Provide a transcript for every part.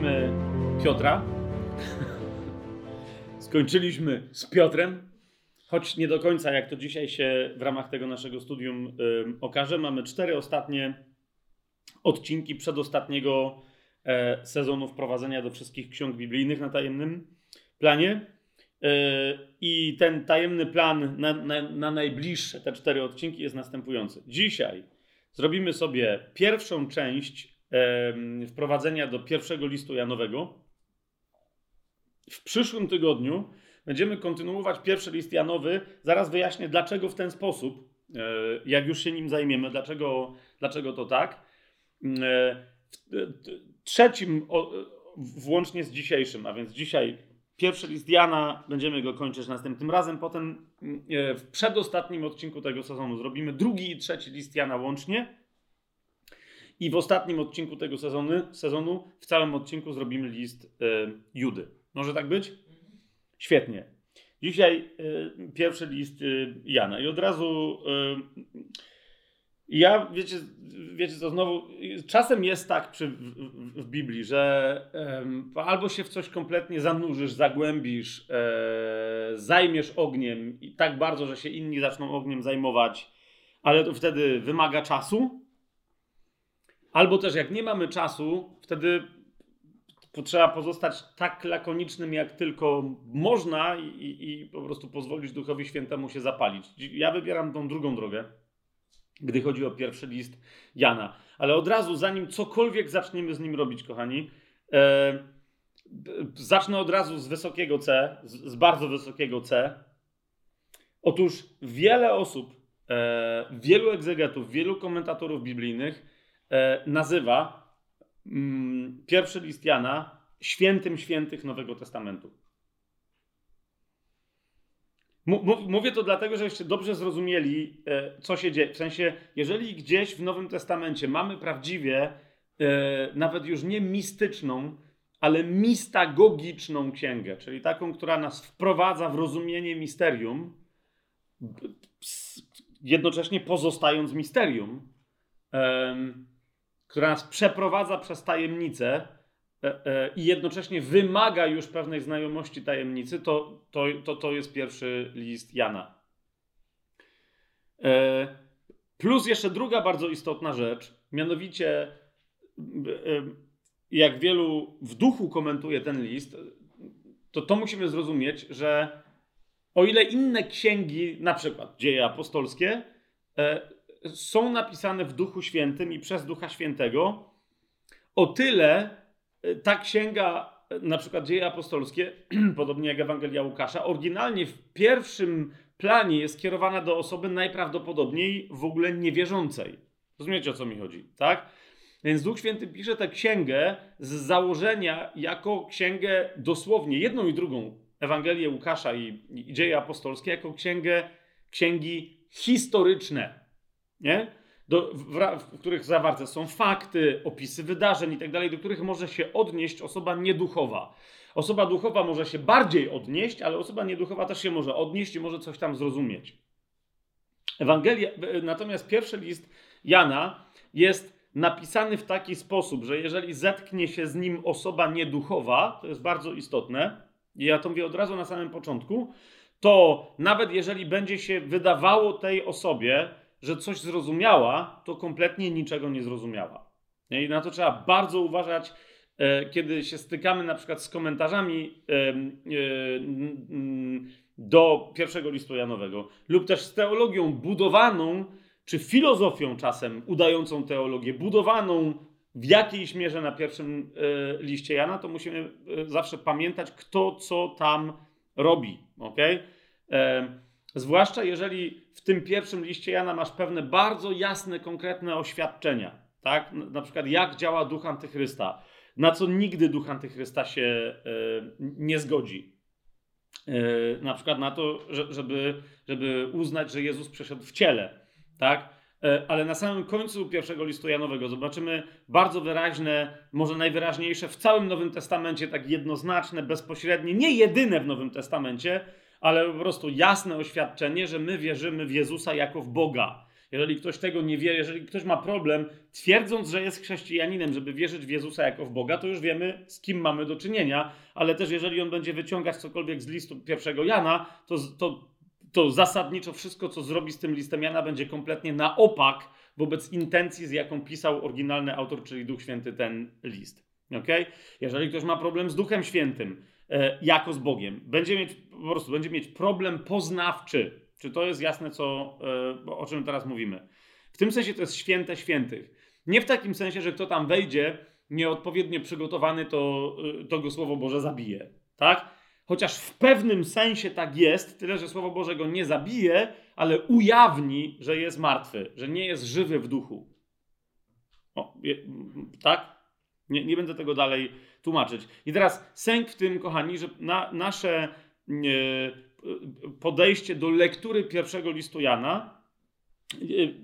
Skończyliśmy Piotra. Skończyliśmy z Piotrem. Choć nie do końca, jak to dzisiaj się w ramach tego naszego studium y, okaże, mamy cztery ostatnie odcinki przedostatniego e, sezonu wprowadzenia do wszystkich ksiąg biblijnych na tajemnym planie. E, I ten tajemny plan na, na, na najbliższe te cztery odcinki jest następujący. Dzisiaj zrobimy sobie pierwszą część wprowadzenia do pierwszego listu Janowego. W przyszłym tygodniu będziemy kontynuować pierwszy list Janowy. Zaraz wyjaśnię, dlaczego w ten sposób, e, jak już się nim zajmiemy, dlaczego, dlaczego to tak. E, w trzecim, włącznie z dzisiejszym, a więc dzisiaj pierwszy list Jana, będziemy go kończyć następnym razem. Potem e, w przedostatnim odcinku tego sezonu zrobimy drugi i trzeci list Jana łącznie. I w ostatnim odcinku tego sezonu, sezonu w całym odcinku zrobimy list Judy. Może tak być? Świetnie. Dzisiaj y, pierwszy list y, Jana. I od razu y, ja, wiecie, wiecie co, znowu, czasem jest tak przy, w, w, w Biblii, że albo się w coś kompletnie zanurzysz, zagłębisz, zajmiesz ogniem i tak bardzo, że się inni zaczną ogniem zajmować, ale to wtedy wymaga czasu. Albo też jak nie mamy czasu, wtedy trzeba pozostać tak lakonicznym, jak tylko można i, i, po prostu pozwolić Duchowi Świętemu się zapalić. Ja wybieram tą drugą drogę, gdy chodzi o pierwszy list Jana. Ale od razu, zanim cokolwiek zaczniemy z nim robić, kochani, e, zacznę od razu z wysokiego C, z, z bardzo wysokiego C. Otóż wiele osób, e, wielu egzegetów, wielu komentatorów biblijnych nazywa Mm, pierwszy list Jana świętym świętych Nowego Testamentu. Mówię to dlatego, żebyście dobrze zrozumieli, e, co się dzieje. W sensie, jeżeli gdzieś w Nowym Testamencie mamy prawdziwie, e, nawet już nie mistyczną, ale mistagogiczną księgę, czyli taką, która nas wprowadza w rozumienie misterium, jednocześnie pozostając misterium, która nas przeprowadza przez tajemnicę e, e, i jednocześnie wymaga już pewnej znajomości tajemnicy, to, to, to, to jest pierwszy list Jana. E, plus jeszcze druga bardzo istotna rzecz, mianowicie jak wielu w duchu komentuje ten list, to to musimy zrozumieć, że o ile inne księgi, na przykład dzieje apostolskie, są napisane w Duchu Świętym i przez Ducha Świętego, o tyle e, ta księga, e, na przykład Dzieje Apostolskie, podobnie jak Ewangelia Łukasza, oryginalnie w pierwszym planie jest skierowana do osoby najprawdopodobniej w ogóle niewierzącej. Rozumiecie o co mi chodzi, tak? Więc Duch Święty pisze tę księgę z założenia jako księgę dosłownie, jedną i drugą, Ewangelię Łukasza i, i Dzieje Apostolskie, jako księgę, księgi historyczne nie? Do, w, w, których zawarte są fakty, opisy wydarzeń i tak dalej, do których może się odnieść osoba nieduchowa. Osoba duchowa może się bardziej odnieść, ale osoba nieduchowa też się może odnieść i może coś tam zrozumieć. Ewangelia, natomiast pierwszy list Jana jest napisany w taki sposób, że jeżeli zetknie się z nim osoba nieduchowa, to jest bardzo istotne, i ja to mówię od razu na samym początku, to nawet jeżeli będzie się wydawało tej osobie, że coś zrozumiała, to kompletnie niczego nie zrozumiała. I na to trzeba bardzo uważać, e, kiedy się stykamy na przykład z komentarzami e, e, do pierwszego listu Janowego, lub też z teologią budowaną, czy filozofią czasem udającą teologię, budowaną w jakiejś mierze na pierwszym liście Jana, to musimy zawsze pamiętać, kto co tam robi. Okay? Zwłaszcza jeżeli w tym pierwszym liście Jana masz pewne bardzo jasne, konkretne oświadczenia. Tak? Na przykład jak działa duch antychrysta, na co nigdy duch antychrysta się y, nie zgodzi. Y, na przykład na to, że, żeby, żeby uznać, że Jezus przeszedł w ciele. Tak? E, ale na samym końcu pierwszego listu Janowego zobaczymy bardzo wyraźne, może najwyraźniejsze w całym Nowym Testamencie, tak jednoznaczne, bezpośrednie, nie jedyne w Nowym Testamencie, ale po prostu jasne oświadczenie, że my wierzymy w Jezusa jako w Boga. Jeżeli ktoś tego nie wie, jeżeli ktoś ma problem, twierdząc, że jest chrześcijaninem, żeby wierzyć w Jezusa jako w Boga, to już wiemy, z kim mamy do czynienia, ale też jeżeli on będzie wyciągać cokolwiek z listu pierwszego Jana, to, to, to zasadniczo wszystko, co zrobi z tym listem Jana, będzie kompletnie na opak wobec intencji, z jaką pisał oryginalny autor, czyli Duch Święty, ten list. Okay? Jeżeli ktoś ma problem z Duchem Świętym, jako z Bogiem, będzie mieć po prostu będzie mieć problem poznawczy. Czy to jest jasne, co, e, o czym teraz mówimy? W tym sensie to jest święte świętych. Nie w takim sensie, że kto tam wejdzie nieodpowiednio przygotowany, to, e, to go Słowo Boże zabije. Tak? Chociaż w pewnym sensie tak jest, tyle że Słowo Boże go nie zabije, ale ujawni, że jest martwy, że nie jest żywy w duchu. O, je, tak? Nie, nie będę tego dalej tłumaczyć. I teraz sęk w tym, kochani, że na, nasze podejście do lektury pierwszego listu Jana,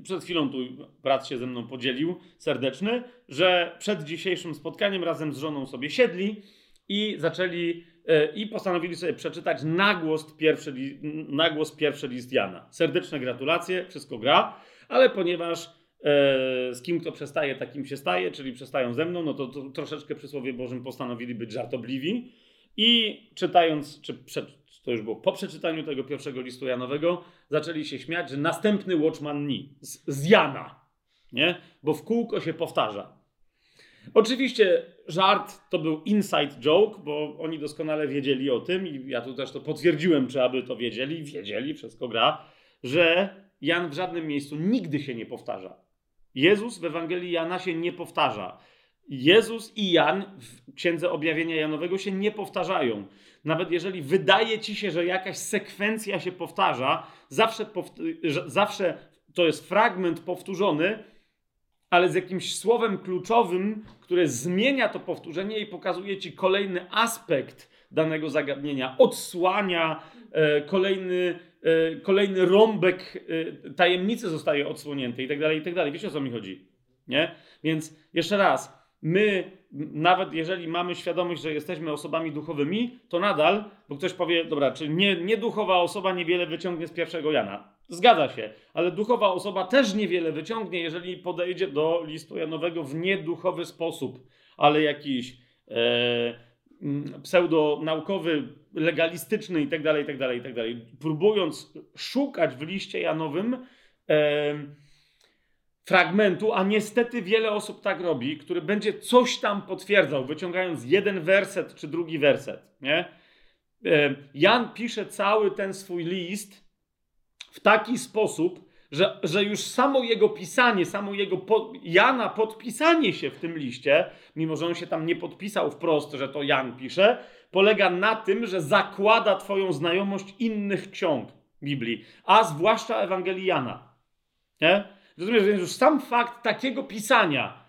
przed chwilą tu brat się ze mną podzielił, serdeczny, że przed dzisiejszym spotkaniem razem z żoną sobie siedli i zaczęli e, i postanowili sobie przeczytać nagłos pierwszy, nagłos pierwszy list Jana. Serdeczne gratulacje, wszystko gra, ale ponieważ e, z kim kto przestaje, takim się staje, czyli przestają ze mną, no to, to troszeczkę przy Słowie Bożym postanowili być żartobliwi i czytając, czy to już było po przeczytaniu tego pierwszego listu Janowego, zaczęli się śmiać, że następny Watchman ni z, z Jana, nie? Bo w kółko się powtarza. Oczywiście żart to był inside joke, bo oni doskonale wiedzieli o tym i ja tu też to potwierdziłem, czy aby to wiedzieli, wiedzieli, wszystko gra, że Jan w żadnym miejscu nigdy się nie powtarza. Jezus w Ewangelii Jana się nie powtarza. Jezus i Jan w Księdze Objawienia Janowego się nie powtarzają. Nawet jeżeli wydaje ci się, że jakaś sekwencja się powtarza, zawsze, zawsze to jest fragment powtórzony, ale z jakimś słowem kluczowym, które zmienia to powtórzenie i pokazuje ci kolejny aspekt danego zagadnienia, odsłania e, kolejny, kolejny rąbek e, tajemnicy zostaje odsłonięty i tak dalej, i tak dalej. Wiecie o co mi chodzi? Nie? Więc jeszcze raz, my, nawet jeżeli mamy świadomość, że jesteśmy osobami duchowymi, to nadal, bo ktoś powie, dobra, czy nie, nieduchowa osoba niewiele wyciągnie z pierwszego Jana. Zgadza się, ale duchowa osoba też niewiele wyciągnie, jeżeli podejdzie do listu Janowego w nieduchowy sposób, ale jakiś e, pseudonaukowy, legalistyczny itd., itd., itd. Próbując szukać w liście Janowym e, fragmentu, a niestety wiele osób tak robi, który będzie coś tam potwierdzał, wyciągając jeden werset czy drugi werset. Nie? E, Jan pisze cały ten swój list w taki sposób, że, że już samo jego pisanie, samo jego Jana podpisanie się w tym liście, mimo że on się tam nie podpisał wprost, że to Jan pisze, polega na tym, że zakłada Twoją znajomość innych ksiąg Biblii, a zwłaszcza Ewangelii Jana. Nie? Rozumiesz, więc już sam fakt takiego pisania,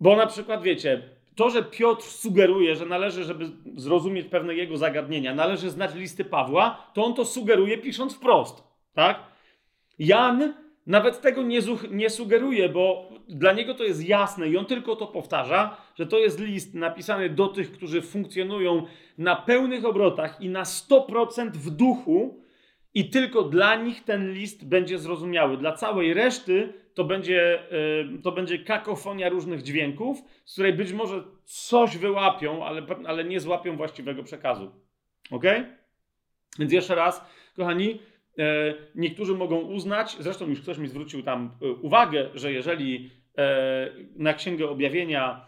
bo na przykład wiecie, to, że Piotr sugeruje, że należy, żeby zrozumieć pewne jego zagadnienia, należy znać listy Pawła, to on to sugeruje pisząc wprost, tak? Jan nawet tego nie, nie sugeruje, bo dla niego to jest jasne i on tylko to powtarza, że to jest list napisany do tych, którzy funkcjonują na pełnych obrotach i na 100% w duchu, i tylko dla nich ten list będzie zrozumiały. Dla całej reszty to będzie, y, to będzie kakofonia różnych dźwięków, z której być może coś wyłapią, ale, ale nie złapią właściwego przekazu. Ok? Więc jeszcze raz, kochani, niektórzy mogą uznać, zresztą już ktoś mi zwrócił tam y, uwagę, że jeżeli na Księgę Objawienia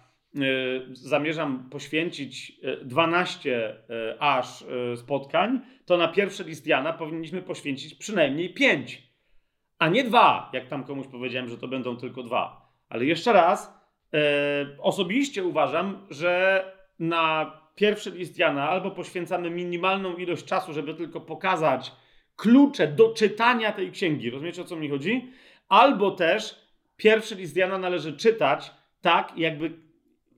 zamierzam poświęcić 12 aż spotkań, to na pierwszy list Jana powinniśmy poświęcić przynajmniej pięć, a nie dwa, jak tam komuś powiedziałem, że to będą tylko dwa. Ale jeszcze raz, e, osobiście uważam, że na pierwszy list Jana albo poświęcamy minimalną ilość czasu, żeby tylko pokazać klucze do czytania tej księgi. Rozumiecie o co mi chodzi? Albo też pierwszy list Jana należy czytać tak, jakby,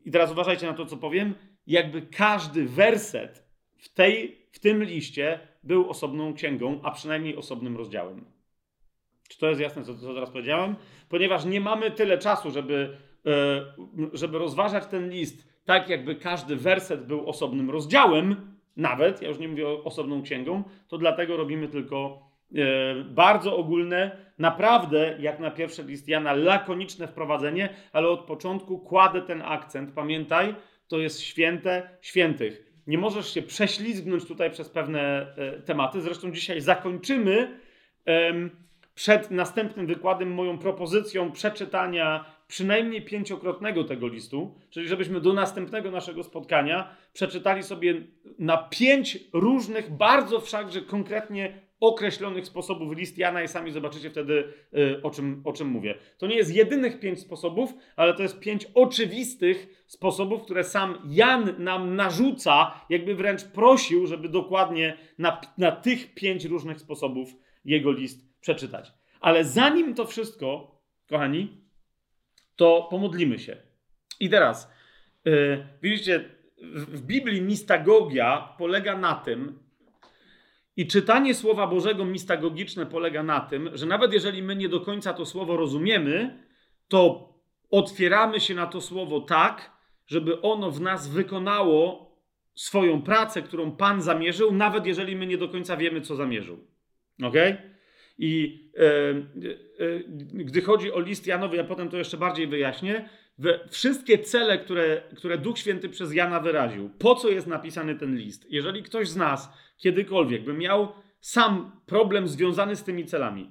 i teraz uważajcie na to, co powiem, jakby każdy werset w, tej, w tym liście był osobną księgą, a przynajmniej osobnym rozdziałem. Czy to jest jasne, co, co teraz powiedziałem? Ponieważ nie mamy tyle czasu, żeby, e, żeby rozważać ten list tak, jakby każdy werset był osobnym rozdziałem, nawet, ja już nie mówię osobną księgą, to dlatego robimy tylko bardzo ogólne, naprawdę jak na pierwszy list Jana, lakoniczne wprowadzenie, ale od początku kładę ten akcent. Pamiętaj, to jest święte świętych. Nie możesz się prześlizgnąć tutaj przez pewne e, tematy. Zresztą dzisiaj zakończymy przed następnym wykładem moją propozycją przeczytania przynajmniej pięciokrotnego tego listu, czyli żebyśmy do następnego naszego spotkania przeczytali sobie na pięć różnych, bardzo wszakże konkretnie określonych sposobów list Jana i sami zobaczycie wtedy, y, o czym, o czym mówię. To nie jest jedynych pięć sposobów, ale to jest pięć oczywistych sposobów, które sam Jan nam narzuca, jakby wręcz prosił, żeby dokładnie na, na tych pięć różnych sposobów jego list przeczytać. Ale zanim to wszystko, kochani, to pomodlimy się. I teraz, yy, widzicie, w, Biblii mistagogia polega na tym, i czytanie Słowa Bożego mistagogiczne polega na tym, że nawet jeżeli my nie do końca to słowo rozumiemy, to otwieramy się na to słowo tak, żeby ono w nas wykonało swoją pracę, którą Pan zamierzył, nawet jeżeli my nie do końca wiemy, co zamierzył. Ok? I e, e, gdy chodzi o list Janowy, ja potem to jeszcze bardziej wyjaśnię, wszystkie cele, które, które Duch Święty przez Jana wyraził, po co jest napisany ten list, jeżeli ktoś z nas kiedykolwiek by miał sam problem związany z tymi celami,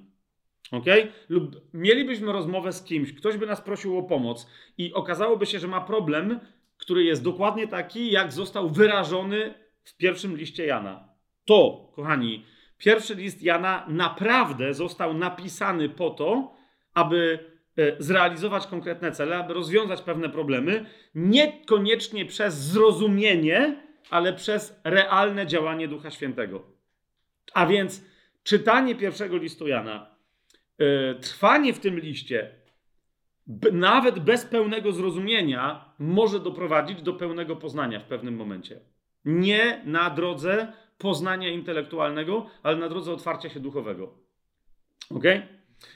ok? Lub mielibyśmy rozmowę z kimś, ktoś by nas prosił o pomoc i okazałoby się, że ma problem, który jest dokładnie taki, jak został wyrażony w pierwszym liście Jana. To, kochani, pierwszy list Jana naprawdę został napisany po to, aby e, zrealizować konkretne cele, aby rozwiązać pewne problemy, niekoniecznie przez zrozumienie, ale przez realne działanie Ducha Świętego. A więc czytanie pierwszego listu Jana, yy, trwanie w tym liście, nawet bez pełnego zrozumienia, może doprowadzić do pełnego poznania w pewnym momencie. Nie na drodze poznania intelektualnego, ale na drodze otwarcia się duchowego. Ok?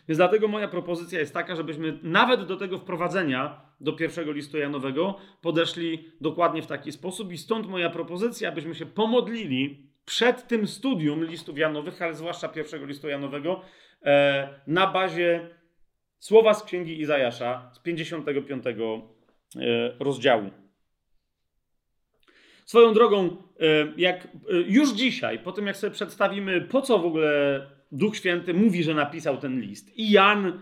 Więc dlatego moja propozycja jest taka, żebyśmy nawet do tego wprowadzenia do pierwszego listu Janowego podeszli dokładnie w taki sposób i stąd moja propozycja, abyśmy się pomodlili przed tym studium listów Janowych, ale zwłaszcza pierwszego listu Janowego, e, na bazie słowa z księgi Izajasza z 55 e, rozdziału. Swoją drogą, e, jak już dzisiaj, po tym jak sobie przedstawimy, po co w ogóle Duch Święty mówi, że napisał ten list. I Jan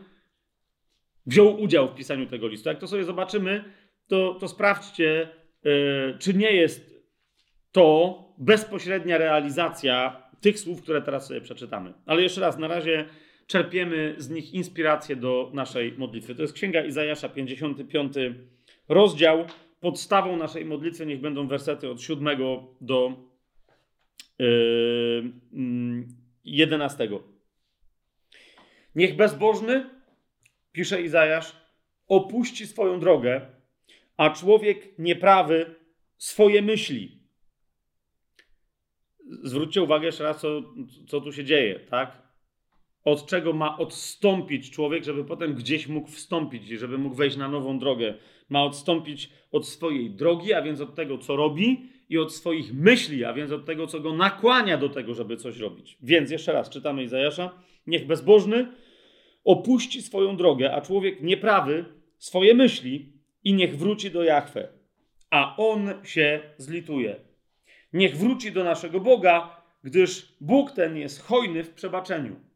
wziął udział w pisaniu tego listu. Jak to sobie zobaczymy, to, to sprawdźcie, yy, czy nie jest to bezpośrednia realizacja tych słów, które teraz sobie przeczytamy. Ale jeszcze raz, na razie czerpiemy z nich inspirację do naszej modlitwy. To jest Księga Izajasza, 55 rozdział. Podstawą naszej modlitwy niech będą wersety od 7 do yy, 11. Niech bezbożny, pisze Izajasz, opuści swoją drogę, a człowiek nieprawy swoje myśli. Zwróćcie uwagę jeszcze raz, co, co tu się dzieje, tak? Od czego ma odstąpić człowiek, żeby potem gdzieś mógł wstąpić, żeby mógł wejść na nową drogę. Ma odstąpić od swojej drogi, a więc od tego, co robi, i od swoich myśli, a więc od tego, co go nakłania do tego, żeby coś robić. Więc jeszcze raz czytamy Izajasza. Niech bezbożny opuści swoją drogę, a człowiek nieprawy swoje myśli i niech wróci do Jahwe, a on się zlituje. Niech wróci do naszego Boga, gdyż Bóg ten jest hojny w przebaczeniu.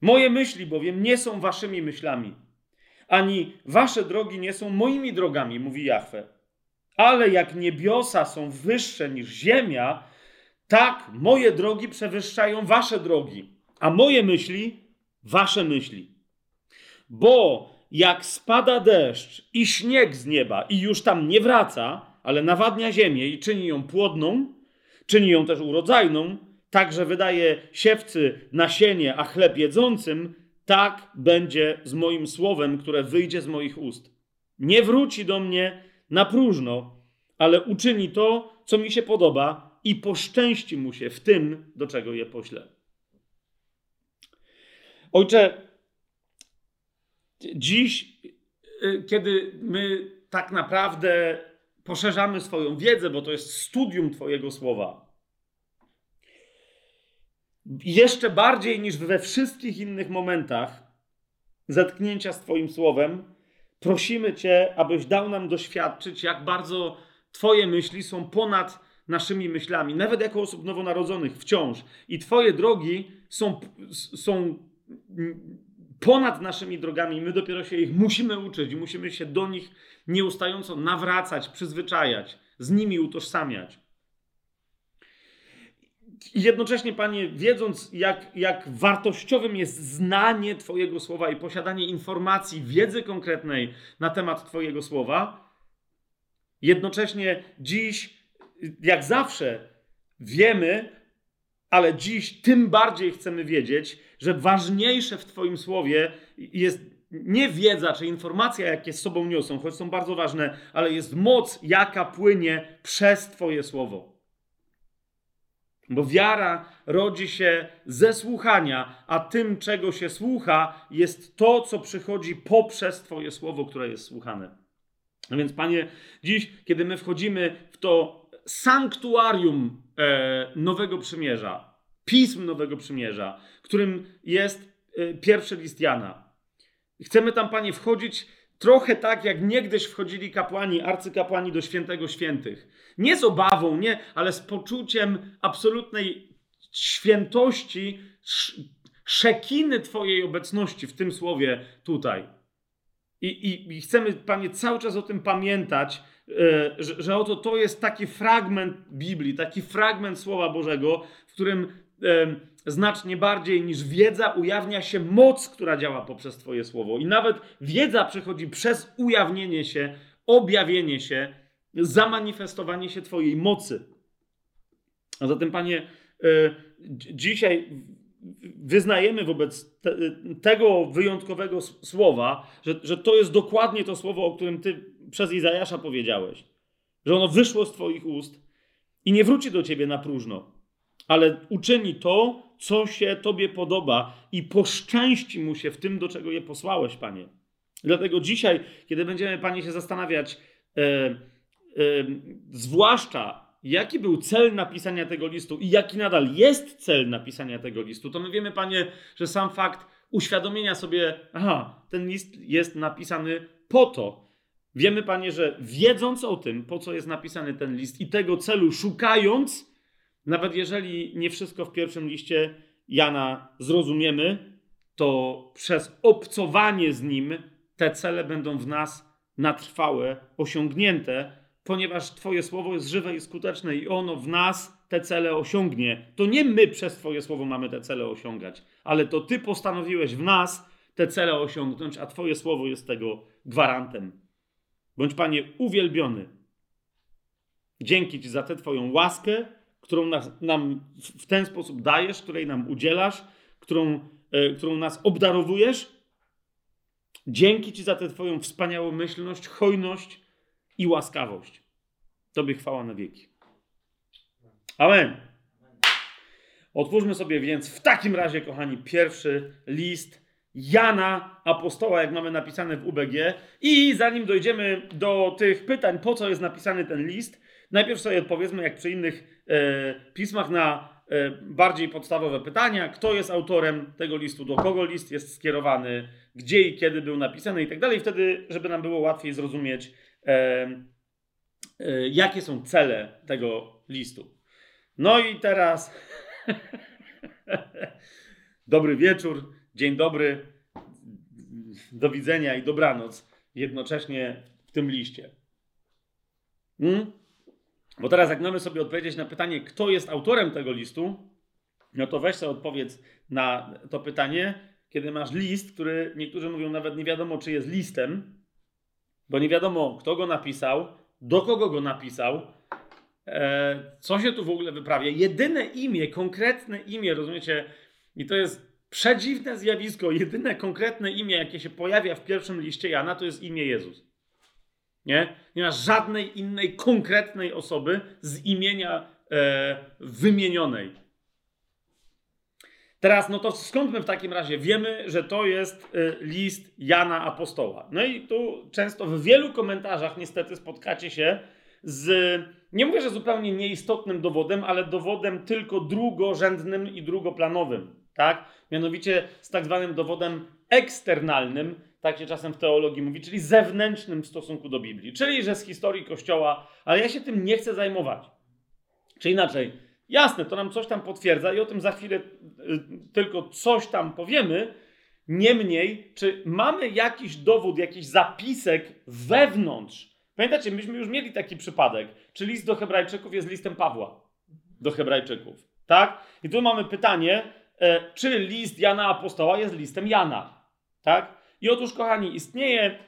Moje myśli bowiem nie są waszymi myślami, ani wasze drogi nie są moimi drogami, mówi Jahwe. Ale jak niebiosa są wyższe niż ziemia, tak moje drogi przewyższają wasze drogi, a moje myśli wasze myśli. Bo jak spada deszcz i śnieg z nieba i już tam nie wraca, ale nawadnia ziemię i czyni ją płodną, czyni ją też urodzajną, tak że wydaje siewcy nasienie, a chleb jedzącym, tak będzie z moim słowem, które wyjdzie z moich ust. Nie wróci do mnie na próżno, ale uczyni to, co mi się podoba i poszczęści mu się w tym, do czego je poślę. Ojcze, dziś, y, kiedy my tak naprawdę poszerzamy swoją wiedzę, bo to jest studium Twojego słowa, jeszcze bardziej niż we wszystkich innych momentach zetknięcia z Twoim słowem, prosimy Cię, abyś dał nam doświadczyć, jak bardzo Twoje myśli są ponad naszymi myślami, nawet jako osób nowonarodzonych wciąż. I Twoje drogi są, są ponad naszymi drogami. My dopiero się ich musimy uczyć musimy się do nich nieustająco nawracać, przyzwyczajać, z nimi utożsamiać. Jednocześnie, Panie, wiedząc, jak, jak wartościowym jest znanie Twojego słowa i posiadanie informacji, wiedzy konkretnej na temat Twojego słowa, jednocześnie dziś, jak zawsze, wiemy, ale dziś tym bardziej chcemy wiedzieć, że ważniejsze w Twoim słowie jest nie wiedza czy informacja, jakie z sobą niosą, choć są bardzo ważne, ale jest moc, jaka płynie przez Twoje słowo. Bo wiara rodzi się ze słuchania, a tym, czego się słucha, jest to, co przychodzi poprzez Twoje słowo, które jest słuchane. A więc, Panie, dziś, kiedy my wchodzimy w to sanktuarium e, Nowego Przymierza, pism Nowego Przymierza, którym jest e, pierwszy list Jana, chcemy tam, Panie, wchodzić trochę tak, jak niegdyś wchodzili kapłani, arcykapłani do świętego świętych nie z obawą, nie, ale z poczuciem absolutnej świętości, szekiny Twojej obecności w tym słowie tutaj. I, i, i chcemy, Panie, cały czas o tym pamiętać, e, że, że oto to jest taki fragment Biblii, taki fragment Słowa Bożego, w którym e, znacznie bardziej niż wiedza ujawnia się moc, która działa poprzez Twoje słowo. I nawet wiedza przychodzi przez ujawnienie się, objawienie się zamanifestowanie się Twojej mocy. A zatem, Panie, e, dzisiaj wyznajemy wobec te, tego wyjątkowego słowa, że, że to jest dokładnie to słowo, o którym Ty przez Izajasza powiedziałeś. Że ono wyszło z Twoich ust i nie wróci do Ciebie na próżno, ale uczyni to, co się Tobie podoba i poszczęści mu się w tym, do czego je posłałeś, Panie. Dlatego dzisiaj, kiedy będziemy, Panie, się zastanawiać, e, zwłaszcza jaki był cel napisania tego listu i jaki nadal jest cel napisania tego listu, to my wiemy, panie, że sam fakt uświadomienia sobie, aha, ten list jest napisany po to. Wiemy, panie, że wiedząc o tym, po co jest napisany ten list i tego celu szukając, nawet jeżeli nie wszystko w pierwszym liście Jana zrozumiemy, to przez obcowanie z nim te cele będą w nas na trwałe osiągnięte, ponieważ Twoje słowo jest żywe i skuteczne i ono w nas te cele osiągnie. To nie my przez Twoje słowo mamy te cele osiągać, ale to Ty postanowiłeś w nas te cele osiągnąć, a Twoje słowo jest tego gwarantem. Bądź Panie uwielbiony. Dzięki Ci za tę Twoją łaskę, którą nas, nam w ten sposób dajesz, której nam udzielasz, którą, e, którą nas obdarowujesz. Dzięki Ci za tę Twoją wspaniałą myślność, hojność, i łaskawość. Tobie chwała na wieki. Amen. Otwórzmy sobie więc w takim razie, kochani, pierwszy list Jana apostoła, jak mamy napisane w UBG. I zanim dojdziemy do tych pytań, po co jest napisany ten list, najpierw sobie odpowiedzmy, jak przy innych e, pismach, na e, bardziej podstawowe pytania. Kto jest autorem tego listu, do kogo list jest skierowany, gdzie i kiedy był napisany i tak dalej. Wtedy, żeby nam było łatwiej zrozumieć, jakie są cele tego listu. No i teraz dobry wieczór, dzień dobry, do widzenia i dobranoc jednocześnie w tym liście. Hmm? Bo teraz, jak mamy sobie odpowiedzieć na pytanie, kto jest autorem tego listu, no to weź sobie odpowiedz na to pytanie, kiedy masz list, który niektórzy mówią nawet nie wiadomo, czy jest listem, bo nie wiadomo, kto go napisał, do kogo go napisał, e, co się tu w ogóle wyprawia. Jedyne imię, konkretne imię, rozumiecie? I to jest przedziwne zjawisko. Jedyne konkretne imię, jakie się pojawia w pierwszym liście Jana, to jest imię Jezus. Nie? Nie ma żadnej innej konkretnej osoby z imienia e, wymienionej. Teraz, no to skąd my w takim razie wiemy, że to jest y, list Jana Apostoła? No i tu często w wielu komentarzach niestety spotkacie się z nie mówię, że zupełnie nieistotnym dowodem, ale dowodem tylko drugorzędnym i drugoplanowym, tak? Mianowicie z tak zwanym dowodem eksternalnym, tak się czasem w teologii mówi, czyli zewnętrznym w stosunku do Biblii, czyli że z historii Kościoła, ale ja się tym nie chcę zajmować. Czy inaczej, jasne, to nam coś tam potwierdza i o tym za chwilę y, tylko coś tam powiemy, Niemniej, czy mamy jakiś dowód, jakiś zapisek wewnątrz? Pamiętacie, myśmy już mieli taki przypadek, czy list do Hebrajczyków jest listem Pawła do Hebrajczyków, tak? I tu mamy pytanie, e, czy list Jana Apostoła jest listem Jana, tak? I otóż, kochani, istnieje e,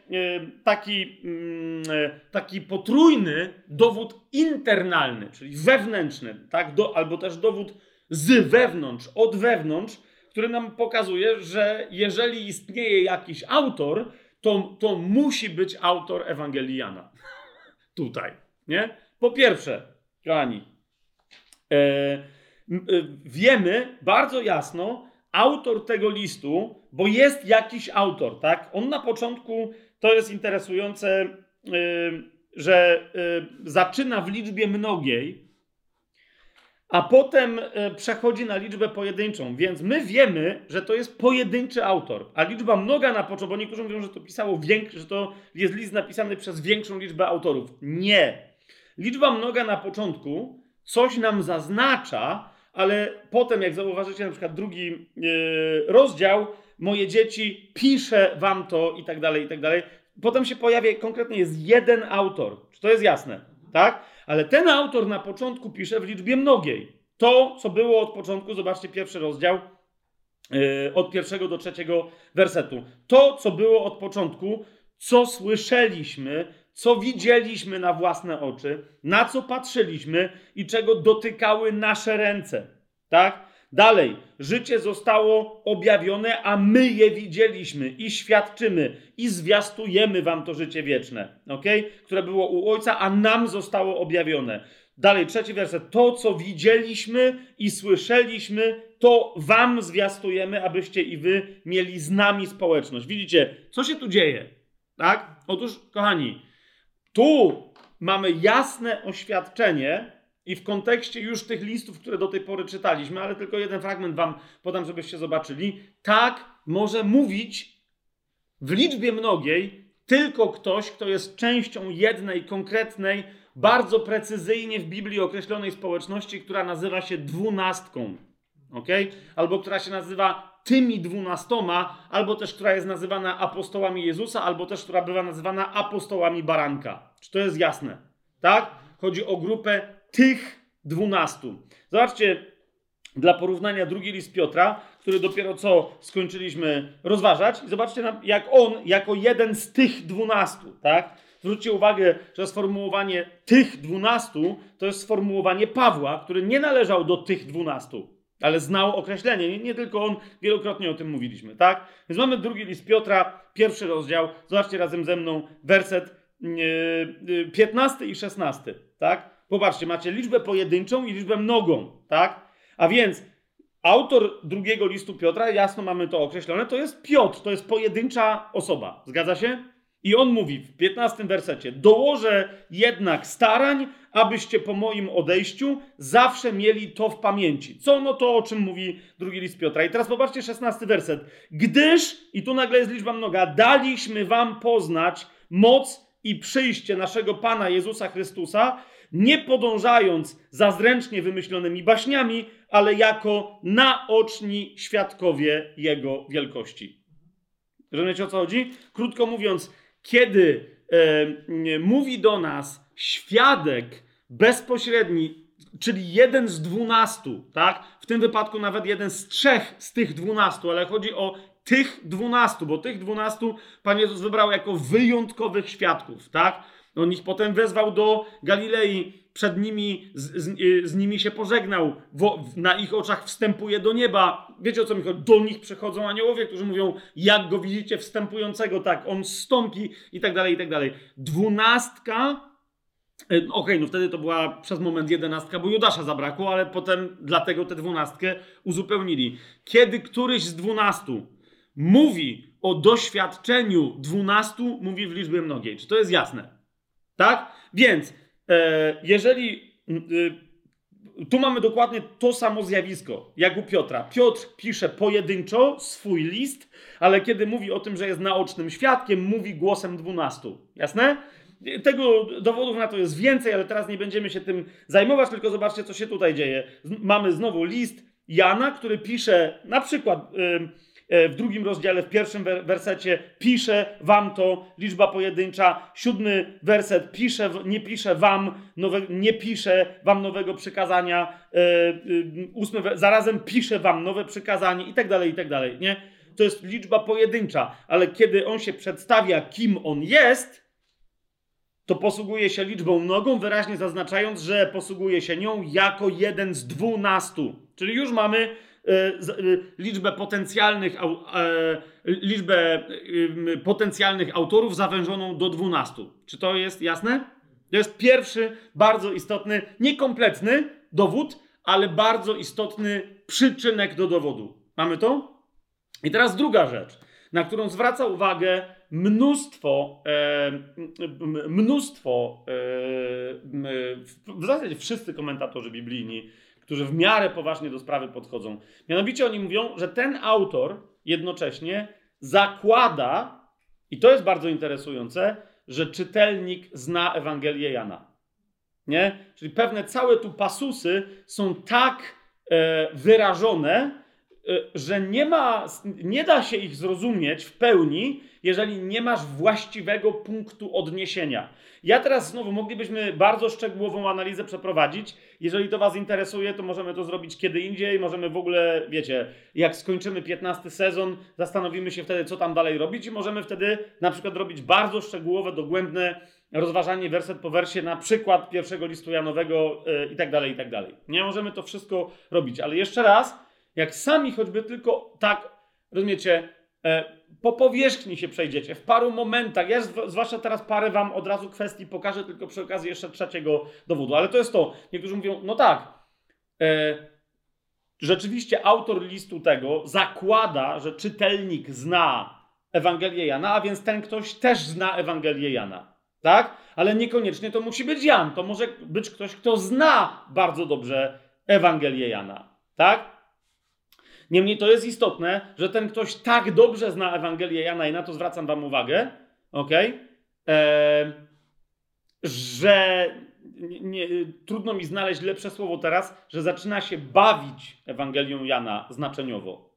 taki, mm, e, taki potrójny dowód internalny, czyli wewnętrzny, tak? Do, albo też dowód z wewnątrz, od wewnątrz, który nam pokazuje, że jeżeli istnieje jakiś autor, to, to musi być autor Ewangelii Jana. Tutaj, nie? Po pierwsze, kochani, e, wiemy bardzo jasno, autor tego listu, bo jest jakiś autor, tak? On na początku, to jest interesujące, e, że e, zaczyna w liczbie mnogiej, a potem e, przechodzi na liczbę pojedynczą. Więc my wiemy, że to jest pojedynczy autor, a liczba mnoga na początku, bo niektórzy mówią, że to pisało większy, że to jest list napisany przez większą liczbę autorów. Nie. Liczba mnoga na początku coś nam zaznacza, ale potem, jak zauważycie, na przykład drugi yy, rozdział, moje dzieci, piszę wam to i tak dalej, i tak dalej. Potem się pojawia konkretnie jest jeden autor. Czy to jest jasne? Tak? Ale ten autor na początku pisze w liczbie mnogiej. To, co było od początku, zobaczcie pierwszy rozdział, yy, od pierwszego do trzeciego wersetu. To, co było od początku, co słyszeliśmy, co widzieliśmy na własne oczy, na co patrzyliśmy i czego dotykały nasze ręce. Tak? Dalej, życie zostało objawione, a my je widzieliśmy i świadczymy i zwiastujemy wam to życie wieczne, ok? które było u Ojca, a nam zostało objawione. Dalej, trzeci werset. To, co widzieliśmy i słyszeliśmy, to wam zwiastujemy, abyście i wy mieli z nami społeczność. Widzicie, co się tu dzieje? Tak? Otóż, kochani, tu mamy jasne oświadczenie, i w kontekście już tych listów, które do tej pory czytaliśmy, ale tylko jeden fragment wam podam, żebyście zobaczyli. Tak może mówić w liczbie mnogiej tylko ktoś, kto jest częścią jednej konkretnej, bardzo precyzyjnie w Biblii określonej społeczności, która nazywa się dwunastką. ok? Albo która się nazywa tymi dwunastoma, albo też która jest nazywana apostołami Jezusa, albo też która bywa nazywana apostołami Baranka. Czy to jest jasne? Tak? Chodzi o grupę tych dwunastu. Zobaczcie, dla porównania drugi list Piotra, który dopiero co skończyliśmy rozważać. I zobaczcie, jak on, jako jeden z tych dwunastu, tak? Zwróćcie uwagę, że sformułowanie tych dwunastu to jest sformułowanie Pawła, który nie należał do tych dwunastu, ale znał określenie. Nie, nie, tylko on, wielokrotnie o tym mówiliśmy, tak? Więc mamy drugi list Piotra, pierwszy rozdział. Zobaczcie razem ze mną werset yy, 15 i 16, tak? Popatrzcie, macie liczbę pojedynczą i liczbę mnogą, tak? A więc autor drugiego listu Piotra, jasno mamy to określone, to jest Piotr, to jest pojedyncza osoba. Zgadza się? I on mówi w 15 wersecie: Dołożę jednak starań, abyście po moim odejściu zawsze mieli to w pamięci. Co no to, o czym mówi drugi list Piotra. I teraz popatrzcie 16 werset. Gdyż, i tu nagle jest liczba mnoga, daliśmy wam poznać moc i przyjście naszego Pana Jezusa Chrystusa, nie podążając za zręcznie wymyślonymi baśniami, ale jako naoczni świadkowie Jego wielkości. Rozumiecie o co chodzi? Krótko mówiąc, kiedy e, mówi do nas świadek bezpośredni, czyli jeden z dwunastu, tak? W tym wypadku nawet jeden z trzech z tych dwunastu, ale chodzi o tych dwunastu, bo tych dwunastu Pan Jezus wybrał jako wyjątkowych świadków, tak? On ich potem wezwał do Galilei, przed nimi, z, z, z nimi się pożegnał, wo, na ich oczach wstępuje do nieba. Wiecie o co mi chodzi? Do nich przychodzą aniołowie, którzy mówią, jak go widzicie wstępującego, tak, on stąpi i tak dalej, i tak dalej. Dwunastka, e, Okej, okay, no wtedy to była przez moment jedenastka, bo Judasza zabrakło, ale potem dlatego tę dwunastkę uzupełnili. Kiedy któryś z dwunastu mówi o doświadczeniu dwunastu, mówi w liczbie mnogiej. Czy to jest jasne? Tak? Więc e, jeżeli y, tu mamy dokładnie to samo zjawisko, jak u Piotra. Piotr pisze pojedynczo swój list, ale kiedy mówi o tym, że jest naocznym świadkiem, mówi głosem dwunastu. Jasne? Tego dowodów na to jest więcej, ale teraz nie będziemy się tym zajmować, tylko zobaczcie, co się tutaj dzieje. Mamy znowu list Jana, który pisze na przykład e, w drugim rozdziale, w pierwszym wersecie, pisze wam to, liczba pojedyncza, siódmy werset, pisze, nie pisze wam, nowe, nie pisze wam nowego przykazania, e, ósmy, zarazem pisze wam nowe przykazanie i tak dalej, i tak dalej, nie? To jest liczba pojedyncza, ale kiedy on się przedstawia, kim on jest, to posługuje się liczbą mnogą, wyraźnie zaznaczając, że posługuje się nią jako jeden z dwunastu. Czyli już mamy e, e, liczbę potencjalnych, e, liczbę potencjalnych autorów zawężoną do dwunastu. Czy to jest jasne? To jest pierwszy bardzo istotny, niekompletny dowód, ale bardzo istotny przyczynek do dowodu. Mamy to? I teraz druga rzecz, na którą zwraca uwagę mnóstwo, e, mnóstwo, e, w zasadzie wszyscy komentatorzy biblijni, którzy w miarę poważnie do sprawy podchodzą. Mianowicie oni mówią, że ten autor jednocześnie zakłada, i to jest bardzo interesujące, że czytelnik zna Ewangelię Jana. Nie? Czyli pewne całe tu pasusy są tak e, wyrażone, że nie, ma, nie da się ich zrozumieć w pełni, jeżeli nie masz właściwego punktu odniesienia. Ja teraz znowu moglibyśmy bardzo szczegółową analizę przeprowadzić. Jeżeli to Was interesuje, to możemy to zrobić kiedy indziej. Możemy w ogóle, wiecie, jak skończymy 15 sezon, zastanowimy się wtedy, co tam dalej robić, i możemy wtedy na przykład robić bardzo szczegółowe, dogłębne rozważanie werset po wersie, na przykład pierwszego listu Janowego yy, i tak dalej, i tak dalej. Nie możemy to wszystko robić, ale jeszcze raz, jak sami choćby tylko tak, rozumiecie, E, po powierzchni się przejdziecie, w paru momentach. Ja zwłaszcza teraz parę wam od razu kwestii pokażę, tylko przy okazji jeszcze trzeciego dowodu. Ale to jest to. Niektórzy mówią, no tak, e, rzeczywiście autor listu tego zakłada, że czytelnik zna Ewangelię Jana, a więc ten ktoś też zna Ewangelię Jana. Tak? Ale niekoniecznie to musi być Jan. To może być ktoś, kto zna bardzo dobrze Ewangelię Jana. Tak? Niemniej to jest istotne, że ten ktoś tak dobrze zna Ewangelię Jana i na to zwracam wam uwagę, ok? E, że nie, trudno mi znaleźć lepsze słowo teraz, że zaczyna się bawić Ewangelią Jana znaczeniowo.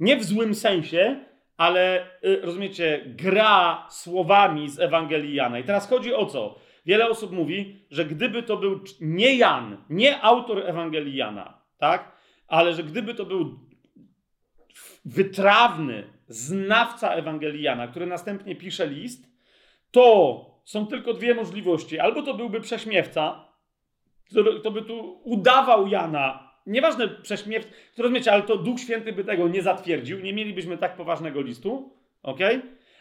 Nie w złym sensie, ale y, rozumiecie, gra słowami z Ewangelii Jana. I teraz chodzi o co? Wiele osób mówi, że gdyby to był nie Jan, nie autor Ewangelii Jana, tak? Ale że gdyby to był wytrawny znawca Ewangeliana, który następnie pisze list, to są tylko dwie możliwości. Albo to byłby prześmiewca, kto by tu udawał Jana, nieważne prześmiewca, to rozumiecie, ale to Duch Święty by tego nie zatwierdził, nie mielibyśmy tak poważnego listu, ok?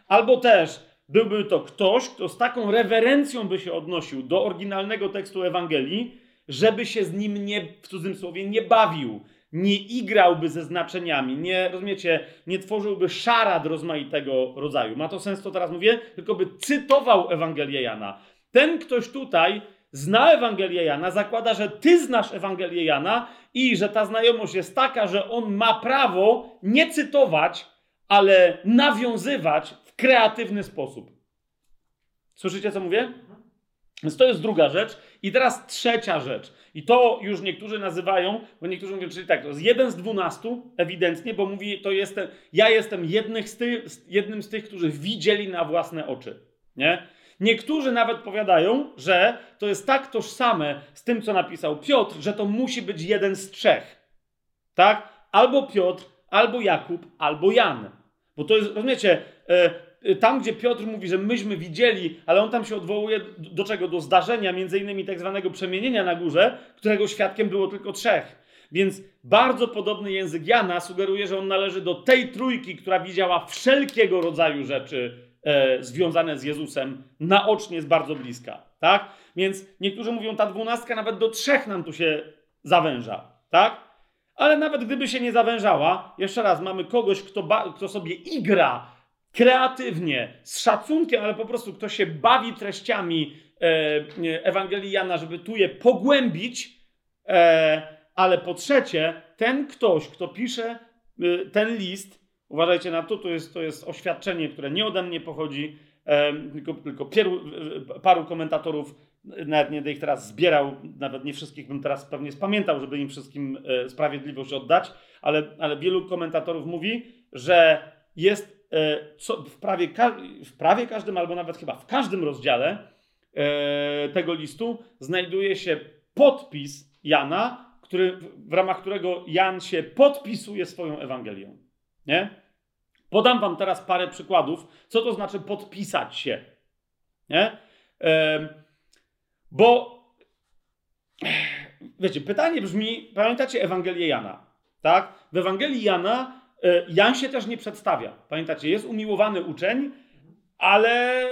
Albo też byłby to ktoś, kto z taką rewerencją by się odnosił do oryginalnego tekstu Ewangelii, żeby się z nim nie, w cudzysłowie, nie bawił, nie igrałby ze znaczeniami, nie, rozumiecie, nie tworzyłby szarad rozmaitego rodzaju. Ma to sens, to teraz mówię, tylko by cytował Ewangelię Jana. Ten ktoś tutaj zna Ewangelię Jana, zakłada, że ty znasz Ewangelię Jana i że ta znajomość jest taka, że on ma prawo nie cytować, ale nawiązywać w kreatywny sposób. Słyszycie, co mówię? Więc to jest druga rzecz. I teraz trzecia rzecz. I to już niektórzy nazywają, bo niektórzy mówią, czyli tak, to jest jeden z dwunastu, ewidentnie, bo mówi, to jestem, ja jestem z tych, jednym z tych, którzy widzieli na własne oczy. Nie? Niektórzy nawet powiadają, że to jest tak tożsame z tym, co napisał Piotr, że to musi być jeden z trzech. Tak? Albo Piotr, albo Jakub, albo Jan. Bo to jest, rozumiecie, e, tam, gdzie Piotr mówi, że myśmy widzieli, ale on tam się odwołuje do czego? Do zdarzenia, między innymi tak zwanego przemienienia na górze, którego świadkiem było tylko trzech. Więc bardzo podobny język Jana sugeruje, że on należy do tej trójki, która widziała wszelkiego rodzaju rzeczy e, związane z Jezusem naocznie z bardzo bliska. Tak? Więc niektórzy mówią, ta dwunastka nawet do trzech nam tu się zawęża. Tak? Ale nawet gdyby się nie zawężała, jeszcze raz, mamy kogoś, kto, kto sobie igra kreatywnie, z szacunkiem, ale po prostu kto się bawi treściami e, Ewangelii Jana, żeby tu je pogłębić, e, ale po trzecie, ten ktoś, kto pisze e, ten list, uważajcie na to, to jest, to jest oświadczenie, które nie ode mnie pochodzi, tylko, tylko pieru, paru komentatorów, nawet nie będę ich teraz zbierał, nawet nie wszystkich bym teraz pewnie spamiętał, żeby im wszystkim sprawiedliwość oddać, ale, ale wielu komentatorów mówi, że jest co, w, prawie, w prawie każdym, albo nawet chyba w każdym rozdziale e, tego listu znajduje się podpis Jana, który, w ramach którego Jan się podpisuje swoją Ewangelią. Nie? Podam wam teraz parę przykładów, co to znaczy podpisać się. Nie? bo wiecie, pytanie brzmi, pamiętacie Ewangelię Jana? Tak? W Ewangelii Jana e, Jan się też nie przedstawia. Pamiętacie, jest umiłowany uczeń, ale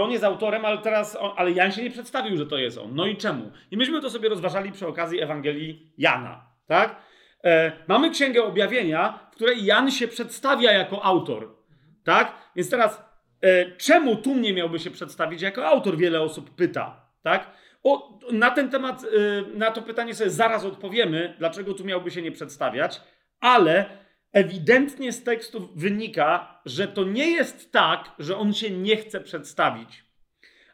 on jest autorem, ale teraz, on, ale Jan się nie przedstawił, że to jest on. No i czemu? I myśmy to sobie rozważali przy okazji Ewangelii Jana, tak? E, mamy Księgę Objawienia, w której Jan się przedstawia jako autor, tak? Więc teraz, e, czemu tu mnie miałby się przedstawić jako autor? Wiele osób pyta, tak? O, na ten temat, e, na to pytanie sobie zaraz odpowiemy, dlaczego tu miałby się nie przedstawiać, ale ewidentnie z tekstów wynika, że to nie jest tak, że on się nie chce przedstawić,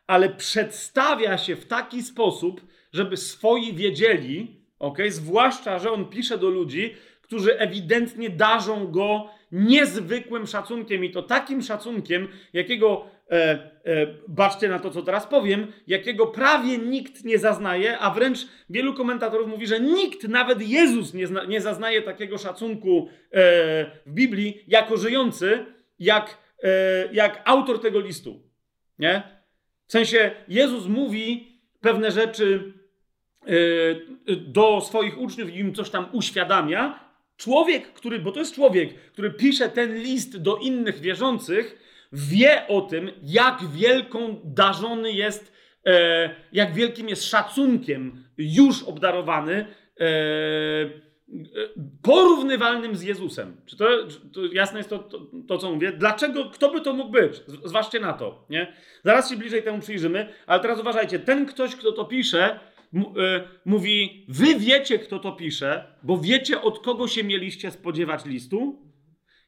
ale przedstawia się w taki sposób, żeby swoi wiedzieli, ok? Zwłaszcza, że on pisze do ludzi, którzy ewidentnie darzą go niezwykłym szacunkiem i to takim szacunkiem, jakiego, e, e, baczcie na to, co teraz powiem, jakiego prawie nikt nie zaznaje, a wręcz wielu komentatorów mówi, że nikt, nawet Jezus, nie, zna, nie zaznaje takiego szacunku e, w Biblii jako żyjący, jak, e, jak autor tego listu. Nie? W sensie Jezus mówi pewne rzeczy e, do swoich uczniów i im coś tam uświadamia, Człowiek, który, bo to jest człowiek, który pisze ten list do innych wierzących, wie o tym, jak wielką darzony jest, e, jak wielkim jest szacunkiem już obdarowany, e, e porównywalnym z Jezusem. Czy to, to jasne jest to, to, to, co mówię? Dlaczego, kto by to mógł być? Zważcie na to, nie? Zaraz się bliżej temu przyjrzymy, ale teraz uważajcie, ten ktoś, kto to pisze, E, mówi: Wy wiecie, kto to pisze, bo wiecie, od kogo się mieliście spodziewać listu.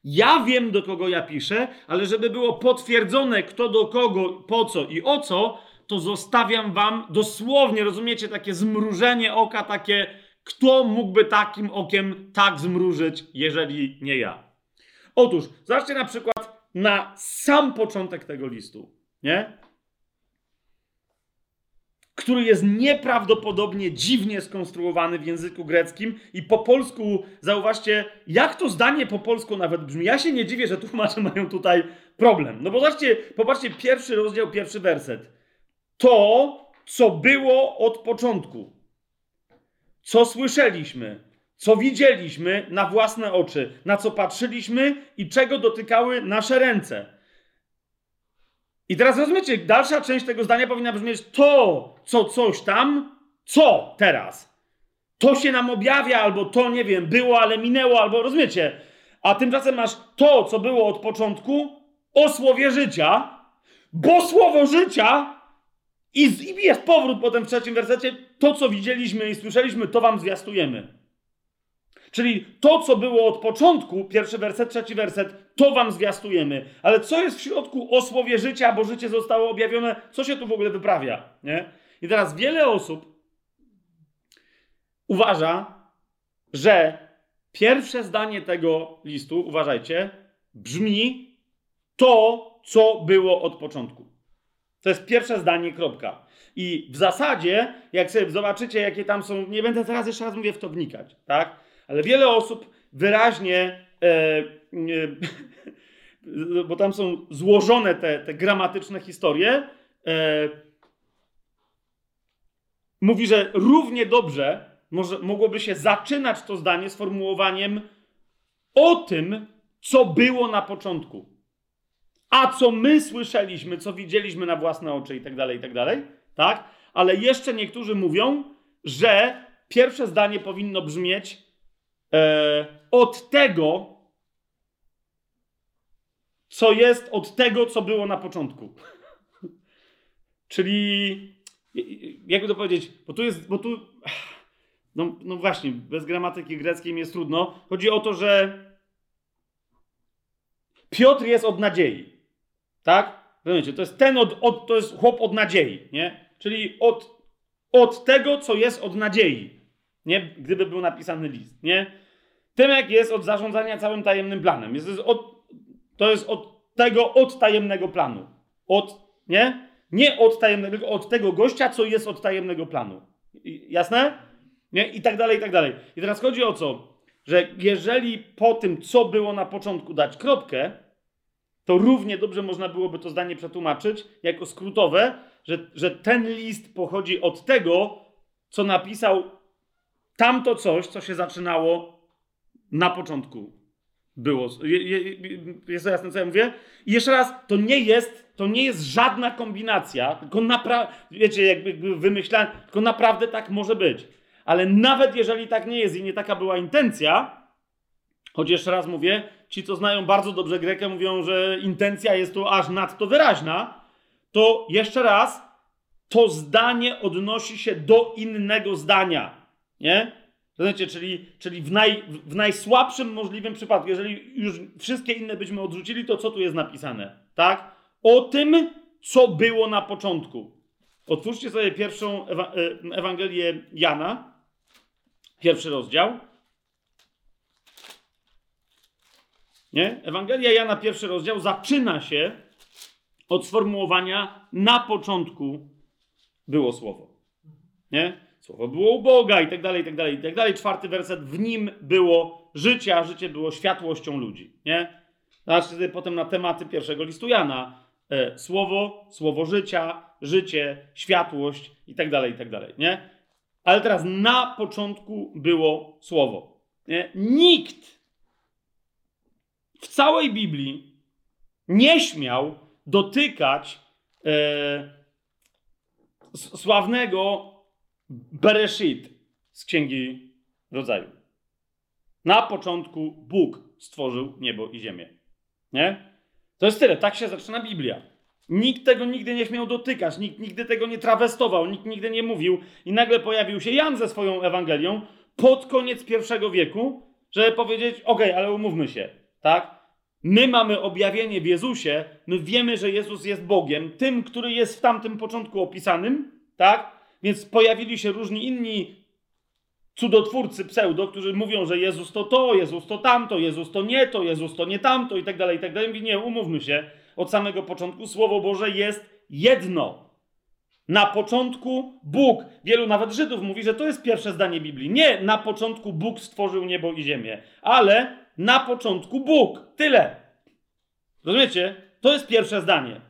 Ja wiem, do kogo ja piszę, ale żeby było potwierdzone, kto do kogo, po co i o co, to zostawiam wam dosłownie, rozumiecie, takie zmrużenie oka, takie, kto mógłby takim okiem tak zmrużyć, jeżeli nie ja. Otóż, zobaczcie na przykład na sam początek tego listu, nie? Który jest nieprawdopodobnie dziwnie skonstruowany w języku greckim i po polsku, zauważcie, jak to zdanie po polsku nawet brzmi. Ja się nie dziwię, że tłumacze mają tutaj problem. No bo zobaczcie, popatrzcie, pierwszy rozdział, pierwszy werset. To, co było od początku, co słyszeliśmy, co widzieliśmy na własne oczy, na co patrzyliśmy i czego dotykały nasze ręce i teraz rozumiecie, dalsza część tego zdania powinna brzmieć to, co coś tam, co teraz. To się nam objawia, albo to, nie wiem, było, ale minęło, albo rozumiecie. A tymczasem masz to, co było od początku, o słowie życia, bo słowo życia i, i jest powrót potem w trzecim wersecie, to, co widzieliśmy i słyszeliśmy, to wam zwiastujemy. Czyli to, co było od początku, pierwszy werset, trzeci werset, to wam zwiastujemy. Ale co jest w środku o słowie życia, bo życie zostało objawione, co się tu w ogóle wyprawia? Nie? I teraz wiele osób uważa, że pierwsze zdanie tego listu, uważajcie, brzmi to, co było od początku. To jest pierwsze zdanie, kropka. I w zasadzie, jak sobie zobaczycie, jakie tam są, nie będę teraz jeszcze raz mówię w to wnikać, tak? Ale wiele osób wyraźnie, e, e, bo tam są złożone te, te gramatyczne historie, e, mówi, że równie dobrze może, mogłoby się zaczynać to zdanie sformułowaniem o tym, co było na początku. A co my słyszeliśmy, co widzieliśmy na własne oczy i tak dalej, i tak dalej, tak? Ale jeszcze niektórzy mówią, że pierwsze zdanie powinno brzmieć od tego, co jest od tego, co było na początku. Czyli jakby to powiedzieć, bo tu jest, bo tu, no, no właśnie, bez gramatyki greckiej mi jest trudno. Chodzi o to, że Piotr jest od nadziei, tak? Rozumiecie, to jest ten od, od, to jest chłop od nadziei, nie? Czyli od, od tego, co jest od nadziei, nie? Gdyby był napisany list, nie? Tymek jest od zarządzania całym tajemnym planem. Jest, jest od, to jest od tego planu. Od, nie? Nie od tajemnego, od tego gościa, co jest od tajemnego planu. Jasne? Nie? I tak dalej, i tak dalej. I teraz chodzi o co? Że jeżeli po tym, co było na początku, dać kropkę, to równie dobrze można byłoby to zdanie przetłumaczyć jako skrótowe, że, że ten list pochodzi od tego, co napisał tamto coś, co się zaczynało na początku. Było. Jest to jasne, co ja mówię? I jeszcze raz, to nie jest, to nie jest żadna kombinacja, tylko naprawdę, wiecie, jakby wymyślałem, tylko naprawdę tak może być. Ale nawet jeżeli tak nie jest i nie taka była intencja, choć jeszcze raz mówię, ci, co znają bardzo dobrze Grekę, mówią, że intencja jest tu aż nadto wyraźna, to jeszcze raz, to zdanie odnosi się do innego zdania. Nie? Rozumiecie? Czyli, czyli w, naj, w najsłabszym możliwym przypadku, jeżeli już wszystkie inne byśmy odrzucili, to co tu jest napisane? Tak? O tym, co było na początku. Otwórzcie sobie pierwszą Ewa e, Ewangelię Jana, pierwszy rozdział. Nie? Ewangelia Jana, pierwszy rozdział, zaczyna się od sformułowania na początku było słowo. Nie? Słowo było u Boga i tak dalej, i tak dalej, i tak dalej. Czwarty werset, w nim było życie, a życie było światłością ludzi. Nie? Zobaczcie potem na tematy pierwszego listu Jana. E, słowo, słowo życia, życie, światłość i tak dalej, i tak dalej. Nie? Ale teraz na początku było słowo. Nie? Nikt w całej Biblii nie śmiał dotykać e, sławnego Bereshit z Księgi Rodzaju. Na początku Bóg stworzył niebo i ziemię. Nie? To jest tyle. Tak się zaczyna Biblia. Nikt tego nigdy nie śmiał dotykać, nikt nigdy tego nie trawestował, nikt nigdy nie mówił. I nagle pojawił się Jan ze swoją Ewangelią pod koniec pierwszego wieku, żeby powiedzieć: OK, ale umówmy się, tak? My mamy objawienie w Jezusie, my wiemy, że Jezus jest Bogiem, tym, który jest w tamtym początku opisanym, tak? Więc pojawili się różni inni cudotwórcy pseudo, którzy mówią, że Jezus to to, Jezus to tamto, Jezus to nie to, Jezus to nie tamto i tak dalej, i tak dalej. Nie, umówmy się, od samego początku Słowo Boże jest jedno. Na początku Bóg. Wielu nawet Żydów mówi, że to jest pierwsze zdanie Biblii. Nie, na początku Bóg stworzył niebo i ziemię, ale na początku Bóg. Tyle. Rozumiecie? To jest pierwsze zdanie.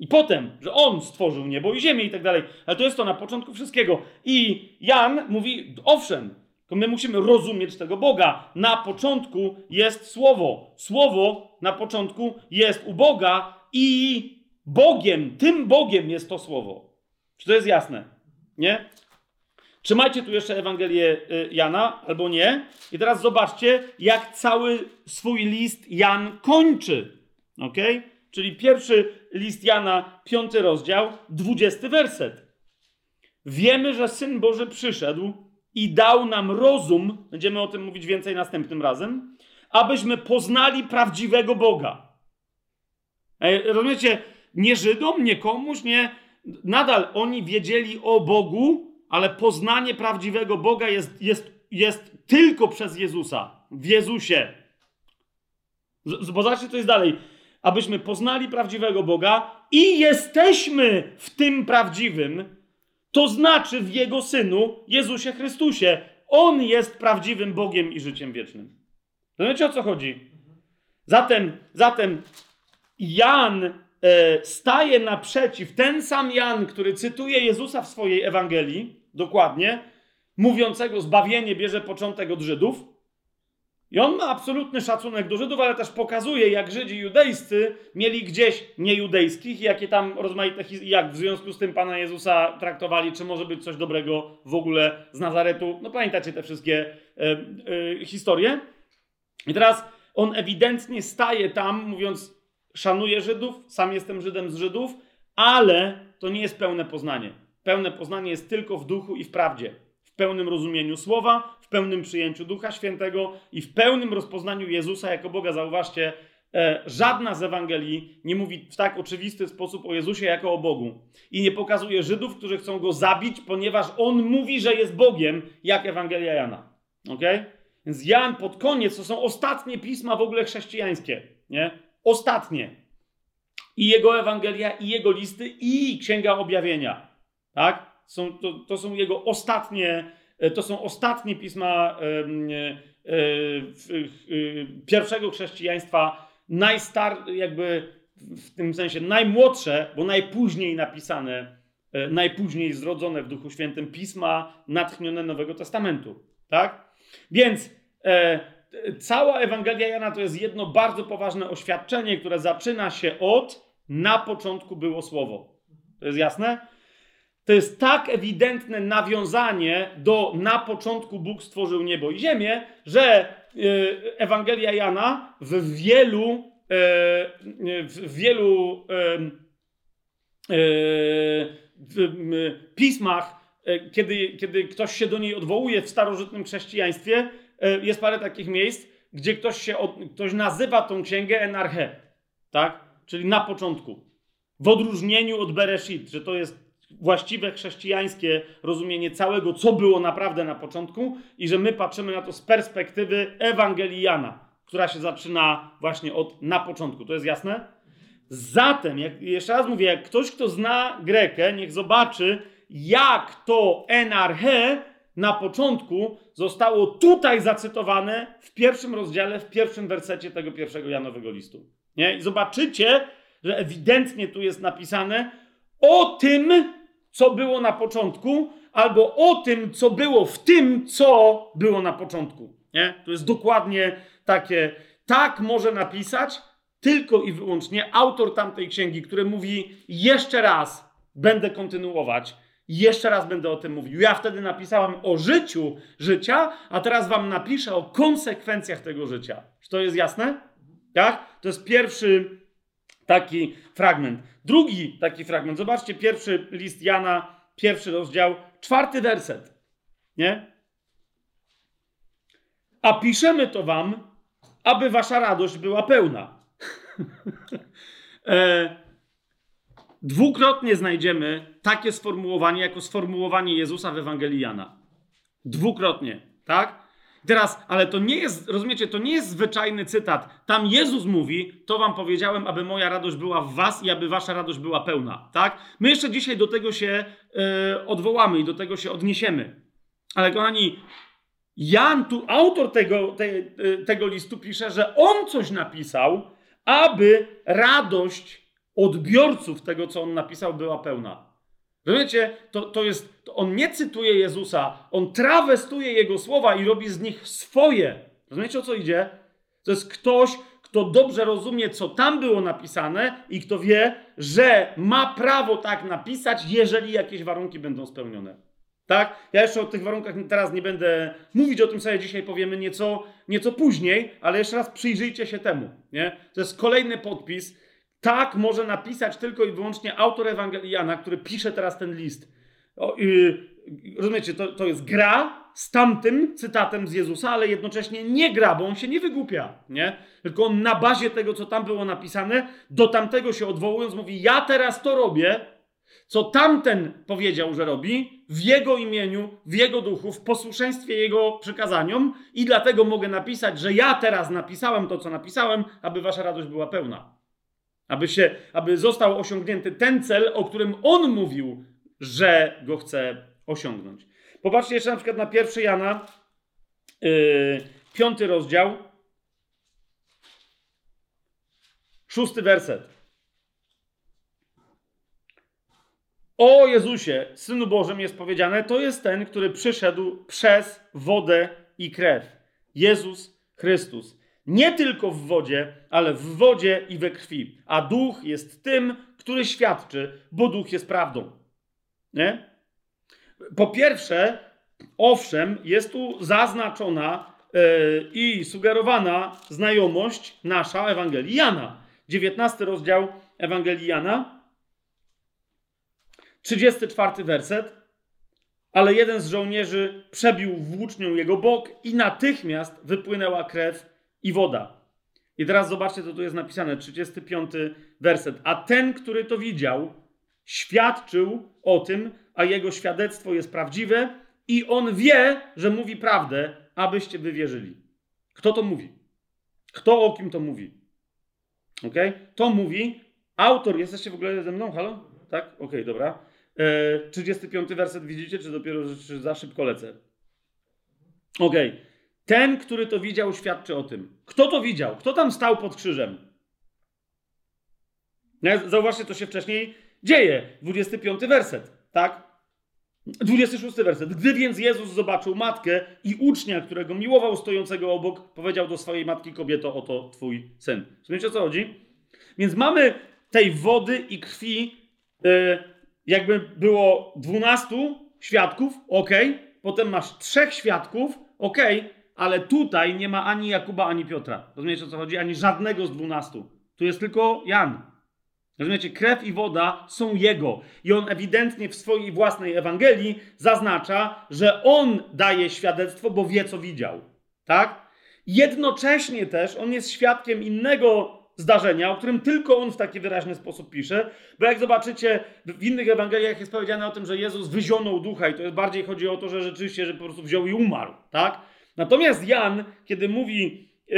I potem, że on stworzył niebo i ziemię i tak dalej. Ale to jest to na początku wszystkiego. I Jan mówi, owszem, to my musimy rozumieć tego Boga. Na początku jest Słowo. Słowo na początku jest u Boga i Bogiem, tym Bogiem jest to Słowo. Czy to jest jasne? Nie? Trzymajcie tu jeszcze Ewangelię y, Jana, albo nie. I teraz zobaczcie, jak cały swój list Jan kończy. Ok? Czyli pierwszy list Jana, piąty rozdział, dwudziesty werset. Wiemy, że Syn Boży przyszedł i dał nam rozum, będziemy o tym mówić więcej następnym razem, abyśmy poznali prawdziwego Boga. Rozumiecie? Nie Żydom, nie komuś, nie. Nadal oni wiedzieli o Bogu, ale poznanie prawdziwego Boga jest, jest, jest tylko przez Jezusa. W Jezusie. Zobaczcie, co jest dalej abyśmy poznali prawdziwego Boga i jesteśmy w tym prawdziwym, to znaczy w Jego Synu, Jezusie Chrystusie. On jest prawdziwym Bogiem i życiem wiecznym. Rozumiecie o co chodzi? Zatem, zatem Jan e, staje naprzeciw, ten sam Jan, który cytuje Jezusa w swojej Ewangelii, dokładnie, mówiącego zbawienie bierze początek od Żydów, i on ma absolutny szacunek do Żydów, ale też pokazuje, jak Żydzi judejscy mieli gdzieś niejudejskich jakie tam rozmaite, jak w związku z tym Pana Jezusa traktowali, czy może być coś dobrego w ogóle z Nazaretu. No pamiętacie te wszystkie e, e, historie? I teraz on ewidentnie staje tam, mówiąc, szanuję Żydów, sam jestem Żydem z Żydów, ale to nie jest pełne poznanie. Pełne poznanie jest tylko w duchu i w prawdzie. Pełnym rozumieniu słowa, w pełnym przyjęciu Ducha Świętego i w pełnym rozpoznaniu Jezusa jako Boga. Zauważcie, e, żadna z Ewangelii nie mówi w tak oczywisty sposób o Jezusie jako o Bogu. I nie pokazuje Żydów, którzy chcą go zabić, ponieważ on mówi, że jest Bogiem, jak Ewangelia Jana. Ok? Więc Jan pod koniec to są ostatnie pisma w ogóle chrześcijańskie. Nie? Ostatnie. I jego Ewangelia, i jego listy, i Księga Objawienia. Tak? Są, to, to są jego ostatnie, e, to są ostatnie pisma e, e, pierwszego chrześcijaństwa, najstar, jakby w tym sensie najmłodsze, bo najpóźniej napisane, najpóźniej zrodzone w Duchu Świętym pisma natchnione Nowego Testamentu. Tak? Więc cała Ewangelia Jana to jest jedno bardzo poważne oświadczenie, które zaczyna się od na początku było słowo. To jest jasne? To jest tak ewidentne nawiązanie do na początku Bóg stworzył niebo i ziemię, że e, Ewangelia Jana w wielu, e, w wielu e, pismach kiedy, kiedy ktoś się do niej odwołuje w starożytnym chrześcijaństwie, jest parę takich miejsc, gdzie ktoś, się ktoś nazywa tą księgę Enarche, tak? Czyli na początku. W odróżnieniu od Bereshit, że to jest właściwe chrześcijańskie rozumienie całego, co było naprawdę na początku i że my patrzymy na to z perspektywy Ewangeliana, która się zaczyna właśnie od na początku. To jest jasne? Zatem, jak, jeszcze raz mówię, jak ktoś, kto zna Grekę, niech zobaczy, jak to enarche na początku zostało tutaj zacytowane w pierwszym rozdziale, w pierwszym wersecie tego pierwszego Janowego listu. Nie? I zobaczycie, że ewidentnie tu jest napisane o tym, co było na początku, albo o tym, co było w tym, co było na początku. Nie? To jest dokładnie takie. Tak może napisać tylko i wyłącznie autor tamtej księgi, który mówi jeszcze raz, będę kontynuować jeszcze raz będę o tym mówił. Ja wtedy napisałem o życiu życia, a teraz wam napiszę o konsekwencjach tego życia. Czy to jest jasne? Tak? To jest pierwszy taki fragment. Drugi taki fragment. Zobaczcie, pierwszy list Jana, pierwszy rozdział, czwarty werset. Nie? A piszemy to wam, aby wasza radość była pełna. e, Dwukrotnie znajdziemy takie sformułowanie jako sformułowanie Jezusa w Ewangelii Jana. Dwukrotnie, tak? Teraz, ale to nie jest, rozumiecie, to nie jest zwyczajny cytat. Tam Jezus mówi, to wam powiedziałem, aby moja radość była w was i aby wasza radość była pełna, tak? My jeszcze dzisiaj do tego się yy, odwołamy i do tego się odniesiemy. Ale kochani, Jan, tu autor tego, te, yy, tego listu pisze, że on coś napisał, aby radość odbiorców tego, co on napisał, była pełna. Rozumiecie? To, to jest, to on nie cytuje Jezusa, on trawestuje jego słowa i robi z nich swoje. Rozumiecie, o co idzie? To jest ktoś, kto dobrze rozumie, co tam było napisane i kto wie, że ma prawo tak napisać, jeżeli jakieś warunki będą spełnione. Tak? Ja jeszcze o tych warunkach teraz nie będę mówić, o tym sobie dzisiaj powiemy nieco, nieco później, ale jeszcze raz przyjrzyjcie się temu. Nie? To jest kolejny podpis, tak może napisać tylko i wyłącznie autor Ewangeliana, który pisze teraz ten list. O, yy, rozumiecie, to, to jest gra z tamtym cytatem z Jezusa, ale jednocześnie nie gra, bo on się nie wygłupia, nie? Tylko on na bazie tego, co tam było napisane, do tamtego się odwołując, mówi: Ja teraz to robię, co tamten powiedział, że robi, w jego imieniu, w jego duchu, w posłuszeństwie jego przykazaniom, i dlatego mogę napisać, że ja teraz napisałem to, co napisałem, aby wasza radość była pełna. Aby, się, aby został osiągnięty ten cel, o którym on mówił, że go chce osiągnąć. Popatrzcie jeszcze na przykład na 1 Jana, yy, piąty rozdział, szósty werset. O Jezusie, Synu Bożym jest powiedziane, to jest ten, który przyszedł przez wodę i krew. Jezus Chrystus. Nie tylko w wodzie, ale w wodzie i we krwi. A duch jest tym, który świadczy, bo duch jest prawdą. Nie? Po pierwsze, owszem, jest tu zaznaczona yy, i sugerowana znajomość nasza Ewangelii Jana. 19 rozdział Ewangelii Jana. 34 werset. Ale jeden z żołnierzy przebił włócznią jego bok i natychmiast wypłynęła krew i woda. I teraz zobaczcie, co tu jest napisane, 35 werset. A ten, który to widział, świadczył o tym, a jego świadectwo jest prawdziwe i on wie, że mówi prawdę, abyście wy wierzyli. Kto to mówi? Kto o kim to mówi? Ok? To mówi autor. Jesteście w ogóle ze mną? Halo? Tak? Ok, okay, dobra. E, 35 werset widzicie, czy dopiero czy za szybko lecę? Ok. Ten, który to widział, świadczy o tym. Kto to widział? Kto tam stał pod krzyżem? Zauważcie, to się wcześniej dzieje. 25 werset, tak? 26 werset. Gdy więc Jezus zobaczył matkę i ucznia, którego miłował stojącego obok, powiedział do swojej matki kobieto, oto twój syn. Rozumiecie o co chodzi? Więc mamy tej wody i krwi, yy, jakby było 12 świadków, ok. Potem masz trzech świadków, ok, ale tutaj nie ma ani Jakuba, ani Piotra. Rozumiecie o co chodzi? Ani żadnego z 12. Tu jest tylko Jan. Rozumiecie, krew i woda są Jego. I on ewidentnie w swojej własnej Ewangelii zaznacza, że on daje świadectwo, bo wie, co widział. Tak? Jednocześnie też on jest świadkiem innego zdarzenia, o którym tylko on w taki wyraźny sposób pisze, bo jak zobaczycie, w innych Ewangeliach jest powiedziane o tym, że Jezus wyzionął ducha i to bardziej chodzi o to, że rzeczywiście, że po prostu wziął i umarł, tak? Natomiast Jan, kiedy mówi yy,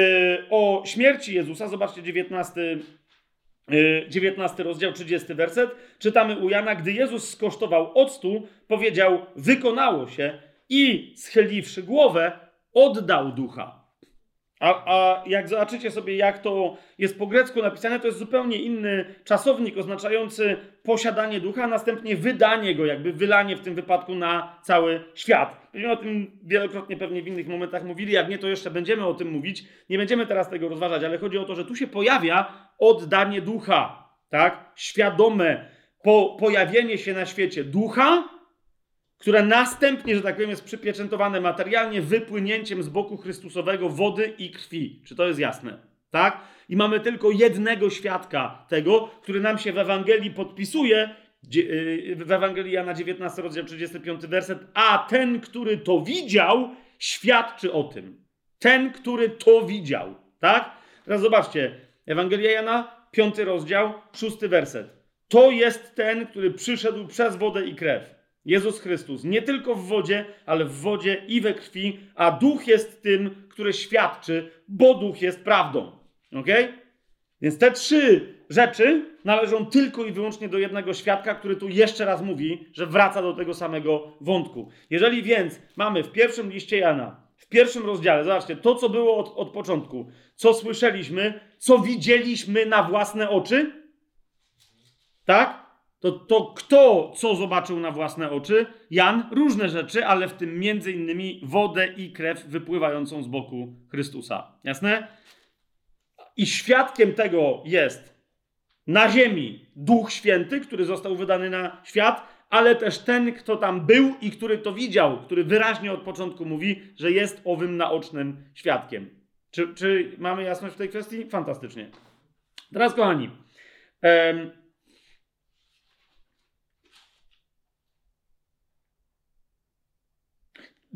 o śmierci Jezusa, zobaczcie 19 19 rozdział, 30 werset, czytamy u Jana, gdy Jezus skosztował octu, powiedział, wykonało się i schyliwszy głowę, oddał ducha. A, a jak zobaczycie sobie, jak to jest po grecku napisane, to jest zupełnie inny czasownik oznaczający posiadanie ducha, a następnie wydanie go, jakby wylanie w tym wypadku na cały świat. Będziemy o tym wielokrotnie pewnie w innych momentach mówili, jak nie, to jeszcze będziemy o tym mówić. Nie będziemy teraz tego rozważać, ale chodzi o to, że tu się pojawia oddanie ducha, tak? Świadome po, pojawienie się na świecie ducha, które następnie, że tak powiem, jest przypieczętowane materialnie wypłynięciem z boku Chrystusowego wody i krwi. Czy to jest jasne? Tak? I mamy tylko jednego świadka tego, który nam się w Ewangelii podpisuje, y, w Ewangelii Jana 19, rozdział 35, werset, a ten, który to widział, świadczy o tym. Ten, który to widział. Tak? Teraz zobaczcie, Ewangelia Jana, 5 rozdział, 6 werset. To jest ten, który przyszedł przez wodę i krew Jezus Chrystus. Nie tylko w wodzie, ale w wodzie i we krwi, a duch jest tym, który świadczy, bo duch jest prawdą. Ok? Więc te trzy rzeczy należą tylko i wyłącznie do jednego świadka, który tu jeszcze raz mówi, że wraca do tego samego wątku. Jeżeli więc mamy w pierwszym liście Jana, w pierwszym rozdziale, zobaczcie, to co było od, od początku, co słyszeliśmy, co widzieliśmy na własne oczy, tak? To, to kto co zobaczył na własne oczy? Jan różne rzeczy, ale w tym między innymi wodę i krew wypływającą z boku Chrystusa. Jasne? I świadkiem tego jest na ziemi Duch Święty, który został wydany na świat, ale też ten, kto tam był i który to widział, który wyraźnie od początku mówi, że jest owym naocznym świadkiem. Czy, czy mamy jasność w tej kwestii? Fantastycznie. Teraz, kochani,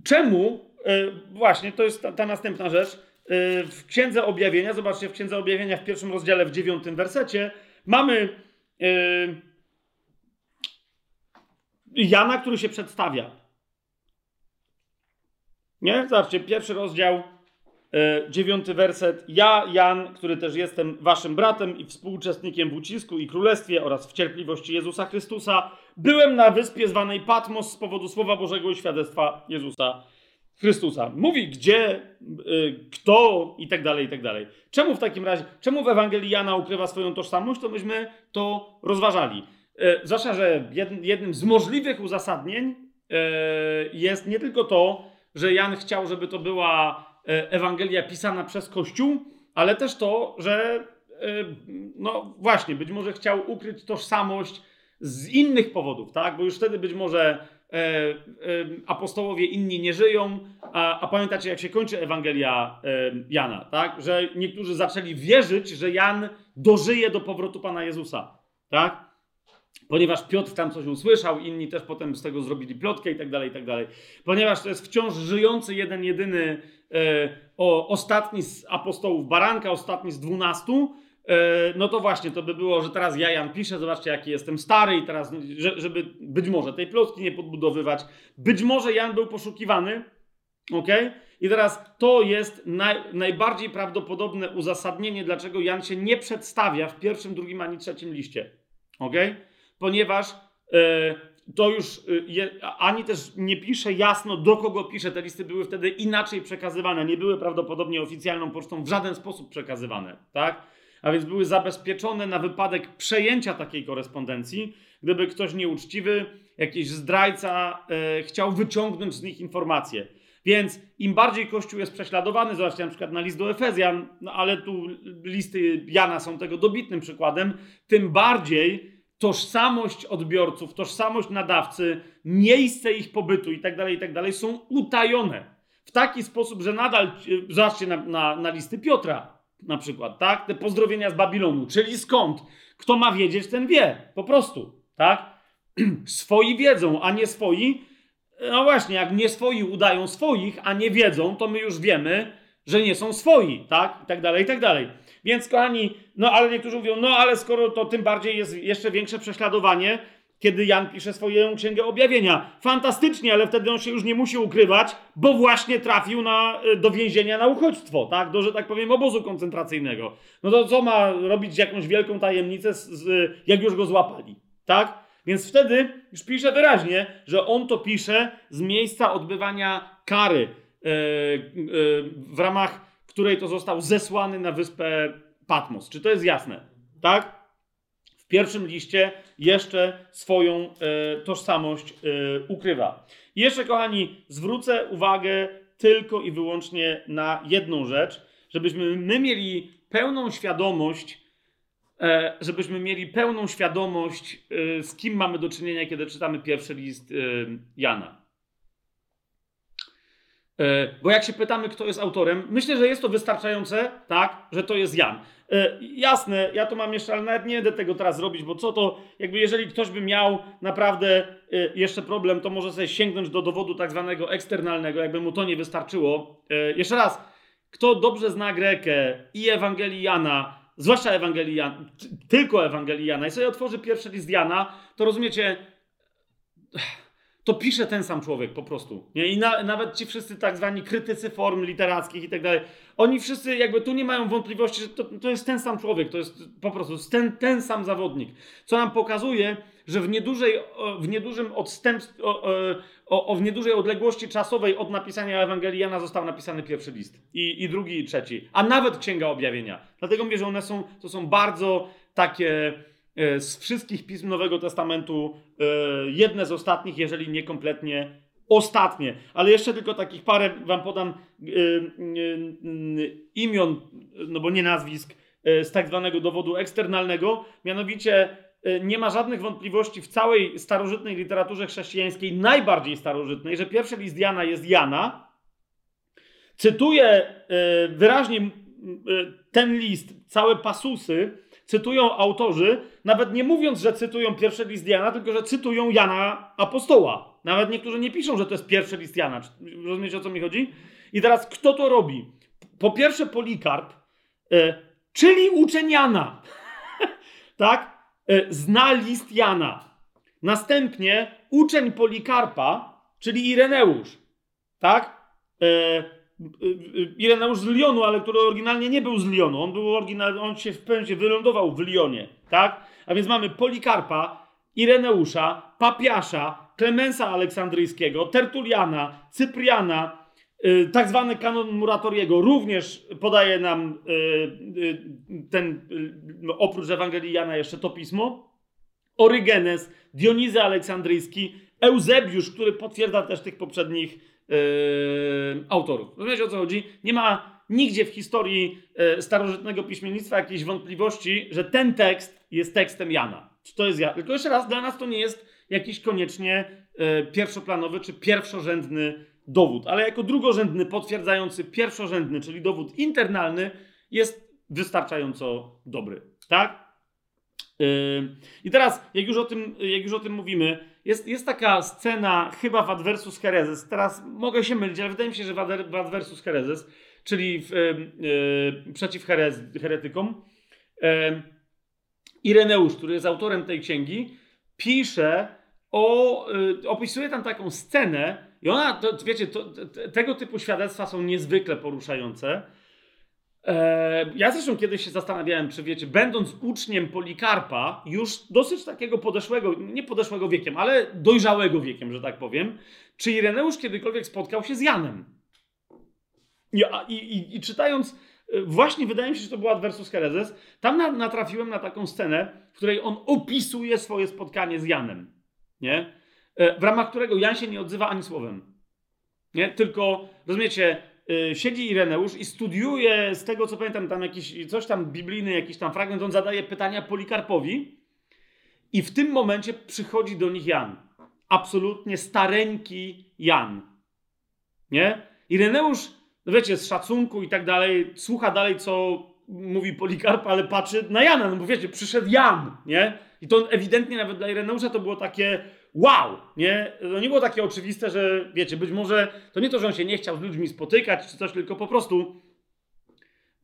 Czemu, e, właśnie, to jest ta, ta następna rzecz, e, w Księdze Objawienia, zobaczcie, w Księdze Objawienia w pierwszym rozdziale, w dziewiątym wersecie, mamy e, Jana, który się przedstawia. Nie? Zobaczcie, pierwszy rozdział, dziewiąty werset. Ja, Jan, który też jestem waszym bratem i współuczestnikiem w ucisku i królestwie oraz w cierpliwości Jezusa Chrystusa, Byłem na wyspie zwanej Patmos z powodu Słowa Bożego i świadectwa Jezusa Chrystusa. Mówi gdzie, y, kto i tak dalej, i tak dalej. Czemu w takim razie, czemu w Ewangelii Jana ukrywa swoją tożsamość, to myśmy to rozważali. Y, zwłaszcza, że jednym z możliwych uzasadnień y, jest nie tylko to, że Jan chciał, żeby to była Ewangelia pisana przez Kościół, ale też to, że no właśnie, być może chciał ukryć tożsamość z innych powodów, tak? Bo już wtedy być może e, e, apostołowie inni nie żyją, a, a, pamiętacie, jak się kończy Ewangelia e, Jana, tak? Że niektórzy zaczęli wierzyć, że Jan dożyje do powrotu Pana Jezusa, tak? ponieważ Piotr tam coś usłyszał, inni też potem z tego zrobili plotkę i tak dalej, i tak dalej. Ponieważ to jest wciąż żyjący jeden, jedyny e, o, ostatni z apostołów baranka, ostatni z dwunastu, e, no to właśnie, to by było, że teraz ja Jan piszę, zobaczcie jaki jestem stary i teraz, że, żeby być może tej plotki nie podbudowywać, być może Jan był poszukiwany, ok? I teraz to jest naj, najbardziej prawdopodobne uzasadnienie, dlaczego Jan się nie przedstawia w pierwszym, drugim ani trzecim liście, ok? Ponieważ e, to już e, je, ani też nie pisze jasno, do kogo pisze. Te listy były wtedy inaczej przekazywane, nie były prawdopodobnie oficjalną pocztą w żaden sposób przekazywane, tak? A więc były zabezpieczone na wypadek przejęcia takiej korespondencji, gdyby ktoś nieuczciwy, jakiś zdrajca e, chciał wyciągnąć z nich informacje. Więc im bardziej Kościół jest prześladowany, zobaczcie na przykład na list do Efezjan, no ale tu listy Jana są tego dobitnym przykładem, tym bardziej tożsamość odbiorców, tożsamość nadawcy, miejsce ich pobytu itd., tak itd. Tak są utajone w taki sposób, że nadal, zobaczcie na, na, na listy Piotra na przykład, tak? Te pozdrowienia z Babilonu, czyli skąd? Kto ma wiedzieć, ten wie, po prostu, tak? Swoi wiedzą, a nie swoi. No właśnie, jak nie swoi udają swoich, a nie wiedzą, to my już wiemy, że nie są swoi, tak? I tak dalej, i tak dalej. Więc kochani, no ale niektórzy mówią, no ale skoro to tym bardziej jest jeszcze większe prześladowanie, kiedy Jan pisze swoją księgę objawienia. Fantastycznie, ale wtedy on się już nie musi ukrywać, bo właśnie trafił na, e, do więzienia na uchodźstwo, tak? Do, że tak powiem, obozu koncentracyjnego. No to co ma robić jakąś wielką tajemnicę, z, z, jak już go złapali, tak? Więc wtedy już pisze wyraźnie, że on to pisze z miejsca odbywania kary, yy, yy, w ramach której to został zesłany na wyspę Patmos. Czy to jest jasne? Tak? W pierwszym liście jeszcze swoją e, tożsamość e, ukrywa. Jeszcze, kochani, zwrócę uwagę tylko i wyłącznie na jedną rzecz, żebyśmy my mieli pełną świadomość, e, żebyśmy mieli pełną świadomość, e, z kim mamy do czynienia, kiedy czytamy pierwszy list e, Jana. E, bo jak się pytamy, kto jest autorem, myślę, że jest to wystarczające, tak, że to jest Jan. E, jasne, ja to mam jeszcze, ale nawet nie będę tego teraz robić, bo co to, jakby jeżeli ktoś by miał naprawdę e, jeszcze problem, to może sobie sięgnąć do dowodu tak zwanego eksternalnego, jakby mu to nie wystarczyło. Jeszcze raz, kto dobrze zna Grekę i Ewangelii Jana, zwłaszcza Ewangelii Jana, tylko Ewangelii Jana, i sobie otworzy pierwszy list Jana, to rozumiecie to pisze ten sam człowiek po prostu. Nie? I na, nawet ci wszyscy tak zwani krytycy form literackich i tak dalej, oni wszyscy jakby tu nie mają wątpliwości, że to, to jest ten sam człowiek, to jest po prostu ten, ten sam zawodnik. Co nam pokazuje, że w, niedużej, w niedużym odstępstwie, o, o, o, w niedużej odległości czasowej od napisania Ewangelii Jana został napisany pierwszy list. I, I drugi, i trzeci. A nawet Księga Objawienia. Dlatego mówię, że one są, to są bardzo takie z wszystkich pism Nowego Testamentu e, jedne z ostatnich, jeżeli nie kompletnie ostatnie. Ale jeszcze tylko takich parę wam podam e, imion, no bo nie nazwisk, z tak zwanego dowodu eksternalnego. Mianowicie nie ma żadnych wątpliwości w całej starożytnej literaturze chrześcijańskiej, najbardziej starożytnej, że pierwszy list Jana jest Jana. Cytuję wyraźnie ten list, całe pasusy, cytują autorzy, nawet nie mówiąc, że cytują pierwszy list Jana, tylko że cytują Jana apostoła. Nawet niektórzy nie piszą, że to jest pierwszy list Jana. Rozumiecie o co mi chodzi? I teraz kto to robi? Po pierwsze Polikarp, y, czyli uczeń Jana. tak? Y, zna list Jana. Następnie uczeń Polikarpa, czyli Ireneusz. Tak? Y, Ireneusz z Lyonu, ale który oryginalnie nie był z Lyonu. On był oryginalny, on się w pewnym wylądował w Lyonie, tak? A więc mamy Polikarpa, Ireneusza, Papiasza, Klemensa Aleksandryjskiego, Tertuliana, Cypriana, yy, tak zwany kanon Muratoriego również podaje nam yy, yy, ten, y, oprócz Ewangelii Jana jeszcze to pismo. Orygenes, Dionizy Aleksandryjski, Eusebiusz, który potwierdza też tych poprzednich yy, autorów. Rozumiecie o co chodzi? Nie ma nigdzie w historii yy, starożytnego piśmiennictwa jakiejś wątpliwości, że ten tekst jest tekstem Jana. Czy to jest ja? Tylko jeszcze raz, dla nas to nie jest jakiś koniecznie yy, pierwszoplanowy czy pierwszorzędny dowód, ale jako drugorzędny, potwierdzający pierwszorzędny, czyli dowód internalny, jest wystarczająco dobry. Tak? I teraz, jak już o tym, jak już o tym mówimy, jest, jest taka scena chyba w Adversus Hereses. Teraz mogę się mylić, ale wydaje mi się, że w Adversus Hereses, czyli w, yy, przeciw herez, heretykom, Ireneusz, który jest autorem tej księgi, pisze o, yy, opisuje tam taką scenę i ona, to, wiecie, to, tego typu świadectwa są niezwykle poruszające. E, ja zresztą kiedyś się zastanawiałem, czy wiecie, będąc uczniem Polikarpa, już dosyć takiego podeszłego, nie podeszłego wiekiem, ale dojrzałego wiekiem, że tak powiem, czy Ireneusz kiedykolwiek spotkał się z Janem? I, i, i czytając, e, właśnie wydaje mi się, że to był Adversus Hereses, tam natrafiłem na taką scenę, w której on opisuje swoje spotkanie z Janem, nie? E, w ramach którego Jan się nie odzywa ani słowem. Nie? Tylko, rozumiecie, siedzi Ireneusz i studiuje, z tego co pamiętam, tam jakiś, coś tam biblijny, jakiś tam fragment, on zadaje pytania Polikarpowi i w tym momencie przychodzi do nich Jan. Absolutnie stareńki Jan. Nie? Ireneusz, no wiecie, z szacunku i tak dalej, słucha dalej, co mówi Polikarp, ale patrzy na Jana, no bo wiecie, przyszedł Jan, nie? I to ewidentnie nawet dla Ireneusza to było takie wow, nie? To nie było takie oczywiste, że wiecie, być może to nie to, że on się nie chciał z ludźmi spotykać czy coś, tylko po prostu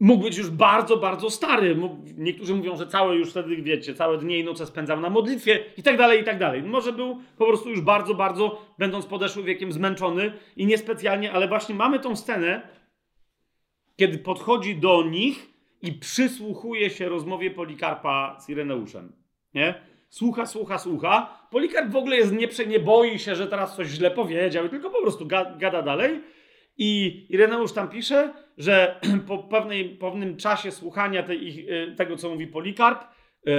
mógł być już bardzo, bardzo stary. Niektórzy mówią, że całe już wtedy, wiecie, całe dnie i noce spędzał na modlitwie i tak dalej, i tak dalej. Może był po prostu już bardzo, bardzo, będąc podeszłym wiekiem, zmęczony i niespecjalnie, ale właśnie mamy tą scenę, kiedy podchodzi do nich i przysłuchuje się rozmowie Polikarpa z Ireneuszem. Nie? Słucha, słucha, słucha. Polikarp w ogóle jest nie, nie boi się, że teraz coś źle powiedział, tylko po prostu gada dalej. I Ireneusz tam pisze, że po pewnej, pewnym czasie słuchania tej, e, tego, co mówi Polikarp, yy,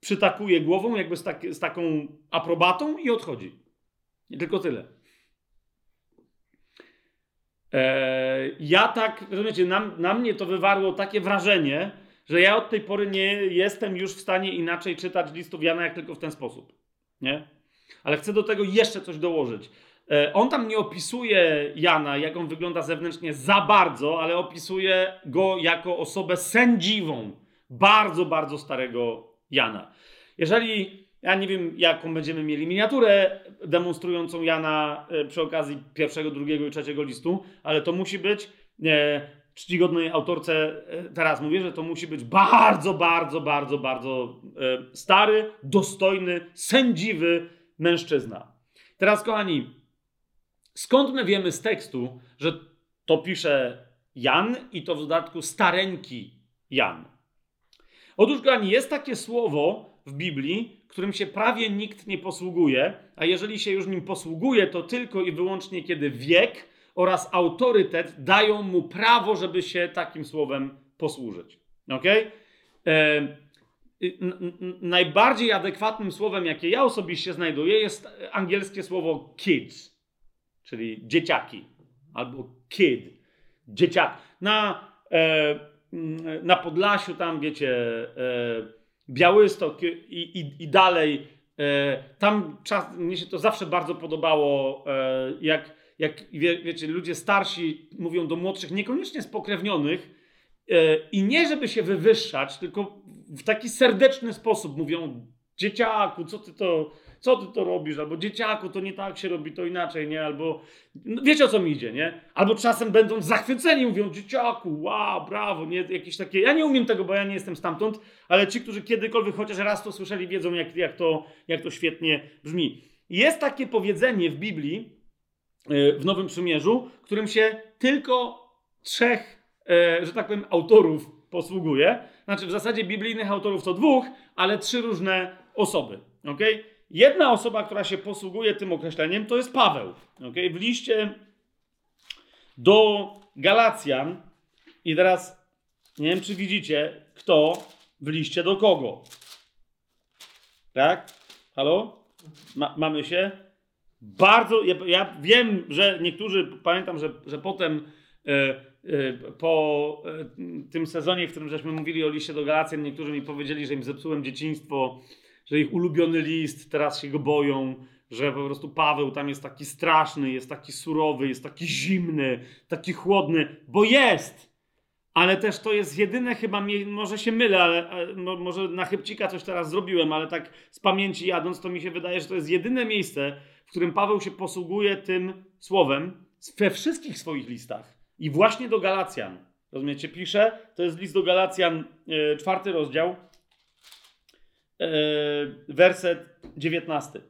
przytakuje głową, jakby z, tak, z taką aprobatą i odchodzi. I tylko tyle. E, ja tak, rozumiecie, na, na mnie to wywarło takie wrażenie, że ja od tej pory nie jestem już w stanie inaczej czytać listów Jana, jak tylko w ten sposób. Nie? Ale chcę do tego jeszcze coś dołożyć. E, on tam nie opisuje Jana, jak on wygląda zewnętrznie za bardzo, ale opisuje go jako osobę sędziwą bardzo, bardzo starego Jana. Jeżeli, ja nie wiem, jaką będziemy mieli miniaturę demonstrującą Jana e, przy okazji pierwszego, drugiego i trzeciego listu, ale to musi być e, czcigodnej autorce e, teraz mówię, że to musi być bardzo, bardzo, bardzo, bardzo e, stary, dostojny, sędziwy mężczyzna. Teraz, kochani, skąd my wiemy z tekstu, że to pisze Jan i to w dodatku stareńki Jan? Otóż, kochani, jest takie słowo w Biblii, którym się prawie nikt nie posługuje, a jeżeli się już nim posługuje, to tylko i wyłącznie kiedy wiek oraz autorytet dają mu prawo, żeby się takim słowem posłużyć. Ok? E, najbardziej adekwatnym słowem, jakie ja osobiście znajduję, jest angielskie słowo kids, czyli dzieciaki, albo kid, dzieciak. Na, e, na Podlasiu, tam wiecie, e, Białystok i, i, i dalej, tam czas, mnie się to zawsze bardzo podobało, jak jak wie, wiecie, ludzie starsi mówią do młodszych, niekoniecznie spokrewnionych, yy, i nie żeby się wywyższać, tylko w taki serdeczny sposób mówią: Dzieciaku, co ty to, co ty to robisz? Albo dzieciaku, to nie tak się robi, to inaczej, nie? Albo no, wiecie o co mi idzie, nie? Albo czasem będą zachwyceni, mówią: Dzieciaku, wow, brawo, nie? Jakieś takie. Ja nie umiem tego, bo ja nie jestem stamtąd, ale ci, którzy kiedykolwiek chociaż raz to słyszeli, wiedzą, jak, jak, to, jak to świetnie brzmi. Jest takie powiedzenie w Biblii, E, w Nowym Przymierzu, którym się tylko trzech, e, że tak powiem, autorów posługuje. Znaczy, w zasadzie biblijnych autorów to dwóch, ale trzy różne osoby. Okay? Jedna osoba, która się posługuje tym określeniem, to jest Paweł. Okay? W liście do Galacjan, i teraz nie wiem, czy widzicie, kto w liście do kogo. Tak? Halo? Ma, mamy się? Bardzo, ja, ja, wiem, że niektórzy, pamiętam, że, że potem e, e, po e, tym sezonie, w którym żeśmy mówili o liście do Galacjan, niektórzy mi powiedzieli, że im zepsułem dzieciństwo, że ich ulubiony list, teraz się go boją, że po prostu Paweł tam jest taki straszny, jest taki surowy, jest taki zimny, taki chłodny, bo jest! ale też to jest jedyne chyba, może się mylę, ale, może na chybcika coś teraz zrobiłem, ale tak z pamięci jadąc, to mi się wydaje, że to jest jedyne miejsce, w którym Paweł się posługuje tym słowem we wszystkich swoich listach. I właśnie do Galacjan. Rozumiecie? Pisze, to jest list do Galacjan, e, czwarty rozdział, e, werset dziewiętnasty.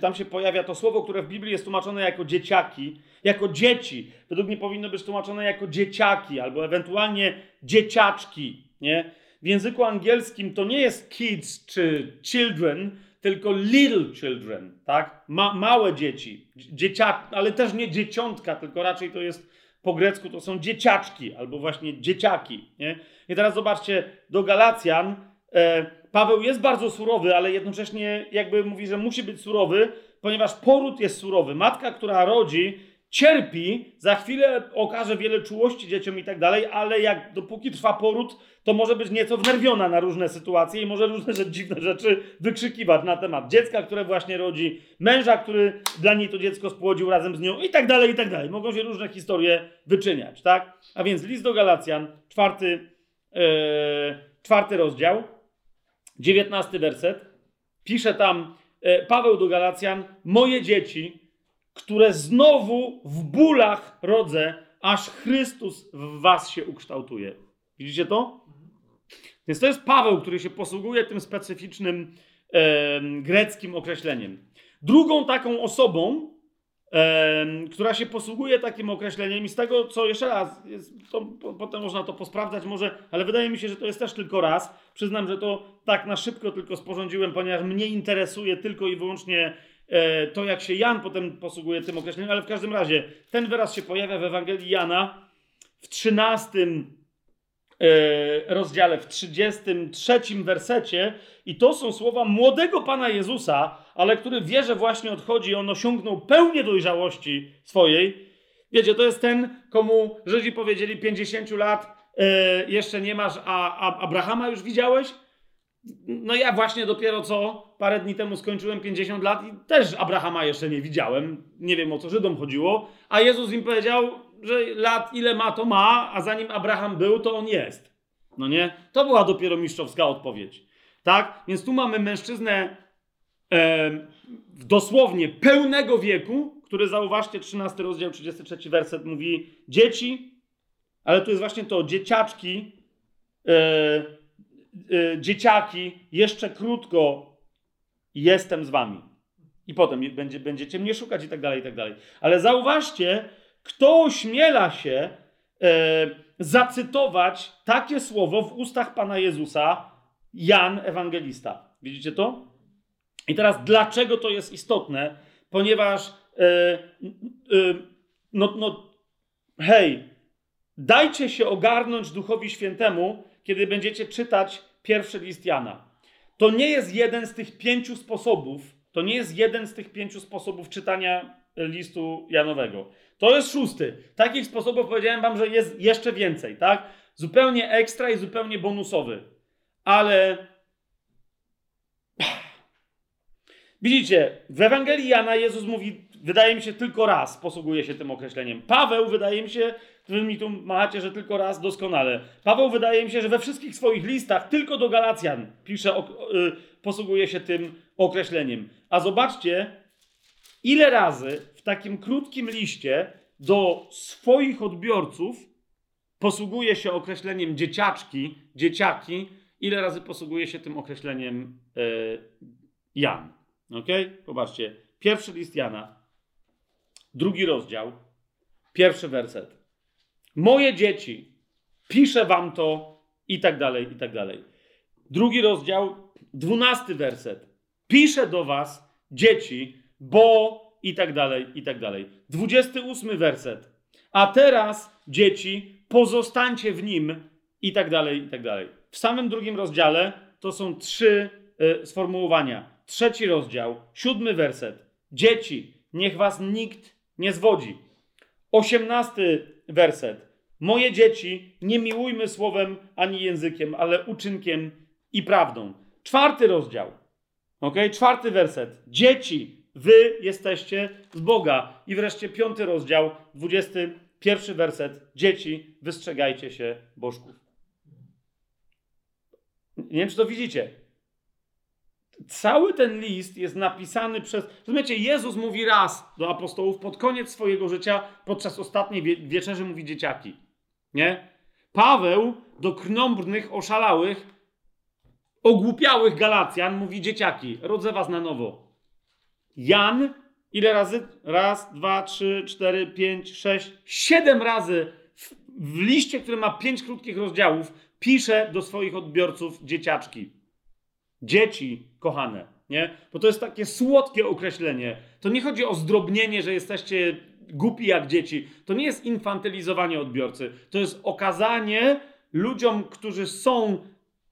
Tam się pojawia to słowo, które w Biblii jest tłumaczone jako dzieciaki, jako dzieci. Według mnie powinno być tłumaczone jako dzieciaki albo ewentualnie dzieciaczki. Nie? W języku angielskim to nie jest kids czy children, tylko little children, tak? Ma, małe dzieci, dzieciak, ale też nie dzieciątka, tylko raczej to jest po grecku to są dzieciaczki albo właśnie dzieciaki. Nie? I teraz zobaczcie, do Galacjan e, Paweł jest bardzo surowy, ale jednocześnie jakby mówi, że musi być surowy, ponieważ poród jest surowy. Matka, która rodzi, cierpi, za chwilę okaże wiele czułości dzieciom i tak dalej, ale jak dopóki trwa poród, to może być nieco wnerwiona na różne sytuacje i może różne rzeczy, dziwne rzeczy wykrzykiwać na temat dziecka, które właśnie rodzi, męża, który dla niej to dziecko spłodził razem z nią i tak dalej, i tak dalej. Mogą się różne historie wyczyniać, tak? A więc list do Galacjan, czwarty, yy, czwarty rozdział, dziewiętnasty werset, pisze tam yy, Paweł do Galacjan, moje dzieci, które znowu w bólach rodzę, aż Chrystus w was się ukształtuje. Widzicie to? Więc to jest Paweł, który się posługuje tym specyficznym e, greckim określeniem. Drugą taką osobą, e, która się posługuje takim określeniem, i z tego, co jeszcze raz, jest, to, po, potem można to posprawdzać może, ale wydaje mi się, że to jest też tylko raz. Przyznam, że to tak na szybko tylko sporządziłem, ponieważ mnie interesuje tylko i wyłącznie to, jak się Jan potem posługuje tym określeniem, ale w każdym razie ten wyraz się pojawia w Ewangelii Jana w 13 E, rozdziale, w 33 wersecie, i to są słowa młodego Pana Jezusa, ale który wie, że właśnie odchodzi, on osiągnął pełnię dojrzałości swojej. Wiecie, to jest ten, komu Żydzi powiedzieli 50 lat, e, jeszcze nie masz, a, a Abrahama już widziałeś? No ja właśnie dopiero co parę dni temu skończyłem 50 lat i też Abrahama jeszcze nie widziałem. Nie wiem o co Żydom chodziło. A Jezus im powiedział, że lat ile ma, to ma, a zanim Abraham był, to on jest. No nie? To była dopiero mistrzowska odpowiedź. Tak? Więc tu mamy mężczyznę e, dosłownie pełnego wieku, który zauważcie, 13 rozdział, 33 werset mówi dzieci, ale tu jest właśnie to, dzieciaczki, e, e, dzieciaki, jeszcze krótko jestem z wami. I potem będzie, będziecie mnie szukać i tak dalej, i tak dalej. Ale zauważcie, kto ośmiela się e, zacytować takie słowo w ustach Pana Jezusa, Jan Ewangelista. Widzicie to? I teraz dlaczego to jest istotne? Ponieważ e, e, no, no, hej, dajcie się ogarnąć Duchowi Świętemu, kiedy będziecie czytać pierwszy list Jana. To nie jest jeden z tych pięciu sposobów, to nie jest jeden z tych pięciu sposobów czytania listu Janowego. To jest szósty. Takich sposobów powiedziałem wam, że jest jeszcze więcej, tak? Zupełnie ekstra i zupełnie bonusowy. Ale widzicie, w Ewangelii Jana Jezus mówi, wydaje mi się, tylko raz posługuje się tym określeniem. Paweł, wydaje mi się, wy mi tu macie, że tylko raz doskonale. Paweł, wydaje mi się, że we wszystkich swoich listach, tylko do Galacjan pisze, y, posługuje się tym określeniem. A zobaczcie, ile razy w takim krótkim liście do swoich odbiorców posługuje się określeniem dzieciaczki, dzieciaki, ile razy posługuje się tym określeniem e, Jan. Ok? Popatrzcie. Pierwszy list Jana, drugi rozdział, pierwszy werset. Moje dzieci, piszę wam to i tak dalej, i tak dalej. Drugi rozdział, dwunasty werset. Piszę do was, dzieci, bo i tak dalej, i tak dalej. 28 werset. A teraz, dzieci, pozostańcie w nim i tak dalej, i tak dalej. W samym drugim rozdziale to są trzy y, sformułowania. Trzeci rozdział, siódmy werset. Dzieci, niech was nikt nie zwodzi. Osiemnasty werset. Moje dzieci, nie miłujmy słowem ani językiem, ale uczynkiem i prawdą. Czwarty rozdział. Ok? Czwarty werset. Dzieci, Wy jesteście z Boga. I wreszcie piąty rozdział, 25 pierwszy werset. Dzieci, wystrzegajcie się bożków. Nie wiem, czy to widzicie. Cały ten list jest napisany przez. Rozumiecie, Jezus mówi raz do apostołów pod koniec swojego życia, podczas ostatniej wie wieczerzy mówi dzieciaki. Nie? Paweł do krnąbrnych, oszalałych, ogłupiałych Galacjan mówi dzieciaki, rodzę was na nowo. Jan, ile razy? Raz, dwa, trzy, cztery, pięć, sześć, siedem razy w, w liście, który ma pięć krótkich rozdziałów, pisze do swoich odbiorców dzieciaczki. Dzieci kochane, nie? Bo to jest takie słodkie określenie. To nie chodzi o zdrobnienie, że jesteście głupi jak dzieci. To nie jest infantylizowanie odbiorcy. To jest okazanie ludziom, którzy są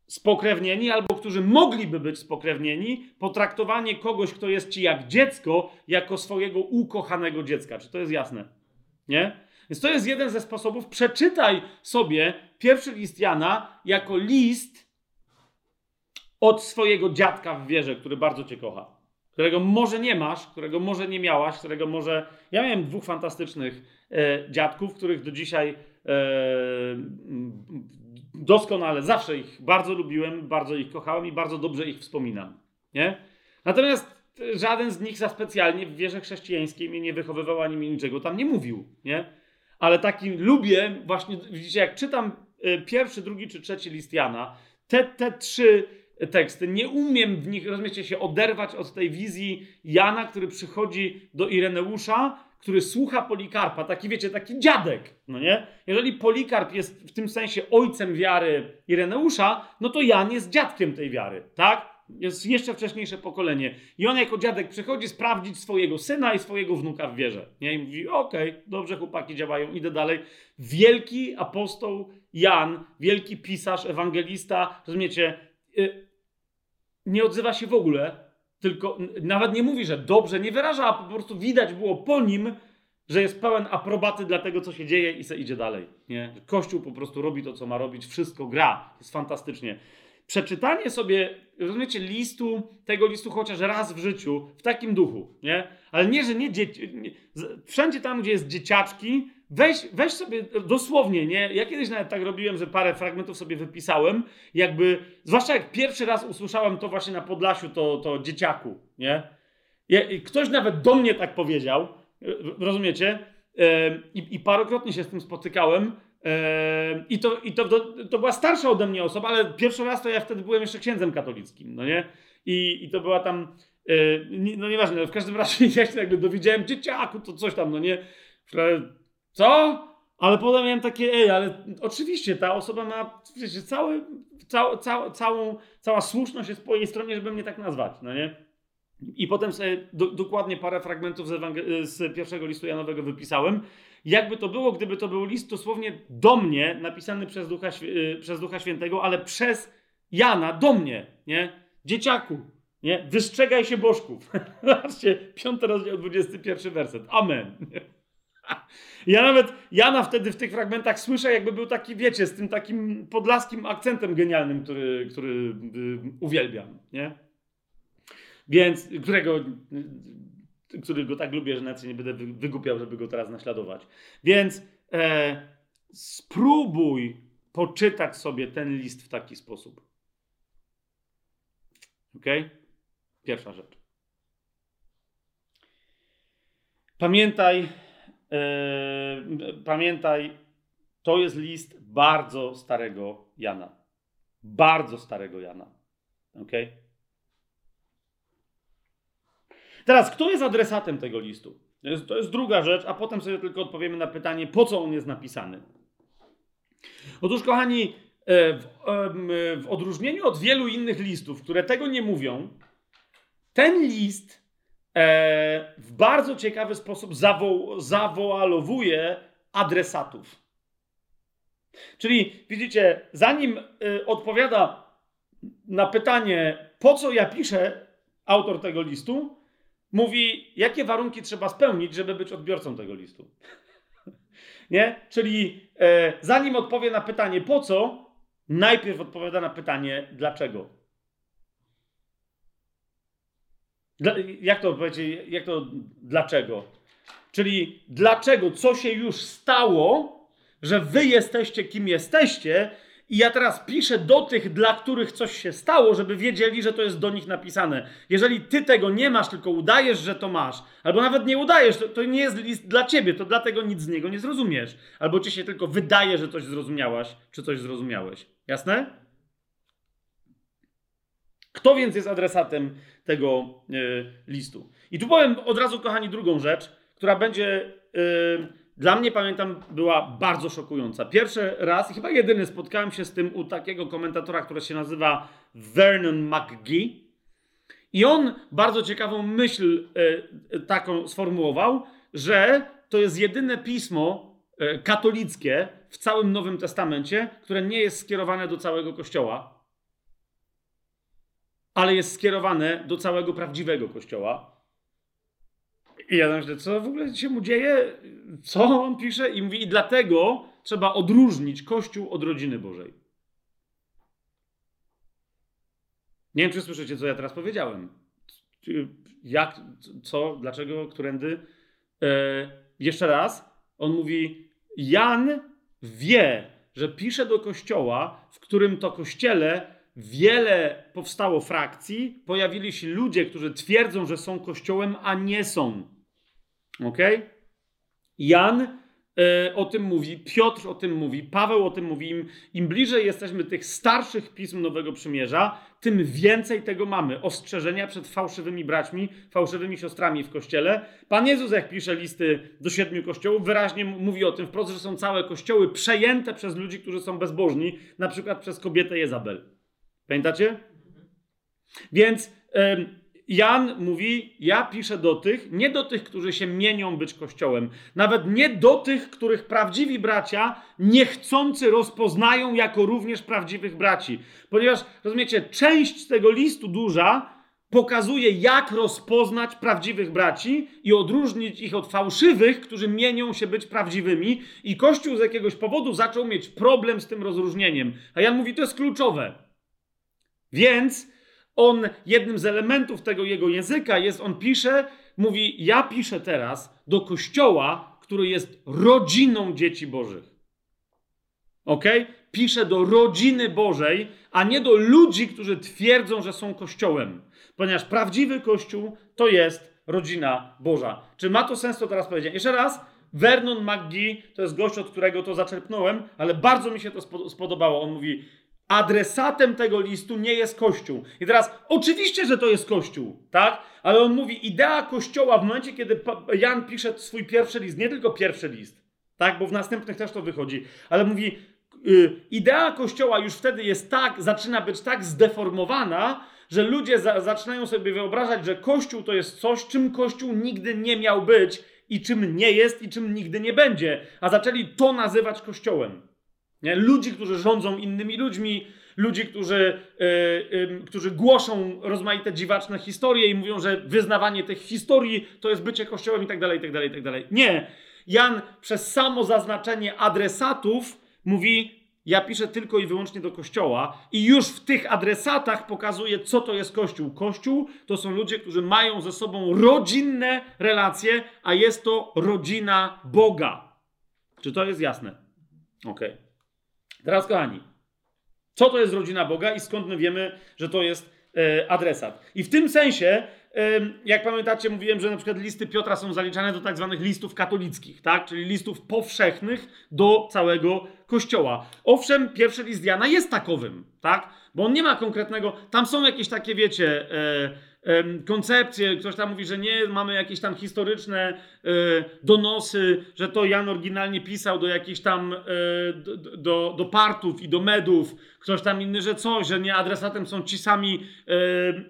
spokrewnieni albo którzy mogliby być spokrewnieni, potraktowanie kogoś, kto jest ci jak dziecko, jako swojego ukochanego dziecka. Czy to jest jasne? Nie? Więc to jest jeden ze sposobów. Przeczytaj sobie pierwszy list Jana jako list od swojego dziadka w wierze, który bardzo cię kocha. Którego może nie masz, którego może nie miałaś, którego może. Ja miałem dwóch fantastycznych e, dziadków, których do dzisiaj e, doskonale, zawsze ich bardzo lubiłem, bardzo ich kochałem i bardzo dobrze ich wspominam. Nie? Natomiast żaden z nich za specjalnie w wierze chrześcijańskiej mnie nie wychowywał ani mi niczego tam nie mówił. Nie? Ale taki lubię, właśnie widzicie, jak czytam e, pierwszy, drugi czy trzeci list Jana, te, te trzy teksty, nie umiem w nich, rozumiecie, się oderwać od tej wizji Jana, który przychodzi do Ireneusza, który słucha Polikarpa, taki wiecie, taki dziadek, no nie? Jeżeli Polikarp jest w tym sensie ojcem wiary Ireneusza, no to Jan jest dziadkiem tej wiary, tak? Jest jeszcze wcześniejsze pokolenie. I on jako dziadek przychodzi sprawdzić swojego syna i swojego wnuka w wierze. Nie? I mówi, okej, okay, dobrze chłopaki działają, idę dalej. Wielki apostoł Jan, wielki pisarz, ewangelista, rozumiecie, y, nie odzywa się w ogóle, tylko nawet nie mówi, że dobrze, nie wyraża, a po prostu widać było po nim, że jest pełen aprobaty dla tego, co się dzieje i se idzie dalej. Nie? Kościół po prostu robi to, co ma robić, wszystko gra, jest fantastycznie. Przeczytanie sobie, rozumiecie, listu, tego listu chociaż raz w życiu, w takim duchu, nie? Ale nie, że nie dzieci. Wszędzie tam, gdzie jest dzieciaczki, Weź, weź sobie dosłownie, nie? Ja kiedyś nawet tak robiłem, że parę fragmentów sobie wypisałem, jakby, zwłaszcza jak pierwszy raz usłyszałem to właśnie na Podlasiu, to, to dzieciaku, nie? Ktoś nawet do mnie tak powiedział, rozumiecie? I, i parokrotnie się z tym spotykałem. I, to, i to, to, to była starsza ode mnie osoba, ale pierwszy raz to ja wtedy byłem jeszcze księdzem katolickim, no nie? I, i to była tam, e, no nieważne, ale w każdym razie ja się nagle dowiedziałem, dzieciaku, to coś tam, no nie? Co? Ale potem miałem takie, ej, ale oczywiście ta osoba ma, wiecie, cały, cał, cał, całą, cała słuszność jest po jej stronie, żeby mnie tak nazwać, no nie? I potem sobie do, dokładnie parę fragmentów z, z, pierwszego listu Janowego wypisałem. Jakby to było, gdyby to był list dosłownie do mnie, napisany przez Ducha, y, przez Ducha Świętego, ale przez Jana do mnie, nie? Dzieciaku, nie? Wystrzegaj się bożków. Zobaczcie, piąty rozdział, 21 werset. Amen. Ja nawet Jana wtedy w tych fragmentach słyszę, jakby był taki, wiecie, z tym takim podlaskim akcentem genialnym, który, który y, uwielbiam, nie? Więc, którego, którego tak lubię, że nawet nie będę wygupiał, żeby go teraz naśladować. Więc e, spróbuj poczytać sobie ten list w taki sposób. Ok? Pierwsza rzecz. Pamiętaj, pamiętaj, to jest list bardzo starego Jana. Bardzo starego Jana. Ok? Teraz, kto jest adresatem tego listu? To jest, to jest druga rzecz, a potem sobie tylko odpowiemy na pytanie, po co on jest napisany. Otóż, kochani, e, w, w odróżnieniu od wielu innych listów, które tego nie mówią, ten list e, w bardzo ciekawy sposób zawo zawoalowuje adresatów. Czyli widzicie, zanim y, odpowiada na pytanie, po co ja piszę, autor tego listu, mówi, jakie warunki trzeba spełnić, żeby być odbiorcą tego listu. Nie? Czyli e, zanim odpowie na pytanie, po co, najpierw odpowiada na pytanie, dlaczego. Dla, jak to powiedzieć, jak to, dlaczego? Czyli dlaczego, co się już stało, że wy jesteście kim jesteście, i ja teraz piszę do tych, dla których coś się stało, żeby wiedzieli, że to jest do nich napisane. Jeżeli ty tego nie masz, tylko udajesz, że to masz, albo nawet nie udajesz, to, to nie jest list dla ciebie, to dlatego nic z niego nie zrozumiesz. Albo ci się tylko wydaje, że coś zrozumiałaś, czy coś zrozumiałeś. Jasne? Kto więc jest adresatem tego y, listu? I tu powiem od razu, kochani, drugą rzecz, która będzie. Y, dla mnie, pamiętam, była bardzo szokująca. Pierwszy raz, chyba jedyny, spotkałem się z tym u takiego komentatora, który się nazywa Vernon McGee. I on bardzo ciekawą myśl y, taką sformułował, że to jest jedyne pismo katolickie w całym Nowym Testamencie, które nie jest skierowane do całego Kościoła, ale jest skierowane do całego prawdziwego Kościoła. I ja myślę, co w ogóle się mu dzieje? Co on pisze? I mówi, i dlatego trzeba odróżnić Kościół od rodziny Bożej. Nie wiem, czy słyszycie, co ja teraz powiedziałem. Jak, co, dlaczego, którędy? E, jeszcze raz. On mówi, Jan wie, że pisze do kościoła, w którym to kościele wiele powstało frakcji, pojawili się ludzie, którzy twierdzą, że są kościołem, a nie są. Ok? Jan y, o tym mówi, Piotr o tym mówi, Paweł o tym mówi. Im, Im bliżej jesteśmy tych starszych pism Nowego Przymierza, tym więcej tego mamy. Ostrzeżenia przed fałszywymi braćmi, fałszywymi siostrami w kościele. Pan Jezus, jak pisze listy do siedmiu kościołów, wyraźnie mówi o tym wprost, że są całe kościoły przejęte przez ludzi, którzy są bezbożni, na przykład przez kobietę Jezabel. Pamiętacie? Więc Jan mówi: Ja piszę do tych, nie do tych, którzy się mienią być kościołem, nawet nie do tych, których prawdziwi bracia niechcący rozpoznają jako również prawdziwych braci. Ponieważ, rozumiecie, część tego listu duża pokazuje, jak rozpoznać prawdziwych braci i odróżnić ich od fałszywych, którzy mienią się być prawdziwymi, i Kościół z jakiegoś powodu zaczął mieć problem z tym rozróżnieniem. A Jan mówi: To jest kluczowe. Więc on, jednym z elementów tego jego języka jest, on pisze, mówi, ja piszę teraz do kościoła, który jest rodziną dzieci bożych. Ok? Pisze do rodziny Bożej, a nie do ludzi, którzy twierdzą, że są kościołem. Ponieważ prawdziwy kościół to jest rodzina Boża. Czy ma to sens, to teraz powiedzieć? Jeszcze raz, Vernon McGee to jest gość, od którego to zaczerpnąłem, ale bardzo mi się to spodobało. On mówi: adresatem tego listu nie jest Kościół. I teraz, oczywiście, że to jest Kościół, tak? Ale on mówi, idea Kościoła w momencie, kiedy Jan pisze swój pierwszy list, nie tylko pierwszy list, tak? Bo w następnych też to wychodzi, ale mówi, yy, idea Kościoła już wtedy jest tak, zaczyna być tak zdeformowana, że ludzie za, zaczynają sobie wyobrażać, że Kościół to jest coś, czym Kościół nigdy nie miał być i czym nie jest i czym nigdy nie będzie, a zaczęli to nazywać Kościołem. Nie? Ludzi, którzy rządzą innymi ludźmi, ludzi, którzy, yy, yy, którzy głoszą rozmaite dziwaczne historie i mówią, że wyznawanie tych historii to jest bycie kościołem i tak dalej, i tak dalej, i tak dalej. Nie. Jan przez samo zaznaczenie adresatów mówi, ja piszę tylko i wyłącznie do kościoła i już w tych adresatach pokazuje, co to jest kościół. Kościół to są ludzie, którzy mają ze sobą rodzinne relacje, a jest to rodzina Boga. Czy to jest jasne? Okej. Okay. Teraz, kochani, co to jest rodzina Boga i skąd my wiemy, że to jest e, adresat? I w tym sensie, e, jak pamiętacie, mówiłem, że na przykład listy Piotra są zaliczane do tak zwanych listów katolickich, tak? czyli listów powszechnych do całego Kościoła. Owszem, pierwszy list Jana jest takowym, tak? bo on nie ma konkretnego, tam są jakieś takie, wiecie... E, koncepcje, ktoś tam mówi, że nie, mamy jakieś tam historyczne e, donosy, że to Jan oryginalnie pisał do jakichś tam, e, do, do, do partów i do medów, ktoś tam inny, że coś, że nie adresatem są ci sami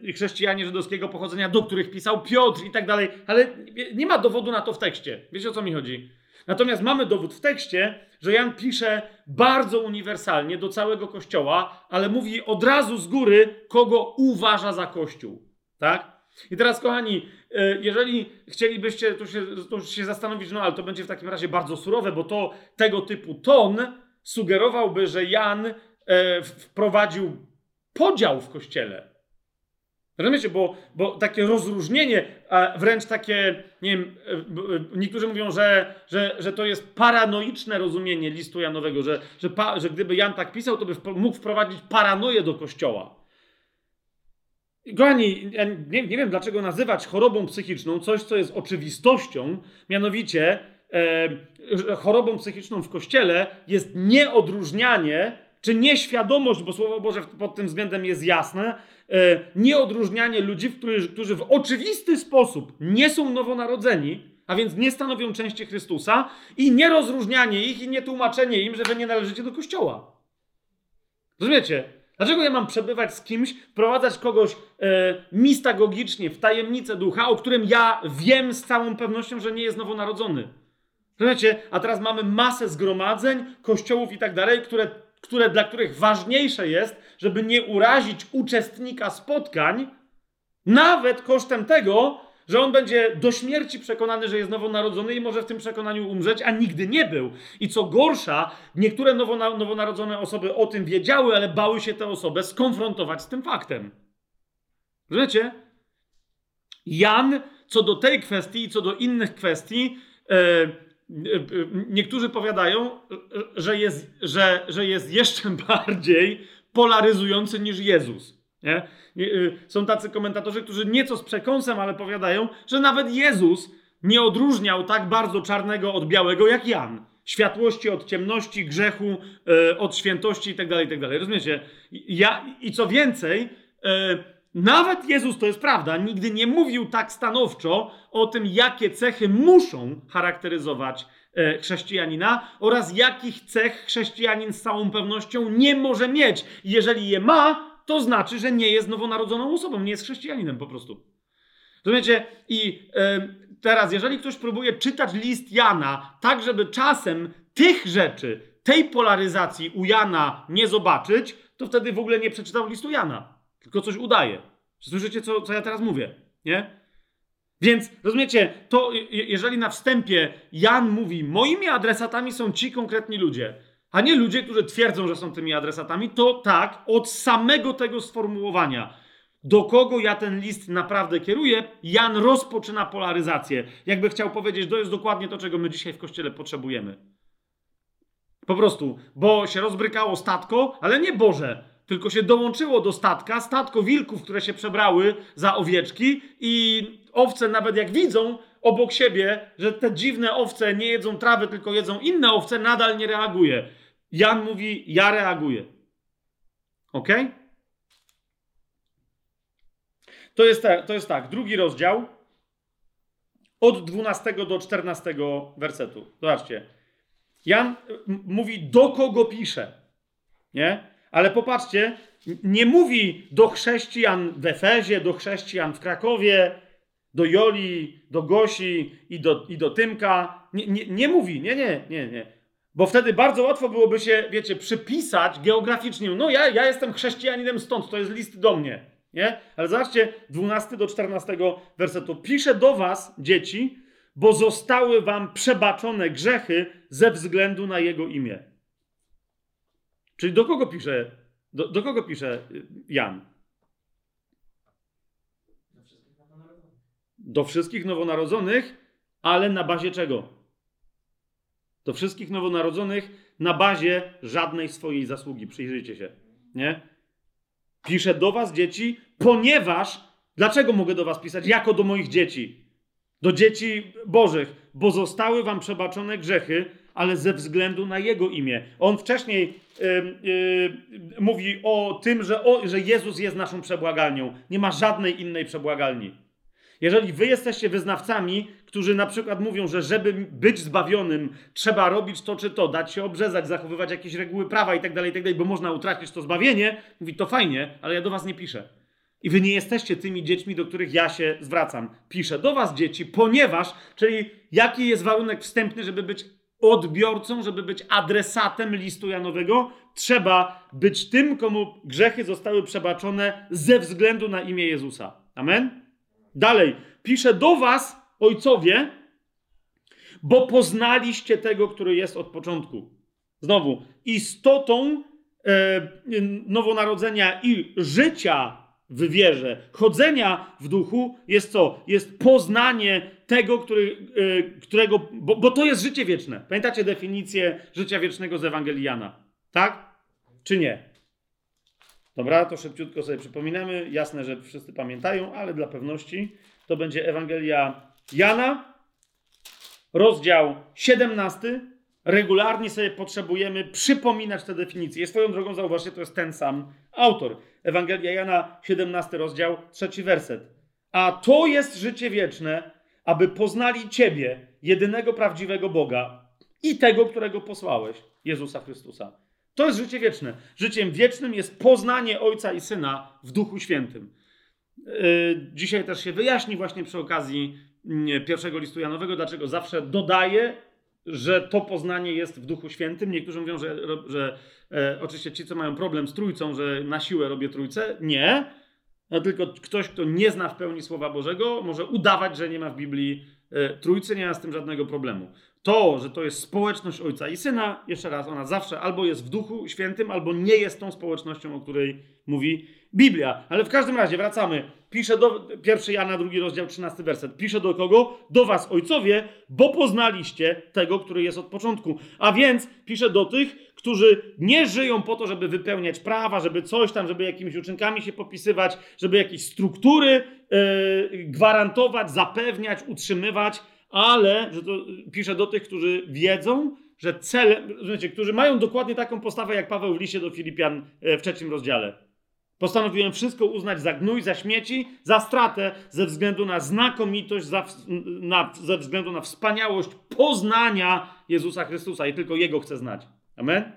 e, chrześcijanie żydowskiego pochodzenia, do których pisał Piotr i tak dalej, ale nie ma dowodu na to w tekście. Wiecie o co mi chodzi? Natomiast mamy dowód w tekście, że Jan pisze bardzo uniwersalnie do całego kościoła, ale mówi od razu z góry, kogo uważa za kościół. Tak? I teraz, kochani, e, jeżeli chcielibyście tu się, tu się zastanowić, no ale to będzie w takim razie bardzo surowe, bo to tego typu ton sugerowałby, że Jan e, wprowadził podział w kościele. Rozumiecie, bo, bo takie rozróżnienie, a wręcz takie, nie wiem, e, niektórzy mówią, że, że, że to jest paranoiczne rozumienie listu Janowego, że, że, pa, że gdyby Jan tak pisał, to by mógł wprowadzić paranoję do kościoła. Kochani, ja nie, nie wiem dlaczego nazywać chorobą psychiczną coś, co jest oczywistością, mianowicie e, chorobą psychiczną w kościele jest nieodróżnianie, czy nieświadomość, bo Słowo Boże pod tym względem jest jasne, e, nieodróżnianie ludzi, którzy, którzy w oczywisty sposób nie są nowonarodzeni, a więc nie stanowią części Chrystusa, i nierozróżnianie ich i nietłumaczenie im, że wy nie należycie do kościoła. Rozumiecie? Dlaczego ja mam przebywać z kimś, wprowadzać kogoś e, mistagogicznie w tajemnicę ducha, o którym ja wiem z całą pewnością, że nie jest nowonarodzony? Rozumiecie? A teraz mamy masę zgromadzeń, kościołów i tak dalej, które, które, dla których ważniejsze jest, żeby nie urazić uczestnika spotkań, nawet kosztem tego, że on będzie do śmierci przekonany, że jest nowonarodzony i może w tym przekonaniu umrzeć, a nigdy nie był. I co gorsza, niektóre nowonarodzone osoby o tym wiedziały, ale bały się tę osobę skonfrontować z tym faktem. Rozumiecie? Jan, co do tej kwestii i co do innych kwestii, e, e, niektórzy powiadają, że jest, że, że jest jeszcze bardziej polaryzujący niż Jezus. Nie? Y, są tacy komentatorzy, którzy nieco z przekąsem, ale powiadają, że nawet Jezus nie odróżniał tak bardzo czarnego od białego jak Jan. Światłości od ciemności, grzechu y, od świętości itd., tak itd. Tak Rozumiecie? Ja, I co więcej, y, nawet Jezus, to jest prawda, nigdy nie mówił tak stanowczo o tym, jakie cechy muszą charakteryzować chrześcijanina oraz jakich cech chrześcijanin z całą pewnością nie może mieć. Jeżeli je ma, to znaczy, że nie jest nowonarodzoną osobą, nie jest chrześcijaninem po prostu. Rozumiecie? I teraz, jeżeli ktoś próbuje czytać list Jana tak, żeby czasem tych rzeczy, tej polaryzacji u Jana nie zobaczyć, to wtedy w ogóle nie przeczytał listu Jana, tylko coś udaje. Słyszycie, co, co ja teraz mówię? Nie? Więc rozumiecie, to jeżeli na wstępie Jan mówi, moimi adresatami są ci konkretni ludzie, a nie ludzie, którzy twierdzą, że są tymi adresatami, to tak, od samego tego sformułowania, do kogo ja ten list naprawdę kieruję, Jan rozpoczyna polaryzację. Jakby chciał powiedzieć, to jest dokładnie to, czego my dzisiaj w kościele potrzebujemy. Po prostu, bo się rozbrykało statko, ale nie Boże, tylko się dołączyło do statka, statko wilków, które się przebrały za owieczki i owce nawet jak widzą obok siebie, że te dziwne owce nie jedzą trawy, tylko jedzą inne owce, nadal nie reaguje. Jan mówi, ja reaguję. Ok? To jest, to jest tak, drugi rozdział, od 12 do 14 wersetu. Zobaczcie. Jan mówi, do kogo pisze. Nie? Ale popatrzcie, nie mówi do chrześcijan w Efezie, do chrześcijan w Krakowie, do Joli, do Gosi i do, i do Tymka. Nie, nie, nie mówi, nie, nie, nie, nie. Bo wtedy bardzo łatwo byłoby się, wiecie, przypisać geograficznie. No ja, ja jestem chrześcijaninem stąd, to jest list do mnie. Nie? Ale zobaczcie, 12 do 14 wersetu. Piszę do was, dzieci, bo zostały wam przebaczone grzechy ze względu na Jego imię. Czyli do kogo pisze, do, do kogo pisze Jan? Do wszystkich nowonarodzonych, ale na bazie czego? Do wszystkich nowonarodzonych na bazie żadnej swojej zasługi. Przyjrzyjcie się. Nie? Piszę do was, dzieci, ponieważ. Dlaczego mogę do was pisać? Jako do moich dzieci. Do dzieci Bożych, bo zostały wam przebaczone grzechy, ale ze względu na Jego imię. On wcześniej yy, yy, mówi o tym, że, o, że Jezus jest naszą przebłagalnią. Nie ma żadnej innej przebłagalni. Jeżeli wy jesteście wyznawcami, którzy na przykład mówią, że żeby być zbawionym, trzeba robić to czy to, dać się obrzezać, zachowywać jakieś reguły prawa i tak dalej, tak bo można utracić to zbawienie, mówi to fajnie, ale ja do was nie piszę. I wy nie jesteście tymi dziećmi, do których ja się zwracam. Piszę do was dzieci, ponieważ, czyli jaki jest warunek wstępny, żeby być odbiorcą, żeby być adresatem listu Janowego, trzeba być tym, komu grzechy zostały przebaczone ze względu na imię Jezusa. Amen? Dalej, pisze do was, ojcowie, bo poznaliście tego, który jest od początku. Znowu, istotą e, nowonarodzenia i życia w wierze. Chodzenia w duchu jest co? Jest poznanie tego, który, yy, którego. Bo, bo to jest życie wieczne. Pamiętacie definicję życia wiecznego z Ewangeliana? Tak? Czy nie? Dobra, to szybciutko sobie przypominamy. Jasne, że wszyscy pamiętają, ale dla pewności to będzie Ewangelia Jana, rozdział 17. Regularnie sobie potrzebujemy przypominać te definicje. Swoją drogą, zauważcie, to jest ten sam autor. Ewangelia Jana, 17 rozdział, trzeci werset. A to jest życie wieczne, aby poznali Ciebie, jedynego prawdziwego Boga i tego, którego posłałeś, Jezusa Chrystusa. To jest życie wieczne. Życiem wiecznym jest poznanie Ojca i Syna w Duchu Świętym. Yy, dzisiaj też się wyjaśni właśnie przy okazji mm, pierwszego listu Janowego, dlaczego zawsze dodaję, że to poznanie jest w Duchu Świętym. Niektórzy mówią, że, że e, oczywiście ci, co mają problem z trójcą, że na siłę robię trójcę. Nie. No, tylko ktoś, kto nie zna w pełni Słowa Bożego, może udawać, że nie ma w Biblii trójcy, nie ma z tym żadnego problemu. To, że to jest społeczność Ojca i Syna, jeszcze raz, ona zawsze albo jest w Duchu Świętym, albo nie jest tą społecznością, o której mówi Biblia. Ale w każdym razie wracamy. Pisze do 1 Jana, drugi rozdział, 13 werset. Pisze do kogo? Do was, ojcowie, bo poznaliście tego, który jest od początku. A więc pisze do tych, którzy nie żyją po to, żeby wypełniać prawa, żeby coś tam, żeby jakimiś uczynkami się popisywać, żeby jakieś struktury yy, gwarantować, zapewniać, utrzymywać, ale że to pisze do tych, którzy wiedzą, że cele, rozumiecie, którzy mają dokładnie taką postawę jak Paweł w liście do Filipian e, w trzecim rozdziale. Postanowiłem wszystko uznać za gnój, za śmieci, za stratę ze względu na znakomitość, za, na, ze względu na wspaniałość poznania Jezusa Chrystusa i tylko Jego chcę znać. Amen?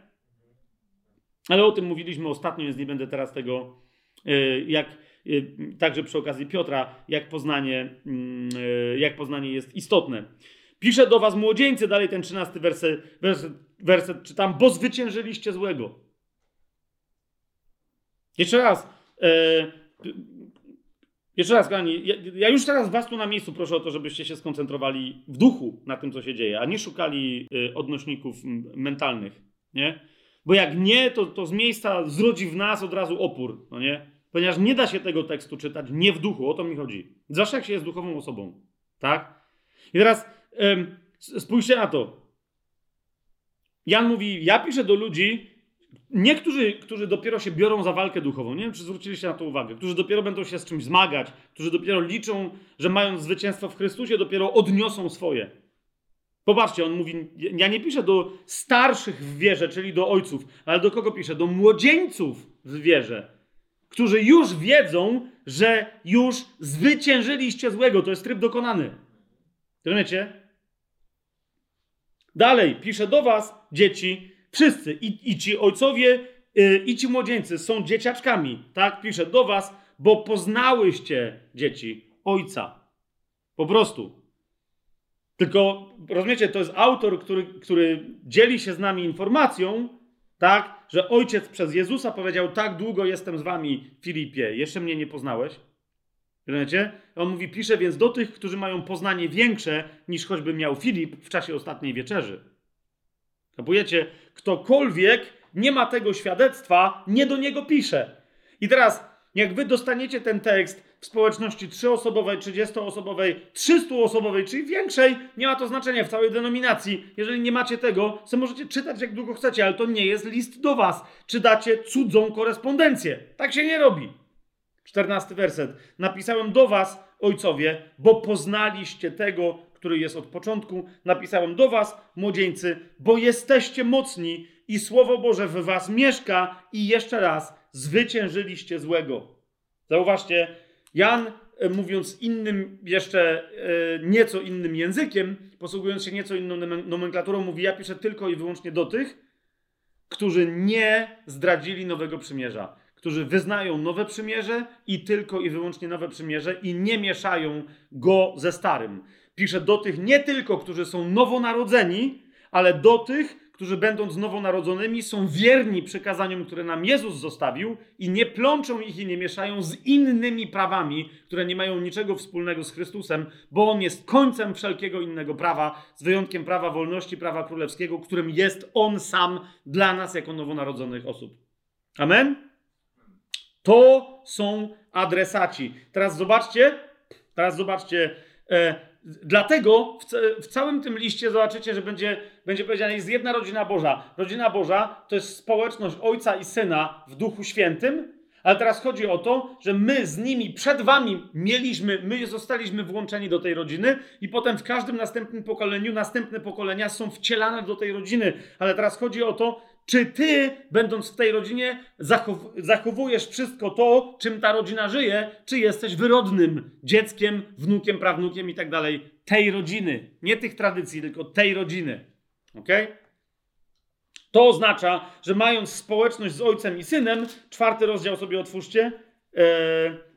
Ale o tym mówiliśmy ostatnio, więc nie będę teraz tego, e, jak Y, także przy okazji Piotra, jak poznanie, mm, y, jak poznanie jest istotne. Pisze do was młodzieńcy, dalej ten trzynasty werset, werset, werset czytam, bo zwyciężyliście złego. Jeszcze raz, e, jeszcze raz, kochani, ja, ja, już teraz was tu na miejscu proszę o to, żebyście się skoncentrowali w duchu na tym, co się dzieje, a nie szukali y, odnośników mentalnych, nie? Bo jak nie, to, to z miejsca zrodzi w nas od razu opór, no nie? Ponieważ nie da się tego tekstu czytać nie w duchu, o to mi chodzi. Zawsze jak się jest duchową osobą. Tak? I teraz ym, spójrzcie na to. Jan mówi, ja piszę do ludzi, niektórzy, którzy dopiero się biorą za walkę duchową, nie wiem, czy zwróciliście na to uwagę, którzy dopiero będą się z czymś zmagać, którzy dopiero liczą, że mając zwycięstwo w Chrystusie, dopiero odniosą swoje. Popatrzcie, on mówi, ja nie piszę do starszych w wierze, czyli do ojców, ale do kogo piszę? Do młodzieńców w wierze którzy już wiedzą, że już zwyciężyliście złego. To jest tryb dokonany. Rozumiecie? Dalej, pisze do was, dzieci, wszyscy, i, i ci ojcowie, yy, i ci młodzieńcy są dzieciaczkami. Tak, pisze do was, bo poznałyście dzieci ojca. Po prostu. Tylko, rozumiecie, to jest autor, który, który dzieli się z nami informacją, tak? Że ojciec przez Jezusa powiedział: Tak długo jestem z wami, Filipie, jeszcze mnie nie poznałeś. Rozumiecie? On mówi: Pisze więc do tych, którzy mają poznanie większe niż choćby miał Filip w czasie ostatniej wieczerzy. Kapujecie? Ktokolwiek nie ma tego świadectwa, nie do niego pisze. I teraz, jak wy dostaniecie ten tekst w społeczności trzyosobowej, 30-osobowej, 300-osobowej, czyli większej, nie ma to znaczenia w całej denominacji. Jeżeli nie macie tego, to możecie czytać jak długo chcecie, ale to nie jest list do was. Czytacie cudzą korespondencję. Tak się nie robi. 14 werset. Napisałem do was, ojcowie, bo poznaliście tego, który jest od początku. Napisałem do was, młodzieńcy, bo jesteście mocni i Słowo Boże w was mieszka i jeszcze raz zwyciężyliście złego. Zauważcie, Jan, e, mówiąc innym, jeszcze e, nieco innym językiem, posługując się nieco inną nomenklaturą, mówi: Ja piszę tylko i wyłącznie do tych, którzy nie zdradzili nowego przymierza, którzy wyznają nowe przymierze i tylko i wyłącznie nowe przymierze i nie mieszają go ze starym. Pisze do tych nie tylko, którzy są nowonarodzeni, ale do tych, którzy będąc nowonarodzonymi są wierni przykazaniom, które nam Jezus zostawił i nie plączą ich i nie mieszają z innymi prawami, które nie mają niczego wspólnego z Chrystusem, bo On jest końcem wszelkiego innego prawa, z wyjątkiem prawa wolności, prawa królewskiego, którym jest On sam dla nas jako nowonarodzonych osób. Amen? To są adresaci. Teraz zobaczcie, teraz zobaczcie, e, dlatego w, całym tym liście zobaczycie, że będzie, będzie powiedziane, jest jedna rodzina Boża. Rodzina Boża to jest społeczność Ojca i Syna w Duchu Świętym, ale teraz chodzi o to, że my z nimi, przed wami mieliśmy, my zostaliśmy włączeni do tej rodziny i potem w każdym następnym pokoleniu, następne pokolenia są wcielane do tej rodziny. Ale teraz chodzi o to, czy ty, będąc w tej rodzinie, zachow zachowujesz wszystko to, czym ta rodzina żyje, czy jesteś wyrodnym dzieckiem, wnukiem, prawnukiem i tak dalej tej rodziny. Nie tych tradycji, tylko tej rodziny. Okay? To oznacza, że mając społeczność z ojcem i synem, czwarty rozdział sobie otwórzcie, e,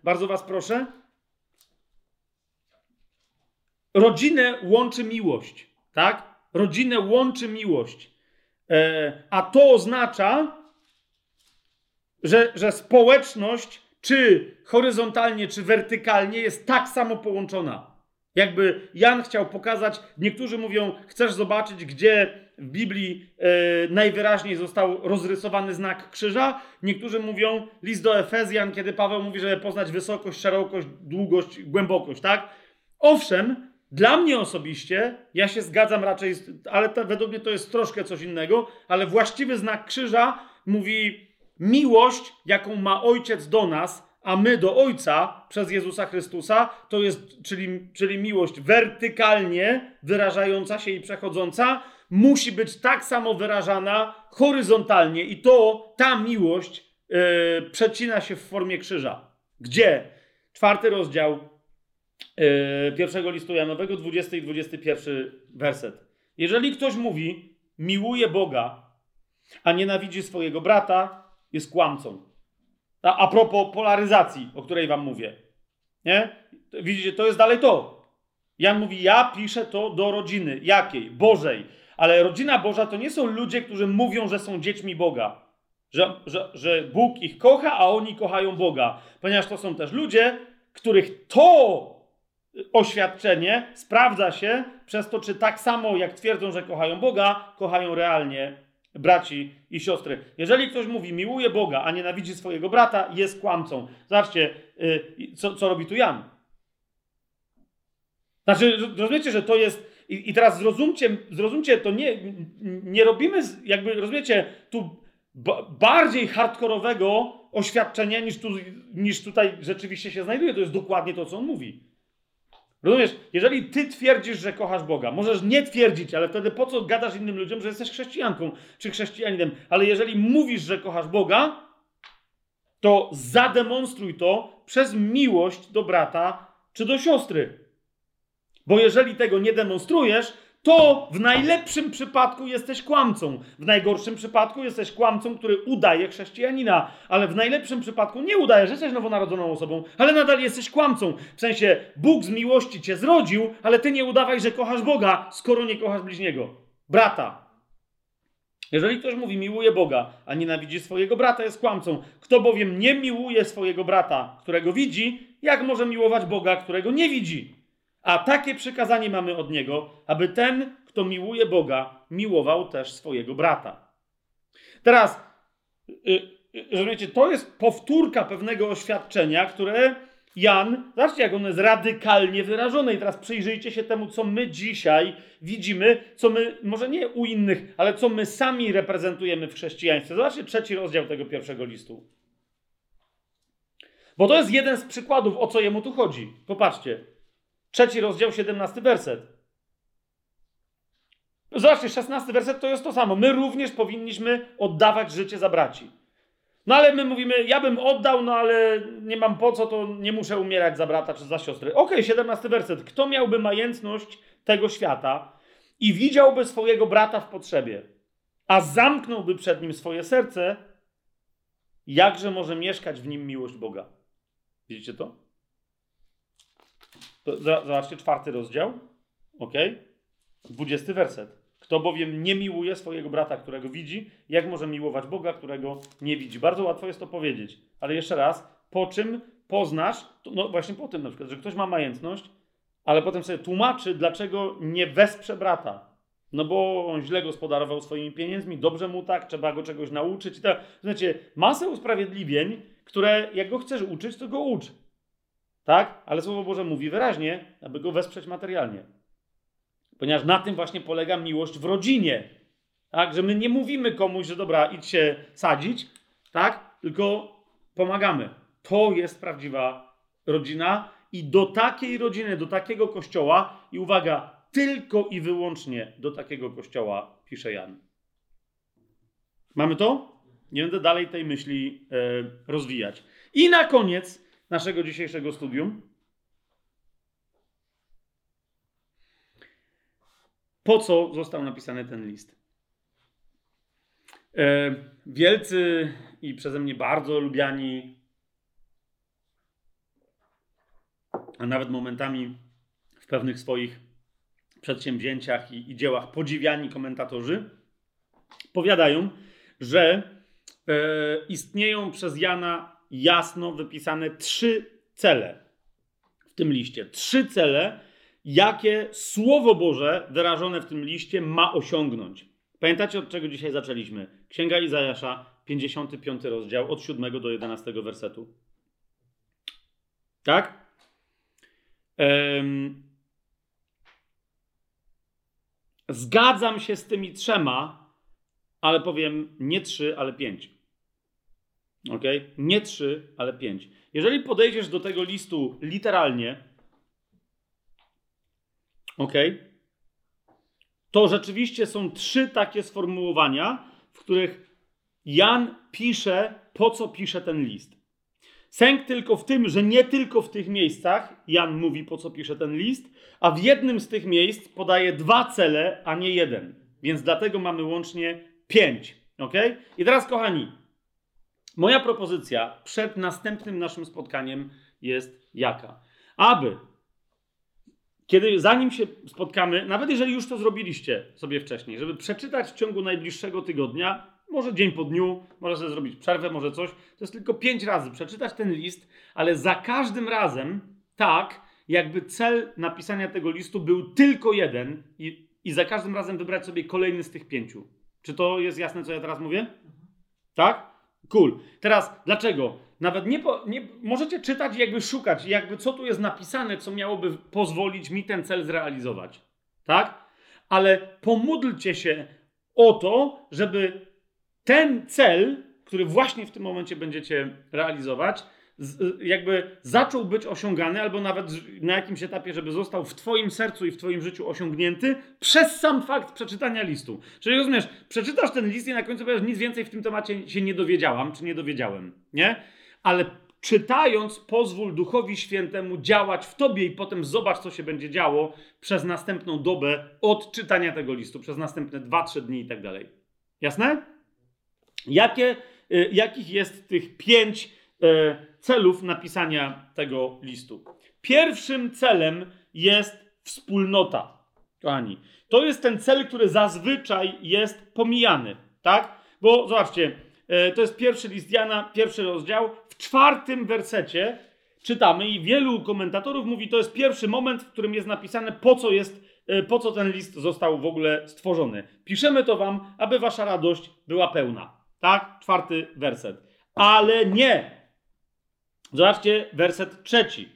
bardzo was proszę. Rodzinę łączy miłość, tak? Rodzinę łączy miłość. E, a to oznacza, że, że społeczność, czy horyzontalnie, czy wertykalnie, jest tak samo połączona. Jakby Jan chciał pokazać, niektórzy mówią, chcesz zobaczyć, gdzie w Biblii e, najwyraźniej został rozrysowany znak krzyża. Niektórzy mówią list do Efezjan, kiedy Paweł mówi, żeby poznać wysokość, szerokość, długość, głębokość, tak? Owszem, dla mnie osobiście, ja się zgadzam raczej, ale to, według mnie to jest troszkę coś innego, ale właściwy znak krzyża mówi miłość, jaką ma ojciec do nas, a my do Ojca przez Jezusa Chrystusa, to jest, czyli, czyli miłość wertykalnie wyrażająca się i przechodząca, musi być tak samo wyrażana horyzontalnie i to, ta miłość yy, przecina się w formie krzyża. Gdzie? Czwarty rozdział pierwszego listu Janowego, 20 i 21 werset. Jeżeli ktoś mówi, miłuje Boga, a nienawidzi swojego brata, jest kłamcą. A, a propos polaryzacji, o której wam mówię. Nie? Widzicie, to jest dalej to. Jan mówi, ja piszę to do rodziny. Jakiej? Bożej. Ale rodzina Boża to nie są ludzie, którzy mówią, że są dziećmi Boga. Że, że, że Bóg ich kocha, a oni kochają Boga. Ponieważ to są też ludzie, których to oświadczenie sprawdza się przez to, czy tak samo jak twierdzą, że kochają Boga, kochają realnie braci i siostry. Jeżeli ktoś mówi, miłuje Boga, a nienawidzi swojego brata, jest kłamcą. Zobaczcie, yy, co, co robi tu Jan. Znaczy, rozumiecie, że to jest. I, i teraz zrozumcie, zrozumcie, to nie, nie robimy, jakby, rozumiecie, tu bardziej hardkorowego oświadczenia niż, tu, niż tutaj rzeczywiście się znajduje. To jest dokładnie to, co on mówi. Rozumiesz, jeżeli ty twierdzisz, że kochasz Boga, możesz nie twierdzić, ale wtedy po co gadasz innym ludziom, że jesteś chrześcijanką czy chrześcijaninem? Ale jeżeli mówisz, że kochasz Boga, to zademonstruj to przez miłość do brata czy do siostry. Bo jeżeli tego nie demonstrujesz, to w najlepszym przypadku jesteś kłamcą. W najgorszym przypadku jesteś kłamcą, który udaje chrześcijanina, ale w najlepszym przypadku nie udajesz, że jesteś nowonarodzoną osobą, ale nadal jesteś kłamcą. W sensie Bóg z miłości cię zrodził, ale ty nie udawaj, że kochasz Boga, skoro nie kochasz bliźniego. Brata. Jeżeli ktoś mówi miłuje Boga, a nienawidzi swojego brata, jest kłamcą. Kto bowiem nie miłuje swojego brata, którego widzi, jak może miłować Boga, którego nie widzi? A takie przykazanie mamy od niego, aby ten, kto miłuje Boga, miłował też swojego brata. Teraz, yy, rozumiecie, to jest powtórka pewnego oświadczenia, które Jan, zobaczcie, jak ono jest radykalnie wyrażone. I teraz przyjrzyjcie się temu, co my dzisiaj widzimy, co my, może nie u innych, ale co my sami reprezentujemy w chrześcijaństwie. Zobaczcie trzeci rozdział tego pierwszego listu. Bo to jest jeden z przykładów, o co jemu tu chodzi. Popatrzcie. Trzeci rozdział, 17 werset. Zobaczcie, 16 werset to jest to samo. My również powinniśmy oddawać życie za braci. No ale my mówimy, ja bym oddał, no ale nie mam po co, to nie muszę umierać za brata czy za siostrę. Okej, okay, 17 werset. Kto miałby majętność tego świata i widziałby swojego brata w potrzebie, a zamknąłby przed nim swoje serce, jakże może mieszkać w nim miłość Boga? Widzicie to? To, zobaczcie, czwarty rozdział, ok? Dwudziesty werset. Kto bowiem nie miłuje swojego brata, którego widzi, jak może miłować Boga, którego nie widzi? Bardzo łatwo jest to powiedzieć, ale jeszcze raz, po czym poznasz, no właśnie po tym na przykład, że ktoś ma majętność, ale potem sobie tłumaczy, dlaczego nie wesprze brata. No bo on źle gospodarował swoimi pieniędzmi, dobrze mu tak, trzeba go czegoś nauczyć. I tak. Znacie, masę usprawiedliwień, które jak go chcesz uczyć, to go ucz. Tak? Ale Słowo Boże mówi wyraźnie, aby go wesprzeć materialnie. Ponieważ na tym właśnie polega miłość w rodzinie. Tak? Że my nie mówimy komuś, że dobra, idź się sadzić, tak? Tylko pomagamy. To jest prawdziwa rodzina i do takiej rodziny, do takiego kościoła i uwaga, tylko i wyłącznie do takiego kościoła pisze Jan. Mamy to? Nie będę dalej tej myśli e, rozwijać. I na koniec naszego dzisiejszego studium. Po co został napisany ten list? E, wielcy i przeze mnie bardzo lubiani, a nawet momentami w pewnych swoich przedsięwzięciach i, dziełach podziwiani komentatorzy powiadają, że e, istnieją przez Jana jasno wypisane trzy cele w tym liście. Trzy cele, jakie Słowo Boże wyrażone w tym liście ma osiągnąć. Pamiętacie, od czego dzisiaj zaczęliśmy? Księga Izajasza, 55 rozdział, od 7 do 11 wersetu. Tak? Um, zgadzam się z tymi trzema, ale powiem nie trzy, ale pięć. Ok? Nie trzy, ale pięć. Jeżeli podejdziesz do tego listu literalnie, ok? To rzeczywiście są trzy takie sformułowania, w których Jan pisze, po co pisze ten list. Sęk tylko w tym, że nie tylko w tych miejscach Jan mówi, po co pisze ten list, a w jednym z tych miejsc podaje dwa cele, a nie jeden. Więc dlatego mamy łącznie pięć. Ok? I teraz, kochani, moja propozycja przed następnym naszym spotkaniem jest jaka? Aby, kiedy zanim się spotkamy, nawet jeżeli już to zrobiliście sobie wcześniej, żeby przeczytać w ciągu najbliższego tygodnia, może dzień po dniu, może sobie zrobić przerwę, może coś, to jest tylko pięć razy przeczytać ten list, ale za każdym razem tak, jakby cel napisania tego listu był tylko jeden i, i za każdym razem wybrać sobie kolejny z tych pięciu. Czy to jest jasne, co ja teraz mówię? Tak? Cool. Teraz, dlaczego? Nawet nie, po, nie możecie czytać i jakby szukać, jakby co tu jest napisane, co miałoby pozwolić mi ten cel zrealizować. Tak? Ale pomódlcie się o to, żeby ten cel, który właśnie w tym momencie będziecie realizować, jakby zaczął być osiągany, albo nawet na jakimś etapie, żeby został w Twoim sercu i w Twoim życiu osiągnięty przez sam fakt przeczytania listu. Czyli rozumiesz, przeczytasz ten list i na końcu powiesz, nic więcej w tym temacie się nie dowiedziałam, czy nie dowiedziałem, nie? Ale czytając, pozwól Duchowi Świętemu działać w Tobie i potem zobacz, co się będzie działo przez następną dobę od czytania tego listu, przez następne 2-3 dni i tak dalej. Jasne? Jakie, y, jakich jest tych pięć E, celów napisania tego listu. Pierwszym celem jest wspólnota. Kochani, to jest ten cel, który zazwyczaj jest pomijany, tak? Bo zobaczcie, e, to jest pierwszy list Jana, pierwszy rozdział. W czwartym wersecie czytamy i wielu komentatorów mówi, to jest pierwszy moment, w którym jest napisane, po co jest, e, po co ten list został w ogóle stworzony. Piszemy to wam, aby wasza radość była pełna. Tak? Czwarty werset. Ale nie, Zobaczcie werset trzeci.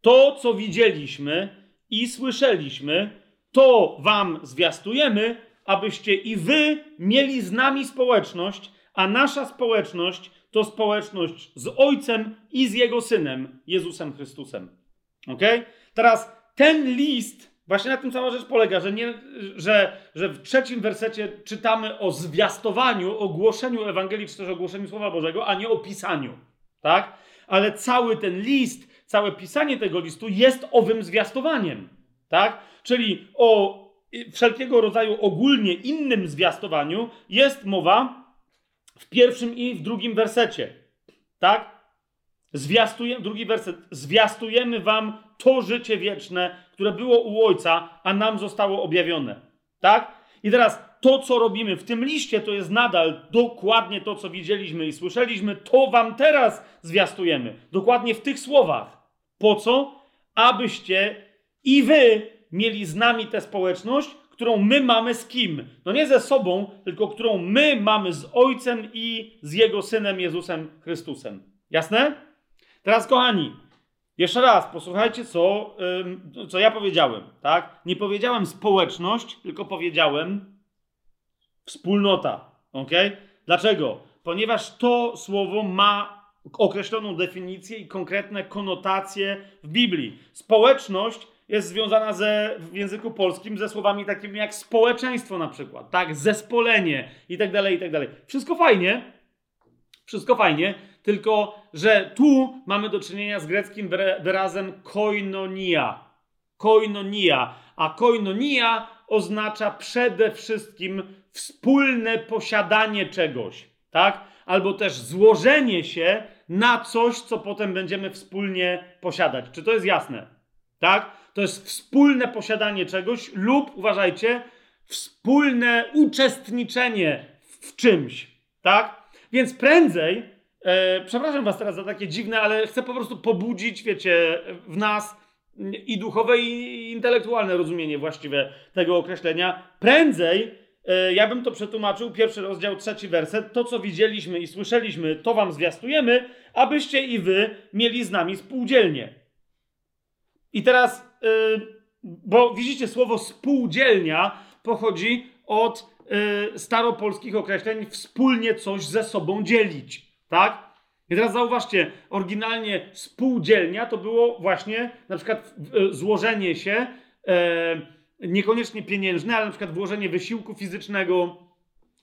To, co widzieliśmy i słyszeliśmy, to wam zwiastujemy, abyście i wy mieli z nami społeczność, a nasza społeczność to społeczność z Ojcem i z Jego Synem, Jezusem Chrystusem. Ok? Teraz ten list, właśnie na tym cała rzecz polega, że, nie, że, że w trzecim wersecie czytamy o zwiastowaniu, o głoszeniu Ewangelii, czy też o głoszeniu Słowa Bożego, a nie o pisaniu. Tak? Ale cały ten list, całe pisanie tego listu jest owym zwiastowaniem. Tak? Czyli o wszelkiego rodzaju ogólnie innym zwiastowaniu jest mowa w pierwszym i w drugim wersecie. Tak? Zwiastujemy, drugi werset. Zwiastujemy wam to życie wieczne, które było u Ojca, a nam zostało objawione. Tak? I teraz to, co robimy w tym liście, to jest nadal dokładnie to, co widzieliśmy i słyszeliśmy, to wam teraz zwiastujemy. Dokładnie w tych słowach. Po co? Abyście i wy mieli z nami tę społeczność, którą my mamy z kim? No nie ze sobą, tylko którą my mamy z Ojcem i z Jego Synem Jezusem Chrystusem. Jasne? Teraz, kochani, jeszcze raz posłuchajcie, co, co ja powiedziałem. Tak? Nie powiedziałem społeczność, tylko powiedziałem wspólnota. Ok? Dlaczego? Ponieważ to słowo ma określoną definicję i konkretne konotacje w Biblii. Społeczność jest związana ze, w języku polskim ze słowami takimi jak społeczeństwo na przykład, tak, zespolenie i tak dalej, i tak dalej. Wszystko fajnie, wszystko fajnie, tylko że tu mamy do czynienia z greckim wyrazem koinonia. Koinonia. A koinonia oznacza przede wszystkim wspólne posiadanie czegoś, tak? Albo też złożenie się na coś, co potem będziemy wspólnie posiadać. Czy to jest jasne? Tak? To jest wspólne posiadanie czegoś lub, uważajcie, wspólne uczestniczenie w czymś. Tak? Więc prędzej, e, przepraszam Was teraz za takie dziwne, ale chcę po prostu pobudzić, wiecie, w nas i duchowe, i intelektualne rozumienie właściwe tego określenia. Prędzej ja bym to przetłumaczył, pierwszy rozdział, trzeci werset. To, co widzieliśmy i słyszeliśmy, to wam zwiastujemy, abyście i wy mieli z nami spółdzielnie. I teraz, yy, bo widzicie, słowo spółdzielnia pochodzi od yy, staropolskich określeń wspólnie coś ze sobą dzielić, tak? I teraz zauważcie, oryginalnie spółdzielnia to było właśnie na przykład złożenie się, niekoniecznie pieniężne, ale na przykład włożenie wysiłku fizycznego,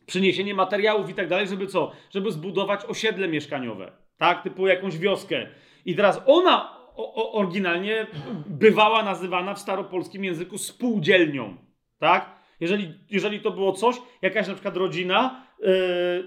przyniesienie materiałów i tak dalej, żeby co? Żeby zbudować osiedle mieszkaniowe, tak? Typu jakąś wioskę. I teraz ona o, oryginalnie bywała nazywana w staropolskim języku spółdzielnią, tak? Jeżeli, jeżeli to było coś, jakaś na przykład rodzina yy,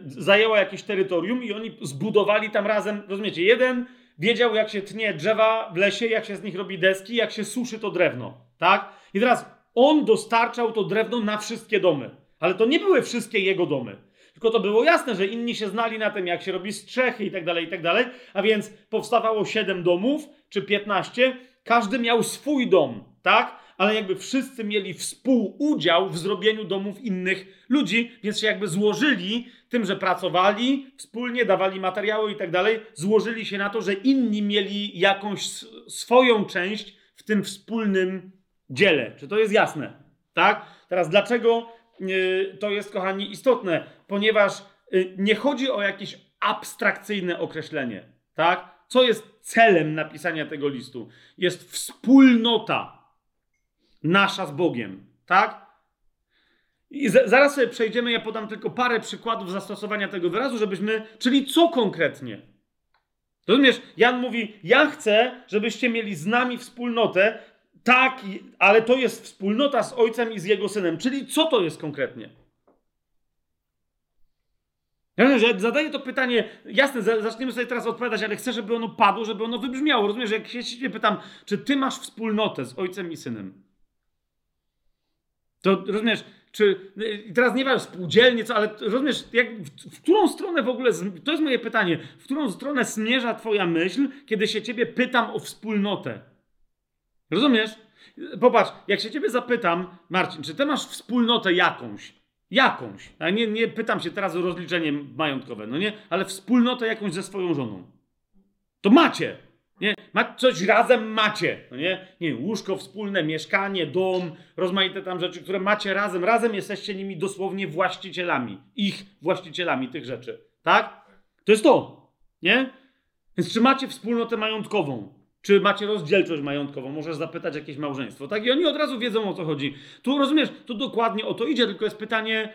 zajęła jakieś terytorium i oni zbudowali tam razem, rozumiecie, jeden wiedział jak się tnie drzewa w lesie, jak się z nich robi deski, jak się suszy to drewno, tak? I teraz on dostarczał to drewno na wszystkie domy, ale to nie były wszystkie jego domy. Tylko to było jasne, że inni się znali na tym, jak się robi strzechy i tak dalej, i tak dalej. A więc powstawało 7 domów, czy 15, każdy miał swój dom, tak? Ale jakby wszyscy mieli współudział w zrobieniu domów innych ludzi, więc się jakby złożyli tym, że pracowali wspólnie, dawali materiały i tak dalej, złożyli się na to, że inni mieli jakąś swoją część w tym wspólnym dziele. Czy to jest jasne? Tak? Teraz dlaczego yy, to jest, kochani, istotne? Ponieważ yy, nie chodzi o jakieś abstrakcyjne określenie, tak? Co jest celem napisania tego listu? Jest wspólnota nasza z Bogiem, tak? I zaraz sobie przejdziemy, ja podam tylko parę przykładów zastosowania tego wyrazu, żebyśmy, czyli co konkretnie? Rozumiesz? Jan mówi: Ja chcę, żebyście mieli z nami wspólnotę, tak, ale to jest wspólnota z ojcem i z jego synem. Czyli co to jest konkretnie? Ja że zadaję to pytanie, jasne, zaczniemy sobie teraz odpowiadać, ale chcę, żeby ono padło, żeby ono wybrzmiało. Rozumiesz, jak się ciebie pytam, czy ty masz wspólnotę z ojcem i synem? To rozumiesz, czy teraz nie wiem, spółdzielnie, co, ale rozumiesz, jak, w, w, którą stronę w ogóle, to jest moje pytanie, w którą stronę zmierza twoja myśl, kiedy się ciebie pytam o wspólnotę? Rozumiesz? Popatrz, jak się ciebie zapytam, Marcin, czy ty masz wspólnotę jakąś? Jakąś. A nie, nie pytam się teraz o rozliczenie majątkowe, no nie? Ale wspólnotę jakąś ze swoją żoną. To macie. Nie? Ma, coś razem macie. No nie? nie? Łóżko wspólne, mieszkanie, dom, rozmaite tam rzeczy, które macie razem. Razem jesteście nimi dosłownie właścicielami. Ich właścicielami tych rzeczy. Tak? To jest to. Nie? Więc czy macie wspólnotę majątkową? Czy macie rozdzielczość majątkową? Możesz zapytać jakieś małżeństwo. Tak? I oni od razu wiedzą o co chodzi. Tu rozumiesz, tu dokładnie o to idzie, tylko jest pytanie,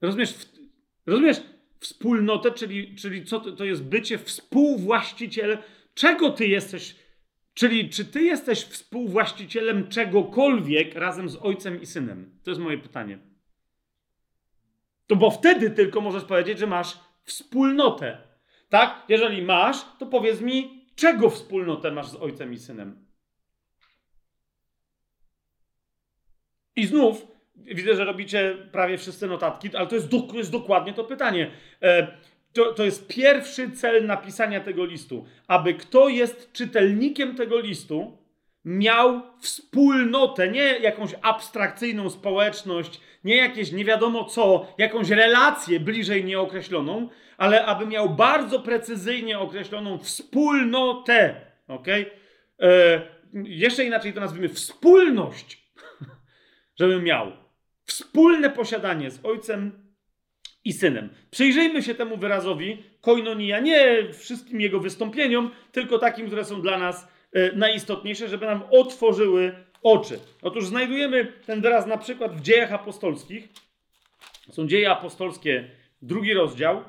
rozumiesz, w, rozumiesz wspólnotę, czyli, czyli co to, to jest bycie współwłaściciel, czego ty jesteś, czyli czy ty jesteś współwłaścicielem czegokolwiek razem z ojcem i synem? To jest moje pytanie. To bo wtedy tylko możesz powiedzieć, że masz wspólnotę. Tak? Jeżeli masz, to powiedz mi, Czego wspólnotę masz z ojcem i synem? I znów widzę, że robicie prawie wszyscy notatki, ale to jest, do, jest dokładnie to pytanie. E, to, to jest pierwszy cel napisania tego listu. Aby kto jest czytelnikiem tego listu, miał wspólnotę, nie jakąś abstrakcyjną społeczność, nie jakieś nie wiadomo co, jakąś relację bliżej nieokreśloną, ale aby miał bardzo precyzyjnie określoną wspólnotę. Ok? E, jeszcze inaczej to nazwijmy wspólność, żeby miał wspólne posiadanie z ojcem i synem. Przyjrzyjmy się temu wyrazowi koinonia, nie wszystkim jego wystąpieniom, tylko takim, które są dla nas e, najistotniejsze, żeby nam otworzyły oczy. Otóż znajdujemy ten wyraz na przykład w dziejach apostolskich. Są dzieje apostolskie, drugi rozdział,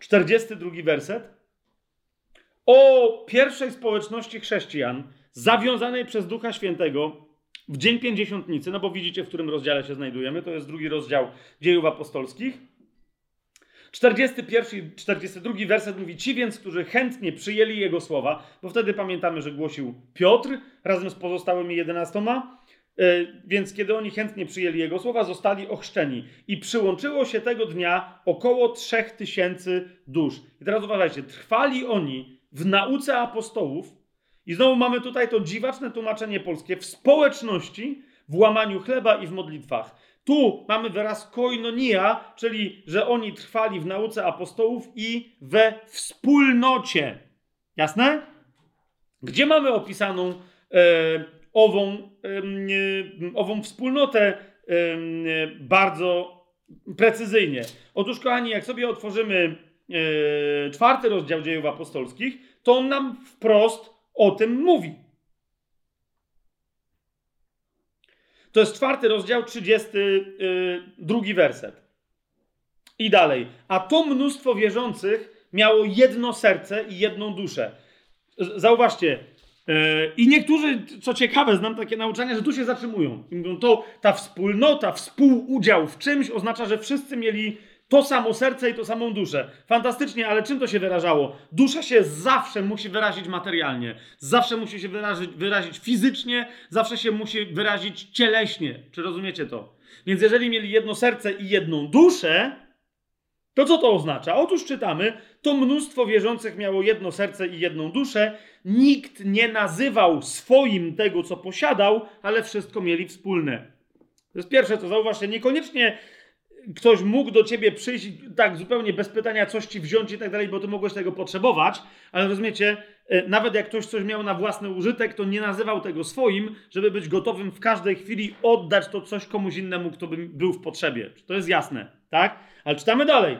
42 werset. O pierwszej społeczności chrześcijan zawiązanej przez Ducha Świętego w Dzień Pięćdziesiątnicy, no bo widzicie, w którym rozdziale się znajdujemy, to jest drugi rozdział dziejów apostolskich. 41 i 42 werset mówi: Ci więc, którzy chętnie przyjęli jego słowa, bo wtedy pamiętamy, że głosił Piotr razem z pozostałymi jedenastoma. E, więc kiedy oni chętnie przyjęli jego słowa, zostali ochrzczeni. I przyłączyło się tego dnia około 3000 dusz. I teraz uważajcie, trwali oni w nauce apostołów. I znowu mamy tutaj to dziwaczne tłumaczenie polskie w społeczności, w łamaniu chleba i w modlitwach. Tu mamy wyraz koinonia, czyli że oni trwali w nauce apostołów i we wspólnocie. Jasne? Gdzie mamy opisaną e, ową, e, ową wspólnotę e, bardzo precyzyjnie? Otóż, kochani, jak sobie otworzymy e, czwarty rozdział dziejów apostolskich, to on nam wprost o tym mówi. To jest czwarty rozdział, 32 y, werset. I dalej. A to mnóstwo wierzących miało jedno serce i jedną duszę. Zauważcie. Y, I niektórzy, co ciekawe, znam takie nauczania, że tu się zatrzymują. I mówią, to ta wspólnota, współudział w czymś oznacza, że wszyscy mieli to samo serce i to samą duszę. Fantastycznie, ale czym to się wyrażało? Dusza się zawsze musi wyrazić materialnie, zawsze musi się wyrazić, wyrazić fizycznie, zawsze się musi wyrazić cieleśnie. Czy rozumiecie to? Więc jeżeli mieli jedno serce i jedną duszę, to co to oznacza? Otóż czytamy, to mnóstwo wierzących miało jedno serce i jedną duszę. Nikt nie nazywał swoim tego, co posiadał, ale wszystko mieli wspólne. To jest pierwsze, co zauważcie. Niekoniecznie ktoś mógł do ciebie przyjść tak zupełnie bez pytania, coś ci wziąć i tak dalej, bo ty mogłeś tego potrzebować, ale rozumiecie, e, nawet jak ktoś coś miał na własny użytek, to nie nazywał tego swoim, żeby być gotowym w każdej chwili oddać to coś komuś innemu, kto by był w potrzebie. To jest jasne, tak? Ale czytamy dalej.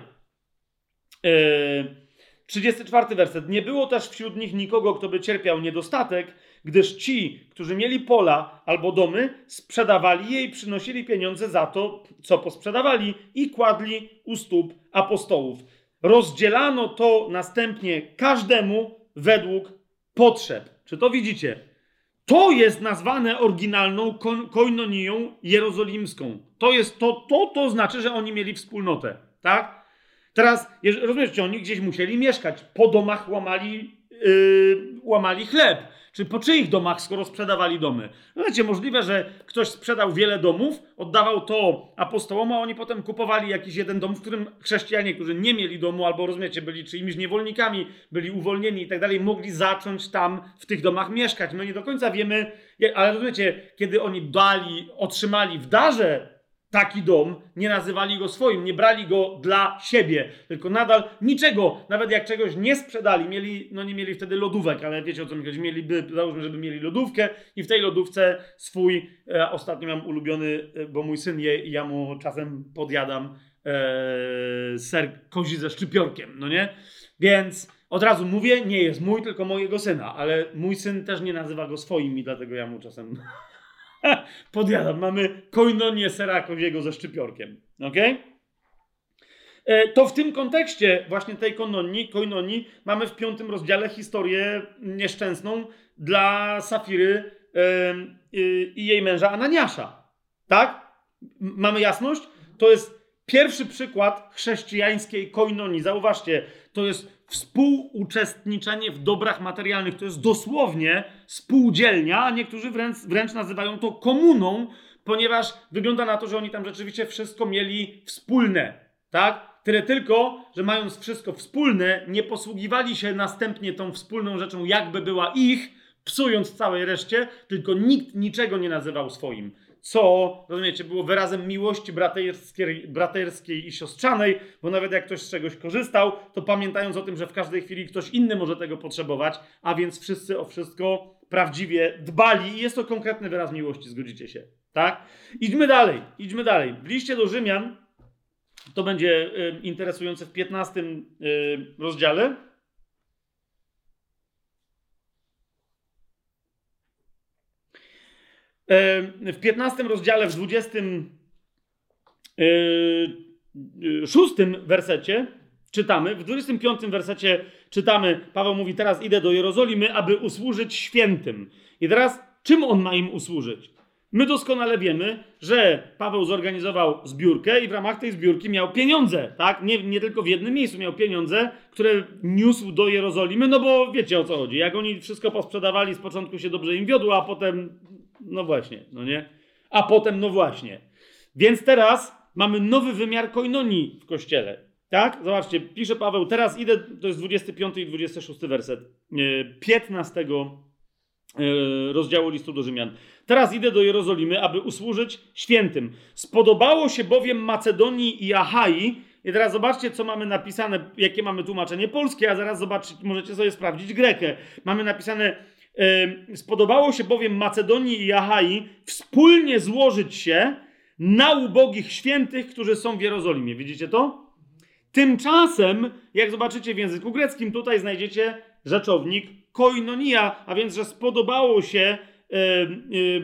Yy, e, 34 werset. Nie było też wśród nich nikogo, kto by cierpiał niedostatek, gdyż ci, którzy mieli pola albo domy, sprzedawali je i przynosili pieniądze za to, co posprzedawali i kładli u stóp apostołów. Rozdzielano to następnie każdemu według potrzeb. Czy to widzicie? To jest nazwane oryginalną koinonią jerozolimską. To jest to, to, to znaczy, że oni mieli wspólnotę, tak? Teraz, rozumiecie, oni gdzieś musieli mieszkać. Po domach łamali, yy, łamali chleb. Czy po czyich domach, skoro sprzedawali domy? No wiecie, możliwe, że ktoś sprzedał wiele domów, oddawał to apostołom, a oni potem kupowali jakiś jeden dom, w którym chrześcijanie, którzy nie mieli domu, albo rozumiecie, byli czyimiś niewolnikami, byli uwolnieni i tak dalej, mogli zacząć tam w tych domach mieszkać. My nie do końca wiemy, ale rozumiecie, kiedy oni dali, otrzymali w darze taki dom, nie nazywali go swoim, nie brali go dla siebie, tylko nadal niczego, nawet jak czegoś nie sprzedali, mieli, no nie mieli wtedy lodówek, ale wiecie o co mi chodzi, mieliby, załóżmy, żeby mieli lodówkę i w tej lodówce swój, e, ostatnio mam ulubiony, e, bo mój syn je i ja mu czasem podjadam e, ser kozi ze szczypiorkiem, no nie? Więc od razu mówię, nie jest mój, tylko mojego syna, ale mój syn też nie nazywa go swoim i dlatego ja mu czasem Podjadam. Mamy koinonię sera koziego ze szczypiorkiem. Ok? E, to w tym kontekście właśnie tej koinonii, koinonii mamy w piątym rozdziale historię nieszczęsną dla Safiry i jej męża Ananiasza. Tak? Mamy jasność? To jest pierwszy przykład chrześcijańskiej koinonii. Zauważcie, to jest współuczestniczenie w dobrach materialnych. To jest dosłownie spółdzielnia, a niektórzy wręcz, wręcz nazywają to komuną, ponieważ wygląda na to, że oni tam rzeczywiście wszystko mieli wspólne. Tak? Tyle tylko, że mając wszystko wspólne, nie posługiwali się następnie tą wspólną rzeczą, jakby była ich, psując całej reszcie, tylko nikt niczego nie nazywał swoim. Co, rozumiecie, było wyrazem miłości braterskiej, braterskiej i siostrzanej, bo nawet jak ktoś z czegoś korzystał, to pamiętając o tym, że w każdej chwili ktoś inny może tego potrzebować, a więc wszyscy o wszystko prawdziwie dbali i jest to konkretny wyraz miłości, zgodzicie się, tak? Idźmy dalej, idźmy dalej. W liście do Rzymian, to będzie y, interesujące w 15 y, rozdziale, w 15 rozdziale, w 26 wersecie czytamy, w 25 wersecie czytamy, Paweł mówi, teraz idę do Jerozolimy, aby usłużyć świętym. I teraz, czym on ma im usłużyć? My doskonale wiemy, że Paweł zorganizował zbiórkę i w ramach tej zbiórki miał pieniądze, tak? Nie, nie tylko w jednym miejscu miał pieniądze, które niósł do Jerozolimy, no bo wiecie o co chodzi. Jak oni wszystko posprzedawali, z początku się dobrze im wiodło, a potem, no właśnie, no nie? A potem, no właśnie. Więc teraz mamy nowy wymiar koinonii w kościele. Tak? Zobaczcie, pisze Paweł, teraz idę, to jest 25 i 26 werset 15 E, rozdziału listu do Rzymian. Teraz idę do Jerozolimy, aby usłużyć świętym. Spodobało się bowiem Macedonii i Achai. I teraz zobaczcie, co mamy napisane, jakie mamy tłumaczenie polskie, a zaraz zobaczyć, możecie sobie sprawdzić grekę. Mamy napisane, e, spodobało się bowiem Macedonii i Achai wspólnie złożyć się na ubogich świętych, którzy są w Jerozolimie. Widzicie to? Tymczasem, jak zobaczycie w języku greckim, tutaj znajdziecie rzeczownik koinonia, a więc, że spodobało się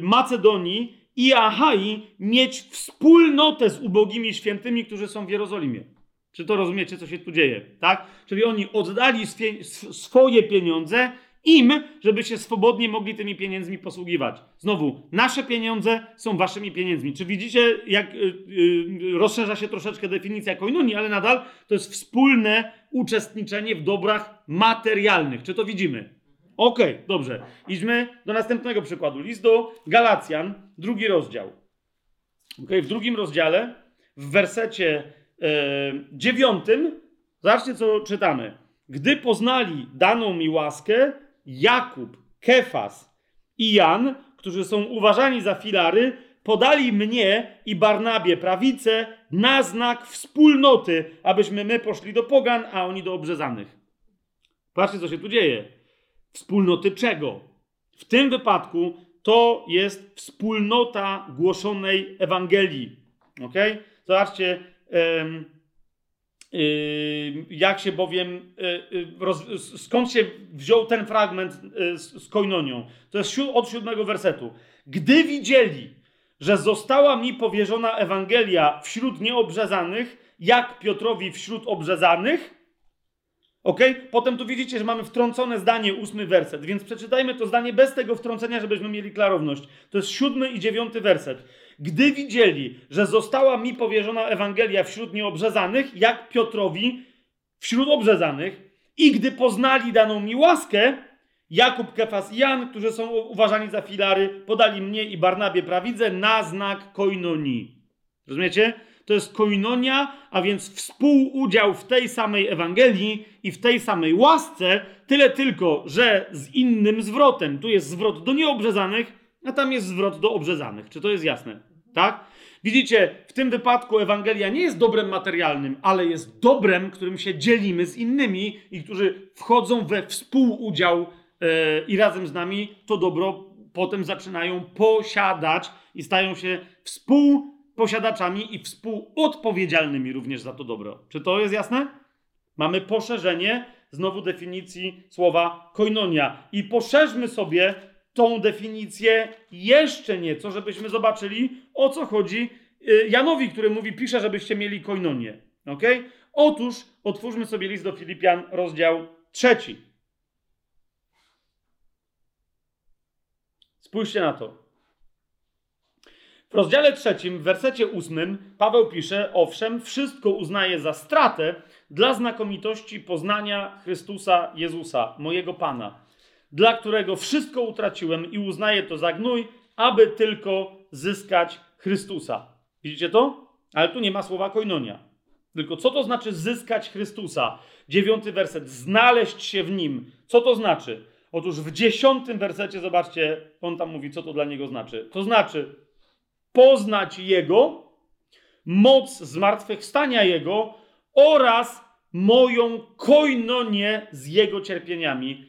Macedonii i Achai mieć wspólnotę z ubogimi świętymi, którzy są w Jerozolimie. Czy to rozumiecie, co się tu dzieje? Tak? Czyli oni oddali swoje pieniądze im, żeby się swobodnie mogli tymi pieniędzmi posługiwać. Znowu, nasze pieniądze są waszymi pieniędzmi. Czy widzicie, jak y, y, rozszerza się troszeczkę definicja koinonii, ale nadal to jest wspólne uczestniczenie w dobrach materialnych. Czy to widzimy? Okej, okay, dobrze. Idźmy do następnego przykładu. List do Galacjan, drugi rozdział. Okay, w drugim rozdziale, w wersecie e, dziewiątym, zobaczcie co czytamy. Gdy poznali daną mi łaskę, Jakub, Kefas i Jan, którzy są uważani za filary, podali mnie i Barnabie prawicę na znak wspólnoty, abyśmy my poszli do pogan, a oni do obrzezanych. Patrzcie, co się tu dzieje. Wspólnoty czego? W tym wypadku to jest wspólnota głoszonej Ewangelii. Ok? Zobaczcie, jak się bowiem, y, y, skąd się wziął ten fragment y, z koinonią. To jest od siódmego wersetu. Gdy widzieli, że została mi powierzona Ewangelia wśród nieobrzezanych, jak Piotrowi wśród obrzezanych, ok? Potem tu widzicie, że mamy wtrącone zdanie, ósmy werset, więc przeczytajmy to zdanie bez tego wtrącenia, żebyśmy mieli klarowność. To jest siódmy i dziewiąty werset. Gdy widzieli, że została mi powierzona Ewangelia wśród nieobrzezanych, jak Piotrowi wśród obrzezanych, i gdy poznali daną mi łaskę, Jakub, Kefas i Jan, którzy są uważani za filary, podali mnie i Barnabie prawidze na znak koinonii. Rozumiecie? To jest koinonia, a więc współudział w tej samej Ewangelii i w tej samej łasce, tyle tylko, że z innym zwrotem. Tu jest zwrot do nieobrzezanych, a tam jest zwrot do obrzezanych. Czy to jest jasne? Tak? Widzicie, w tym wypadku Ewangelia nie jest dobrem materialnym, ale jest dobrem, którym się dzielimy z innymi i którzy wchodzą we współudział yy, i razem z nami to dobro potem zaczynają posiadać i stają się współposiadaczami i współodpowiedzialnymi również za to dobro. Czy to jest jasne? Mamy poszerzenie znowu definicji słowa koinonia i poszerzmy sobie tą definicję jeszcze nieco, żebyśmy zobaczyli, o co chodzi y, Janowi, który mówi, pisze, żebyście mieli koinonię. Ok? Otóż otwórzmy sobie list do Filipian, rozdział trzeci. Spójrzcie na to. W rozdziale trzecim, w wersecie ósmym, Paweł pisze: Owszem, wszystko uznaję za stratę dla znakomitości poznania Chrystusa Jezusa, mojego Pana dla którego wszystko utraciłem i uznaję to za gnój, aby tylko zyskać Chrystusa. Widzicie to? Ale tu nie ma słowa koinonia. Tylko co to znaczy zyskać Chrystusa? Dziewiąty werset. Znaleźć się w Nim. Co to znaczy? Otóż w dziesiątym wersecie, zobaczcie, on tam mówi, co to dla niego znaczy. To znaczy poznać Jego, moc zmartwychwstania Jego oraz moją koinonię z Jego cierpieniami,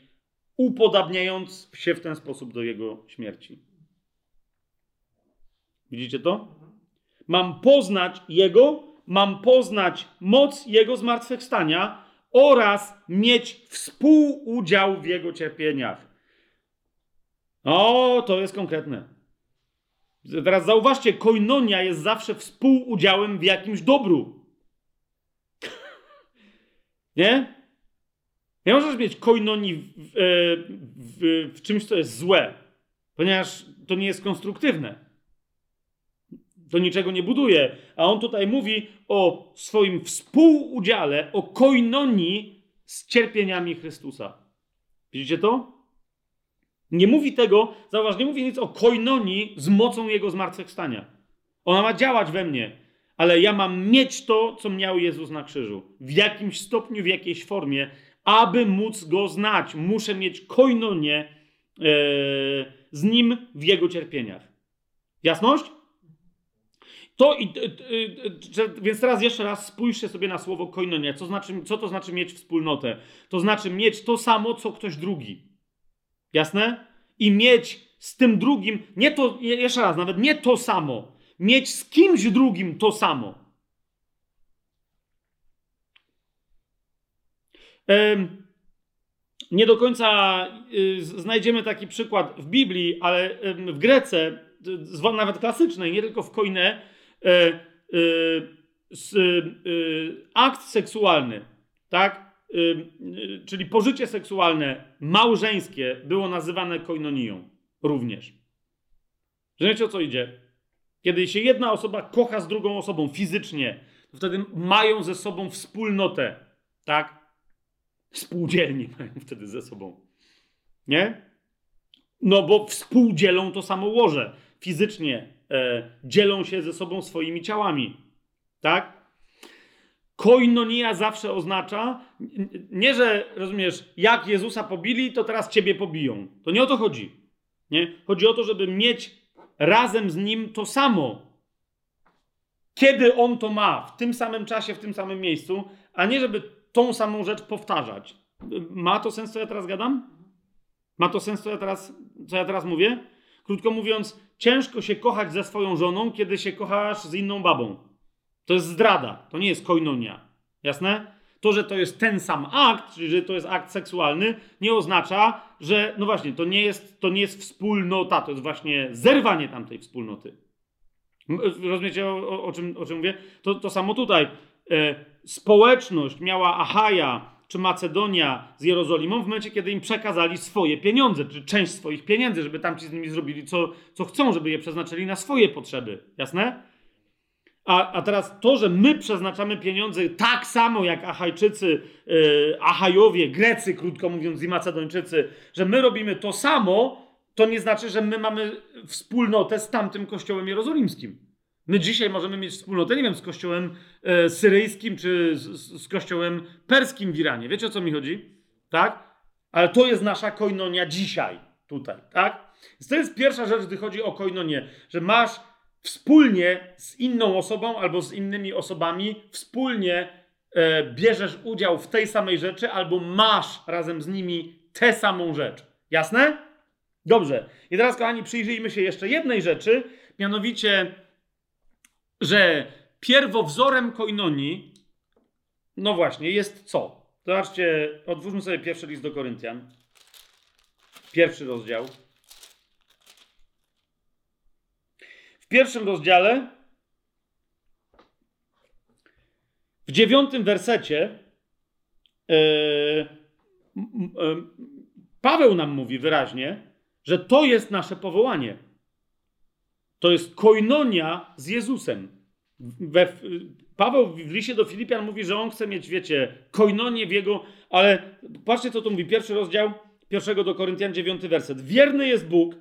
upodabniając się w ten sposób do Jego śmierci. Widzicie to? Mam poznać Jego, mam poznać moc Jego zmartwychwstania oraz mieć współudział w Jego cierpieniach. O, to jest konkretne. Teraz zauważcie, koinonia jest zawsze współudziałem w jakimś dobru. Nie? Nie możesz mieć koinonii w, w, w, w czymś, co jest złe, ponieważ to nie jest konstruktywne to niczego nie buduje. A on tutaj mówi o swoim współudziale, o koinonii z cierpieniami Chrystusa. Widzicie to? Nie mówi tego, zauważ, nie mówi nic o koinonii z mocą Jego zmartwychwstania. Ona ma działać we mnie, ale ja mam mieć to, co miał Jezus na krzyżu. W jakimś stopniu, w jakiejś formie, aby móc Go znać. Muszę mieć koinonię e, z Nim w Jego cierpieniach. Jasność? To i, więc teraz jeszcze raz spójrzcie sobie na słowo koinonia. Co, znaczy, co to znaczy mieć wspólnotę? To znaczy mieć to samo, co ktoś drugi. Jasne? I mieć z tym drugim, nie to, jeszcze raz, nawet nie to samo. Mieć z kimś drugim to samo. Nie do końca y, znajdziemy taki przykład w Biblii, ale w Grece, nawet klasycznej, nie tylko w Koine, E, e, e, akt seksualny, tak? Czyli pożycie seksualne małżeńskie było nazywane koinonią również. Wiecie o co idzie? Kiedy się jedna osoba kocha z drugą osobą fizycznie, to wtedy mają ze sobą wspólnotę, tak? Współdzielni mają wtedy ze sobą. Nie? No bo współdzielą to samo łoże. Fizycznie e, dzielą się ze sobą swoimi ciałami. Tak? Koinonia zawsze oznacza, nie że, rozumiesz, jak Jezusa pobili, to teraz ciebie pobiją. To nie o to chodzi. Nie? Chodzi o to, żeby mieć razem z Nim to samo. Kiedy On to ma, w tym samym czasie, w tym samym miejscu, a nie żeby tą samą rzecz powtarzać. Ma to sens, co ja teraz gadam? Ma to sens, co ja teraz, co ja teraz mówię? Krótko mówiąc, ciężko się kochać ze swoją żoną, kiedy się kochasz z inną babą. To jest zdrada, to nie jest koinonia. Jasne? To, że to jest ten sam akt, czyli że to jest akt seksualny, nie oznacza, że, no właśnie, to nie jest, to nie jest wspólnota, to jest właśnie zerwanie tamtej wspólnoty. Rozumiecie, o, o, o czym, o czym mówię? To, to samo tutaj. E, społeczność miała Achaja, czy Macedonia z Jerozolimą w momencie, kiedy im przekazali swoje pieniądze, czy część swoich pieniędzy, żeby tamci z nimi zrobili co, co chcą, żeby je przeznaczyli na swoje potrzeby. Jasne? A, a teraz to, że my przeznaczamy pieniądze tak samo jak Achajczycy, yy, Achajowie, Grecy, krótko mówiąc, i Macedończycy, że my robimy to samo, to nie znaczy, że my mamy wspólnotę z tamtym kościołem jerozolimskim. My dzisiaj możemy mieć wspólnotę, nie wiem, z kościołem e, syryjskim czy z, z, kościołem perskim w Iranie. Wiecie o co mi chodzi? Tak? Ale to jest nasza koinonia dzisiaj, tutaj, tak? Więc to jest pierwsza rzecz, gdy chodzi o koinonię, że masz wspólnie z inną osobą albo z innymi osobami, wspólnie e, bierzesz udział w tej samej rzeczy albo masz razem z nimi tę samą rzecz. Jasne? Dobrze. I teraz, kochani, przyjrzyjmy się jeszcze jednej rzeczy, mianowicie że pierwowzorem koinonii, no właśnie, jest co? Zobaczcie, otwórzmy sobie pierwszy list do Koryntian. Pierwszy rozdział. W pierwszym rozdziale, w dziewiątym wersecie, yy, Paweł nam mówi wyraźnie, że to jest nasze powołanie. To jest koinonia z Jezusem. We, Paweł w liście do Filipian mówi, że on chce mieć, wiecie, koinonię w jego, ale patrzcie, co tu mówi. Pierwszy rozdział, pierwszego do Koryntian, dziewiąty werset. Wierny jest Bóg,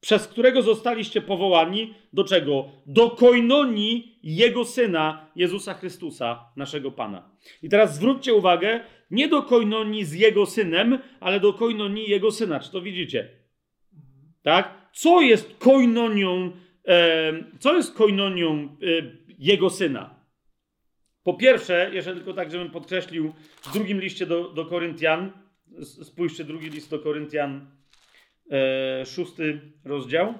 przez którego zostaliście powołani do czego? Do koinonii Jego Syna, Jezusa Chrystusa, naszego Pana. I teraz zwróćcie uwagę, nie do koinonii z Jego Synem, ale do koinonii Jego Syna. Czy to widzicie? Tak? Co jest koinonią, co jest koinonią e, Jego Syna? Po pierwsze, jeszcze tylko tak, żebym podkreślił, w drugim liście do, do Koryntian, spójrzcie, drugi list do Koryntian, e, szósty rozdział,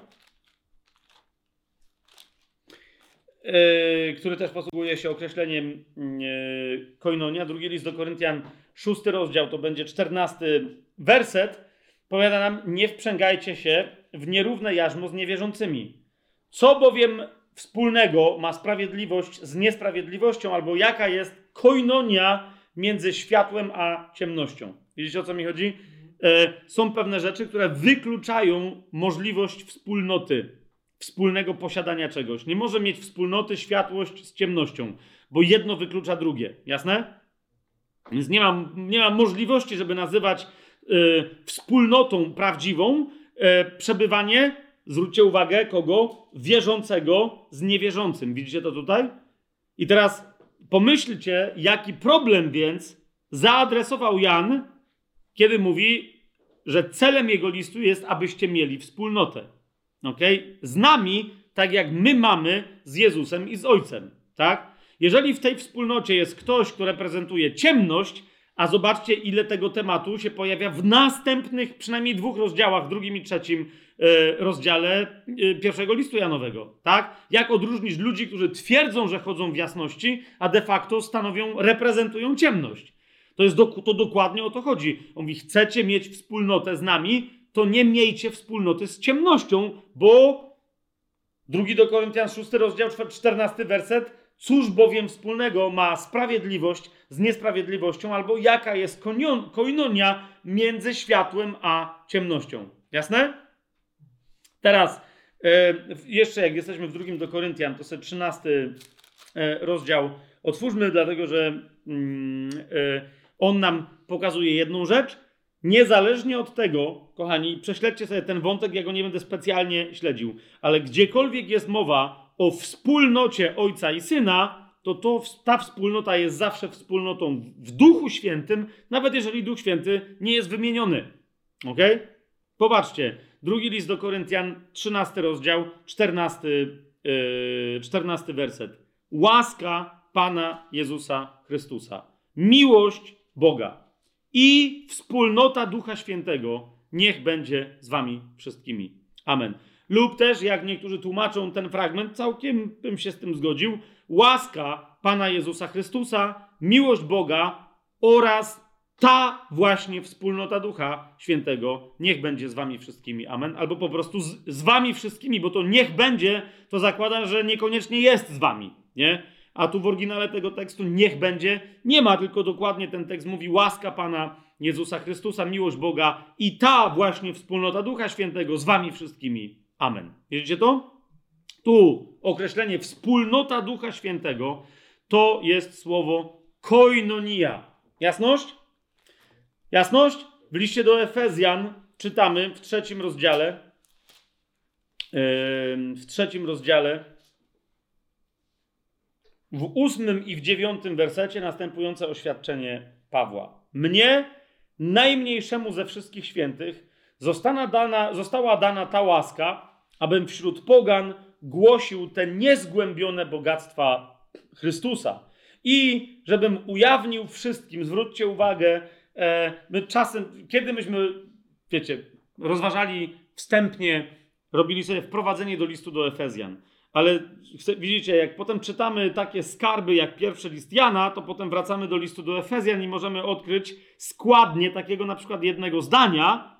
e, który też posługuje się określeniem mm, e, koinonia. Drugi list do Koryntian, szósty rozdział, to będzie czternasty werset. Powiada nam, nie wprzęgajcie się w nierówne jarzmo z niewierzącymi. Co bowiem wspólnego ma sprawiedliwość z niesprawiedliwością, albo jaka jest koinonia między światłem a ciemnością. Widzicie o co mi chodzi? E, są pewne rzeczy, które wykluczają możliwość wspólnoty, wspólnego posiadania czegoś. Nie może mieć wspólnoty światłość z ciemnością, bo jedno wyklucza drugie. Jasne? Więc nie mam, nie możliwości, żeby nazywać e, wspólnotą prawdziwą e, przebywanie, zwróćcie uwagę, kogo? Wierzącego z niewierzącym. Widzicie to tutaj? I teraz pomyślcie, jaki problem więc zaadresował Jan kiedy mówi, że celem jego listu jest, abyście mieli wspólnotę. Okay? Z nami, tak jak my mamy z Jezusem i z Ojcem. Tak? Jeżeli w tej wspólnocie jest ktoś, kto reprezentuje ciemność, a zobaczcie, ile tego tematu się pojawia w następnych przynajmniej dwóch rozdziałach, drugim i trzecim e, rozdziale e, pierwszego listu Janowego. Tak? Jak odróżnić ludzi, którzy twierdzą, że chodzą w jasności, a de facto stanowią, reprezentują ciemność. To, jest do, to dokładnie o to chodzi. On mówi, chcecie mieć wspólnotę z nami, to nie miejcie wspólnoty z ciemnością, bo drugi do Koryntian 6 rozdział 14 werset Cóż bowiem wspólnego ma sprawiedliwość z niesprawiedliwością, albo jaka jest koinonia między światłem a ciemnością? Jasne? Teraz, e, jeszcze jak jesteśmy w drugim do Koryntian, to sobie 13 e, rozdział otwórzmy, dlatego że mm, e, on nam pokazuje jedną rzecz. Niezależnie od tego, kochani, prześledźcie sobie ten wątek, ja go nie będę specjalnie śledził, ale gdziekolwiek jest mowa o wspólnocie Ojca i Syna, to, to ta wspólnota jest zawsze wspólnotą w Duchu Świętym, nawet jeżeli Duch Święty nie jest wymieniony. Ok? Popatrzcie, drugi list do Koryntian, 13 rozdział, 14, yy, 14 werset. Łaska Pana Jezusa Chrystusa, miłość Boga i wspólnota Ducha Świętego niech będzie z wami wszystkimi. Amen. Lub też, jak niektórzy tłumaczą ten fragment, całkiem bym się z tym zgodził, łaska Pana Jezusa Chrystusa, miłość Boga oraz ta właśnie wspólnota Ducha Świętego niech będzie z wami wszystkimi. Amen. Albo po prostu z, z wami wszystkimi, bo to niech będzie, to zakłada, że niekoniecznie jest z wami. Nie? a tu w oryginale tego tekstu niech będzie nie ma, tylko dokładnie ten tekst mówi łaska Pana Jezusa Chrystusa, miłość Boga i ta właśnie wspólnota Ducha Świętego z wami wszystkimi. Amen. Widzicie to? Tu określenie wspólnota Ducha Świętego to jest słowo koinonia. Jasność? Jasność? W liście do Efezjan czytamy w trzecim rozdziale, w trzecim rozdziale w ósmym i w dziewiątym wersecie następujące oświadczenie Pawła. Mnie, najmniejszemu ze wszystkich świętych, dana, została dana ta łaska, abym wśród pogan głosił te niezgłębione bogactwa Chrystusa. I żebym ujawnił wszystkim, zwróćcie uwagę, e, my czasem, kiedy myśmy, wiecie, rozważali wstępnie, robili sobie wprowadzenie do listu do Efezjan. Ale widzicie, jak potem czytamy takie skarby jak pierwszy list Jana, to potem wracamy do listu do Efezjan i możemy odkryć składnie takiego na przykład jednego zdania,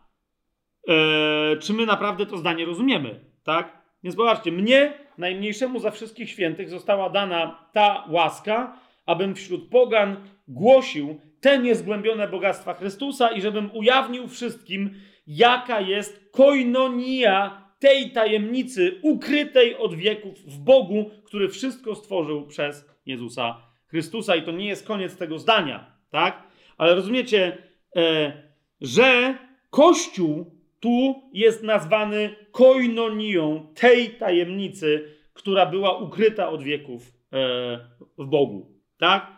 e, czy my naprawdę to zdanie rozumiemy. Tak? Więc zobaczcie, mnie, najmniejszemu za wszystkich świętych, została dana ta łaska, abym wśród pogan głosił te niezgłębione bogactwa Chrystusa i żebym ujawnił wszystkim, jaka jest koinonia tej tajemnicy ukrytej od wieków w Bogu, który wszystko stworzył przez Jezusa Chrystusa. I to nie jest koniec tego zdania, tak? Ale rozumiecie, e, że Kościół tu jest nazwany koinonią tej tajemnicy, która była ukryta od wieków e, w Bogu. Tak?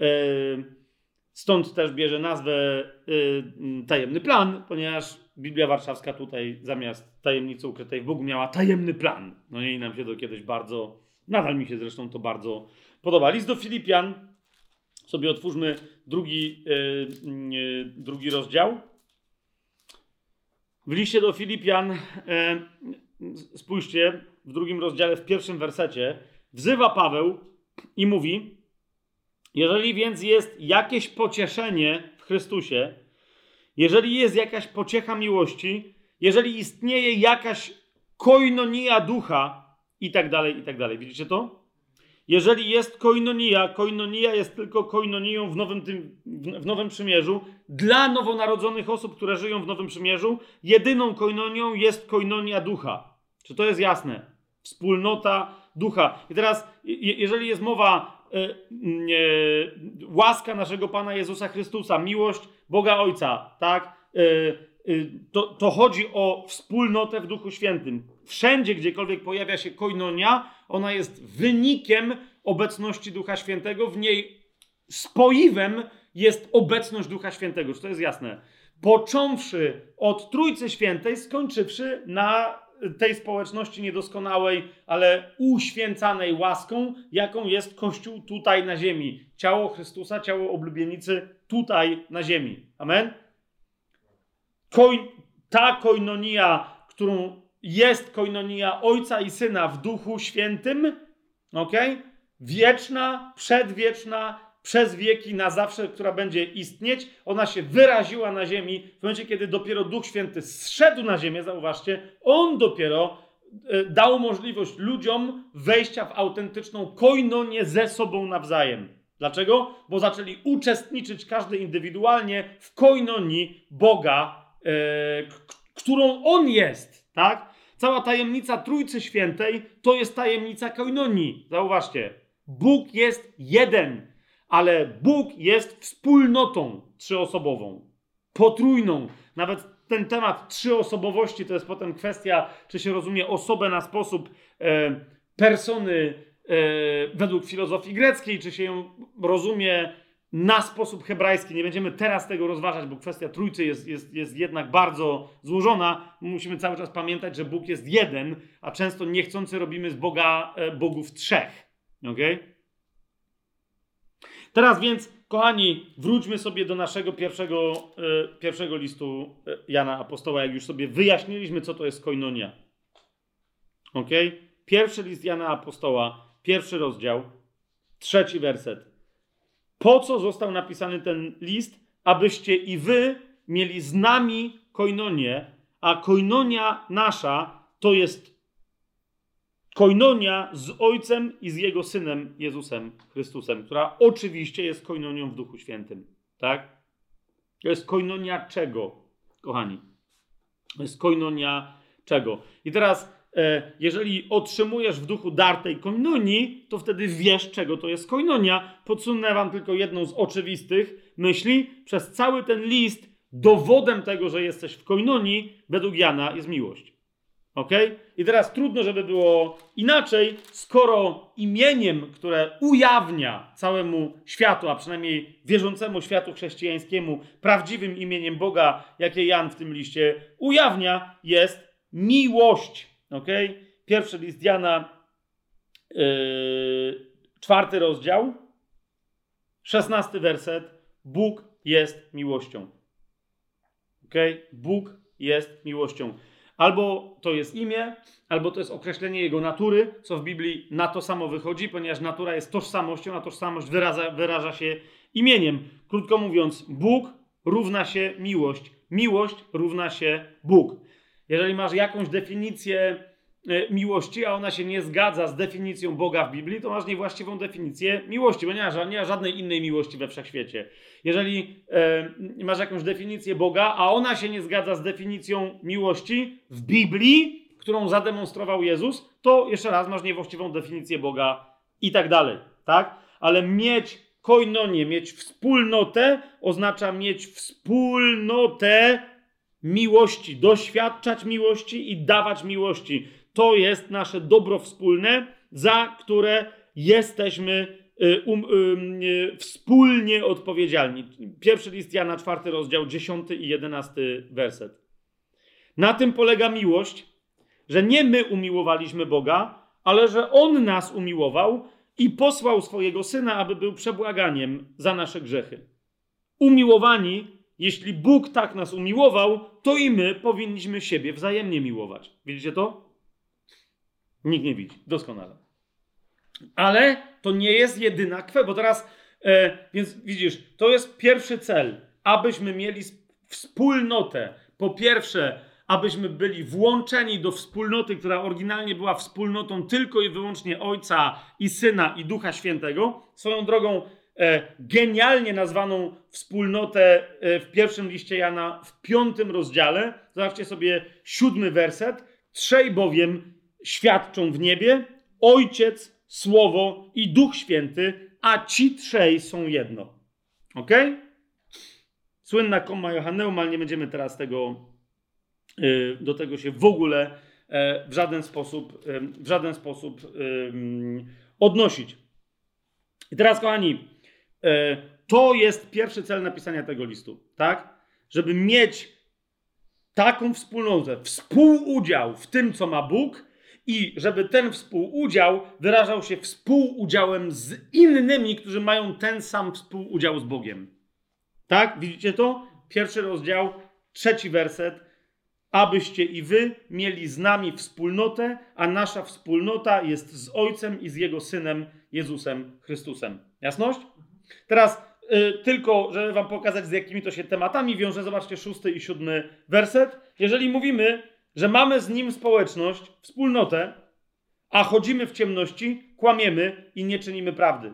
E, stąd też bierze nazwę e, tajemny plan, ponieważ Biblia Warszawska tutaj zamiast tajemnicy ukrytej w Bogu miała tajemny plan. No i nam się to kiedyś bardzo, nadal mi się zresztą to bardzo podoba. List do Filipian, sobie otwórzmy drugi, drugi rozdział. W liście do Filipian, spójrzcie, w drugim rozdziale, w pierwszym wersecie, wzywa Paweł i mówi: Jeżeli więc jest jakieś pocieszenie w Chrystusie, jeżeli jest jakaś pociecha miłości, jeżeli istnieje jakaś koinonia ducha, i tak dalej, i tak dalej. Widzicie to? Jeżeli jest koinonia, koinonia jest tylko koinonią w nowym, tym, w nowym przymierzu. Dla nowonarodzonych osób, które żyją w nowym przymierzu, jedyną koinonią jest koinonia ducha. Czy to jest jasne? Wspólnota ducha. I teraz, jeżeli jest mowa, e, e, łaska naszego Pana Jezusa Chrystusa, miłość Boga Ojca, tak? E, to, to chodzi o wspólnotę w Duchu Świętym. Wszędzie, gdziekolwiek pojawia się koinonia, ona jest wynikiem obecności Ducha Świętego. W niej spoiwem jest obecność Ducha Świętego. Czy to jest jasne? Począwszy od Trójcy Świętej, skończywszy na tej społeczności niedoskonałej, ale uświęcanej łaską, jaką jest Kościół tutaj na ziemi. Ciało Chrystusa, ciało oblubienicy tutaj na ziemi. Amen? Ta koinonia, którą jest koinonia Ojca i Syna w Duchu Świętym, ok? Wieczna, przedwieczna, przez wieki, na zawsze, która będzie istnieć. Ona się wyraziła na ziemi w momencie, kiedy dopiero Duch Święty zszedł na ziemię, zauważcie, on dopiero e, dał możliwość ludziom wejścia w autentyczną koinonię ze sobą nawzajem. Dlaczego? Bo zaczęli uczestniczyć każdy indywidualnie w koinonii Boga, yy, którą On jest, tak? Cała tajemnica Trójcy Świętej to jest tajemnica koinonii. Zauważcie, Bóg jest jeden ale Bóg jest wspólnotą trzyosobową, potrójną. Nawet ten temat trzyosobowości to jest potem kwestia, czy się rozumie osobę na sposób e, persony e, według filozofii greckiej, czy się ją rozumie na sposób hebrajski. Nie będziemy teraz tego rozważać, bo kwestia trójcy jest, jest, jest jednak bardzo złożona. Musimy cały czas pamiętać, że Bóg jest jeden, a często niechcący robimy z Boga e, bogów trzech. Okay? Teraz więc, kochani, wróćmy sobie do naszego pierwszego, e, pierwszego listu e, Jana Apostoła, jak już sobie wyjaśniliśmy, co to jest koinonia. Ok? Pierwszy list Jana Apostoła, pierwszy rozdział, trzeci werset. Po co został napisany ten list? Abyście i wy mieli z nami koinonię, a koinonia nasza to jest koinonia z Ojcem i z Jego Synem Jezusem Chrystusem, która oczywiście jest koinonią w Duchu Świętym. Tak? To jest koinonia czego, kochani? To jest koinonia czego? I teraz, jeżeli otrzymujesz w duchu dar tej koinonii, to wtedy wiesz, czego to jest koinonia. Podsunę wam tylko jedną z oczywistych myśli. Przez cały ten list dowodem tego, że jesteś w koinonii, według Jana, jest miłość. Ok? I teraz trudno, żeby było inaczej, skoro imieniem, które ujawnia całemu światu, a przynajmniej wierzącemu światu chrześcijańskiemu, prawdziwym imieniem Boga, jakie Jan w tym liście ujawnia, jest miłość. Ok? Pierwszy list Jana, yy, czwarty rozdział, szesnasty werset. Bóg jest miłością. Ok? Bóg jest miłością. Albo to jest imię, albo to jest określenie jego natury, co w Biblii na to samo wychodzi, ponieważ natura jest tożsamością, a tożsamość wyraża, wyraża się imieniem. Krótko mówiąc, Bóg równa się miłość. Miłość równa się Bóg. Jeżeli masz jakąś definicję E, miłości, a ona się nie zgadza z definicją Boga w Biblii, to masz niewłaściwą definicję miłości, bo nie ma, nie ma żadnej innej miłości we wszechświecie. Jeżeli e, masz jakąś definicję Boga, a ona się nie zgadza z definicją miłości w Biblii, którą zademonstrował Jezus, to jeszcze raz masz niewłaściwą definicję Boga i tak dalej, tak? Ale mieć koinonię, mieć wspólnotę oznacza mieć wspólnotę miłości, doświadczać miłości i dawać miłości. To jest nasze dobro wspólne, za które jesteśmy y, um, um, wspólnie odpowiedzialni. Pierwszy list Jana, czwarty rozdział, dziesiąty i jedenasty werset. Na tym polega miłość, że nie my umiłowaliśmy Boga, ale że On nas umiłował i posłał swojego Syna, aby był przebłaganiem za nasze grzechy. Umiłowani, jeśli Bóg tak nas umiłował, to i my powinniśmy siebie wzajemnie miłować. Widzicie to? Nikt nie widzi. Doskonale. Ale to nie jest jedyna kwestia, bo teraz, e, więc widzisz, to jest pierwszy cel, abyśmy mieli wspólnotę. Po pierwsze, abyśmy byli włączeni do wspólnoty, która oryginalnie była wspólnotą tylko i wyłącznie Ojca i Syna i Ducha Świętego. Swoją drogą genialnie nazwaną wspólnotę e, w pierwszym liście Jana w piątym rozdziale. Zobaczcie sobie siódmy werset. Trzej bowiem świadczą w niebie, Ojciec, Słowo i Duch Święty, a ci trzej są jedno. Ok? Słynna koma Johanneum, ale nie będziemy teraz tego Y, do tego się w ogóle e, w żaden sposób, e, w żaden sposób odnosić. I teraz, kochani, e, to jest pierwszy cel napisania tego listu, tak? Żeby mieć taką wspólnotę, współudział w tym, co ma Bóg, i żeby ten współudział wyrażał się współudziałem z innymi, którzy mają ten sam współudział z Bogiem. Tak? Widzicie to? Pierwszy rozdział, trzeci werset abyście i wy mieli z nami wspólnotę, a nasza wspólnota jest z Ojcem i z Jego Synem Jezusem Chrystusem. Jasność? Teraz y, tylko, żeby wam pokazać, z jakimi to się tematami wiąże, zobaczcie szósty i siódmy werset. Jeżeli mówimy, że mamy z Nim społeczność, wspólnotę, a chodzimy w ciemności, kłamiemy i nie czynimy prawdy.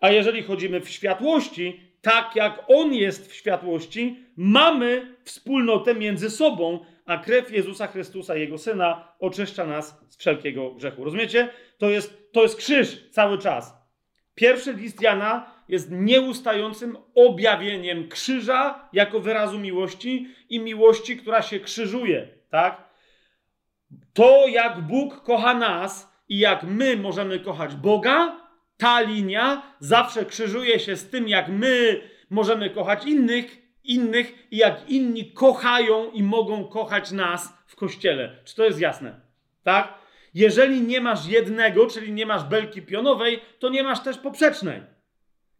A jeżeli chodzimy w światłości, tak jak On jest w światłości, mamy wspólnotę między sobą, a krew Jezusa Chrystusa, Jego Syna, oczyszcza nas z wszelkiego grzechu. Rozumiecie? To jest, to jest krzyż cały czas. Pierwszy list Jana jest nieustającym objawieniem krzyża jako wyrazu miłości i miłości, która się krzyżuje, tak? To, jak Bóg kocha nas i jak my możemy kochać Boga, ta linia zawsze krzyżuje się z tym, jak my możemy kochać innych innych i jak inni kochają i mogą kochać nas w kościele. Czy to jest jasne? Tak? Jeżeli nie masz jednego, czyli nie masz belki pionowej, to nie masz też poprzecznej.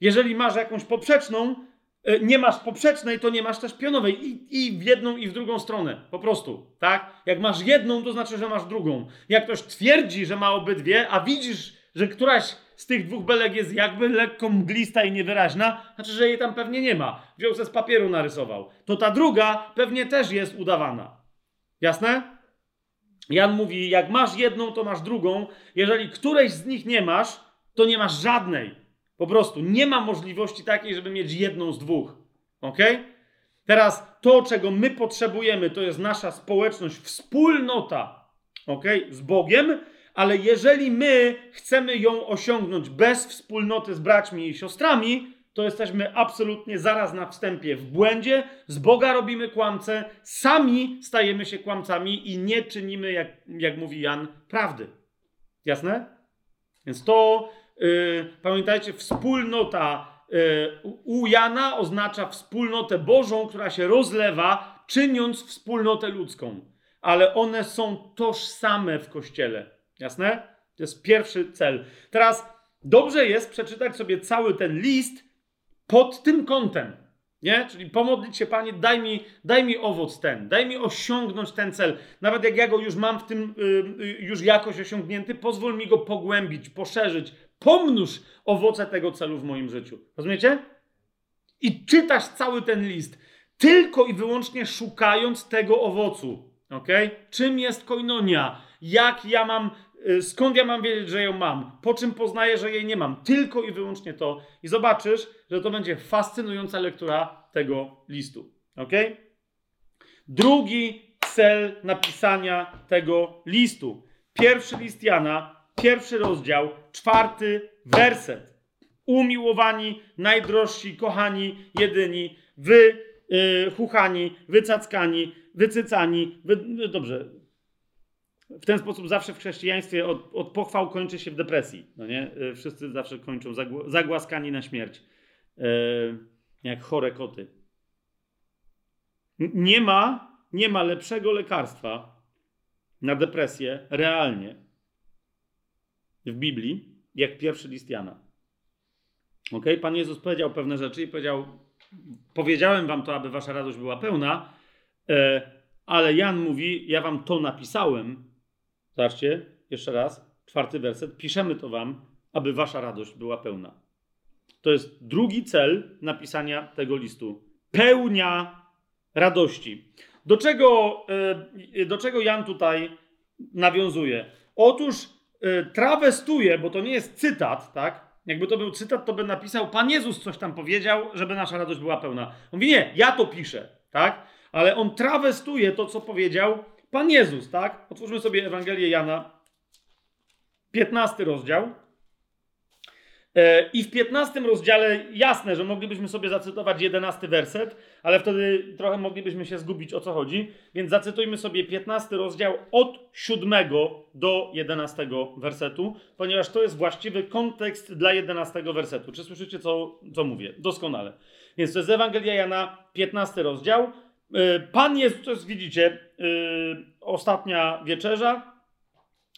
Jeżeli masz jakąś poprzeczną, e, nie masz poprzecznej, to nie masz też pionowej. I, I, w jedną, i w drugą stronę. Po prostu. Tak? Jak masz jedną, to znaczy, że masz drugą. Jak ktoś twierdzi, że ma obydwie, a widzisz, że któraś z tych dwóch belek jest jakby lekko mglista i niewyraźna, znaczy, że jej tam pewnie nie ma. Wziął se z papieru narysował. To ta druga pewnie też jest udawana. Jasne? Jan mówi, jak masz jedną, to masz drugą. Jeżeli którejś z nich nie masz, to nie masz żadnej. Po prostu nie ma możliwości takiej, żeby mieć jedną z dwóch. Ok? Teraz to, czego my potrzebujemy, to jest nasza społeczność, wspólnota ok? z Bogiem, ale jeżeli my chcemy ją osiągnąć bez wspólnoty z braćmi i siostrami, to jesteśmy absolutnie zaraz na wstępie w błędzie, z Boga robimy kłamce, sami stajemy się kłamcami i nie czynimy, jak, jak mówi Jan, prawdy. Jasne? Więc to, yy, pamiętajcie, wspólnota yy, u Jana oznacza wspólnotę Bożą, która się rozlewa, czyniąc wspólnotę ludzką. Ale one są tożsame w Kościele. Jasne? To jest pierwszy cel. Teraz dobrze jest przeczytać sobie cały ten list pod tym kątem. Nie? Czyli pomodlić się, Panie, daj mi, daj mi owoc ten, daj mi osiągnąć ten cel. Nawet jak ja go już mam w tym, yy, już jakoś osiągnięty, pozwól mi go pogłębić, poszerzyć, pomnóż owoce tego celu w moim życiu. Rozumiecie? I czytasz cały ten list, tylko i wyłącznie szukając tego owocu. ok? Czym jest koinonia? Jak ja mam Y, skąd ja mam wiedzieć, że ją mam? Po czym poznaję, że jej nie mam? Tylko i wyłącznie to. I zobaczysz, że to będzie fascynująca lektura tego listu. Ok? Drugi cel napisania tego listu. Pierwszy list Jana, pierwszy rozdział, czwarty werset. Umiłowani, najdrożsi, kochani, jedyni, wy, yy, chuchani, wycackani, wycycani. Wy, no dobrze. W ten sposób zawsze w chrześcijaństwie od, od pochwał kończy się w depresji. No nie? Y, wszyscy zawsze kończą zagł- zagłaskani na śmierć. Yy, jak chore koty. Nie ma, nie ma lepszego lekarstwa na depresję realnie w Biblii, jak pierwszy list Jana. Ok? Pan Jezus powiedział pewne rzeczy i powiedział: Powiedziałem wam to, aby wasza radość była pełna, e, ale Jan mówi: Ja wam to napisałem. Zobaczcie, jeszcze raz, czwarty werset. Piszemy to wam, aby wasza radość była pełna. To jest drugi cel napisania tego listu. Pełnia radości. Do czego, e, do czego Jan tutaj nawiązuje? Otóż e, trawestuje, bo to nie jest cytat, tak? Jakby to był cytat, to by napisał, Pan Jezus coś tam powiedział, żeby nasza radość była pełna. On mówi, nie, ja to piszę, tak? Ale on trawestuje to, co powiedział Pan Jezus, tak? Otwórzmy sobie Ewangelię Jana, 15 rozdział. E, I w 15 rozdziale jasne, że moglibyśmy sobie zacytować 11 werset, ale wtedy trochę moglibyśmy się zgubić o co chodzi, więc zacytujmy sobie 15 rozdział od 7 do 11 wersetu, ponieważ to jest właściwy kontekst dla 11 wersetu. Czy słyszycie, co, co mówię? Doskonale. Więc to jest Ewangelia Jana, 15 rozdział. E, Pan Jezus, to jest, widzicie, e, ostatnia wieczerza,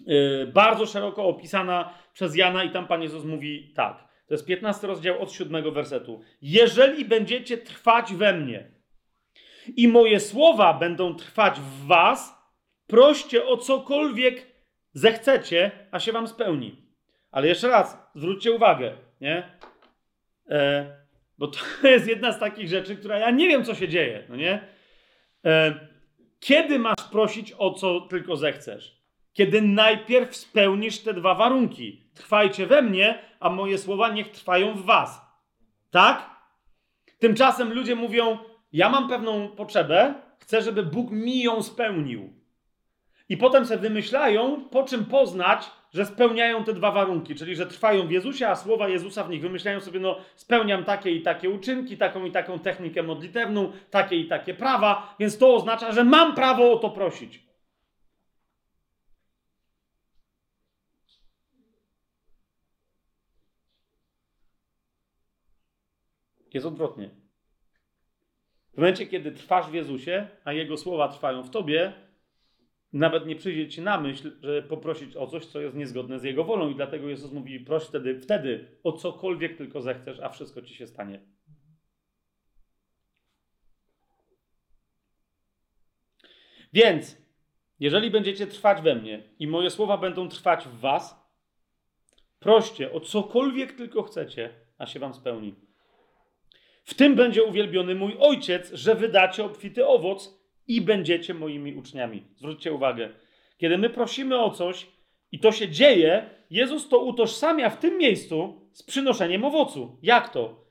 Yy, bardzo szeroko opisana przez Jana i tam Pan Jezus mówi tak. To jest 15 rozdział od 7 wersetu. Jeżeli będziecie trwać we mnie i moje słowa będą trwać w was, proście o cokolwiek zechcecie, a się wam spełni. Ale jeszcze raz, zwróćcie uwagę, nie? E, bo to jest jedna z takich rzeczy, która ja nie wiem, co się dzieje, no nie? E, kiedy masz prosić o co tylko zechcesz? kiedy najpierw spełnisz te dwa warunki. Trwajcie we mnie, a moje słowa niech trwają w was. Tak? Tymczasem ludzie mówią: Ja mam pewną potrzebę, chcę, żeby Bóg mi ją spełnił. I potem sobie wymyślają, po czym poznać, że spełniają te dwa warunki, czyli że trwają w Jezusie, a słowa Jezusa w nich. Wymyślają sobie, no, spełniam takie i takie uczynki, taką i taką technikę modlitewną, takie i takie prawa, więc to oznacza, że mam prawo o to prosić. Jest odwrotnie. W momencie, kiedy trwasz w Jezusie, a Jego słowa trwają w tobie, nawet nie przyjdzie ci na myśl, że poprosić o coś, co jest niezgodne z Jego wolą. I dlatego Jezus mówi, proś wtedy, wtedy o cokolwiek tylko zechcesz, a wszystko ci się stanie. Więc, jeżeli będziecie trwać we mnie i moje słowa będą trwać w was, proście o cokolwiek tylko chcecie, a się wam spełni. W tym będzie uwielbiony mój ojciec, że wydacie obfity owoc i będziecie moimi uczniami. Zwróćcie uwagę, kiedy my prosimy o coś i to się dzieje, Jezus to utożsamia w tym miejscu z przynoszeniem owocu. Jak to?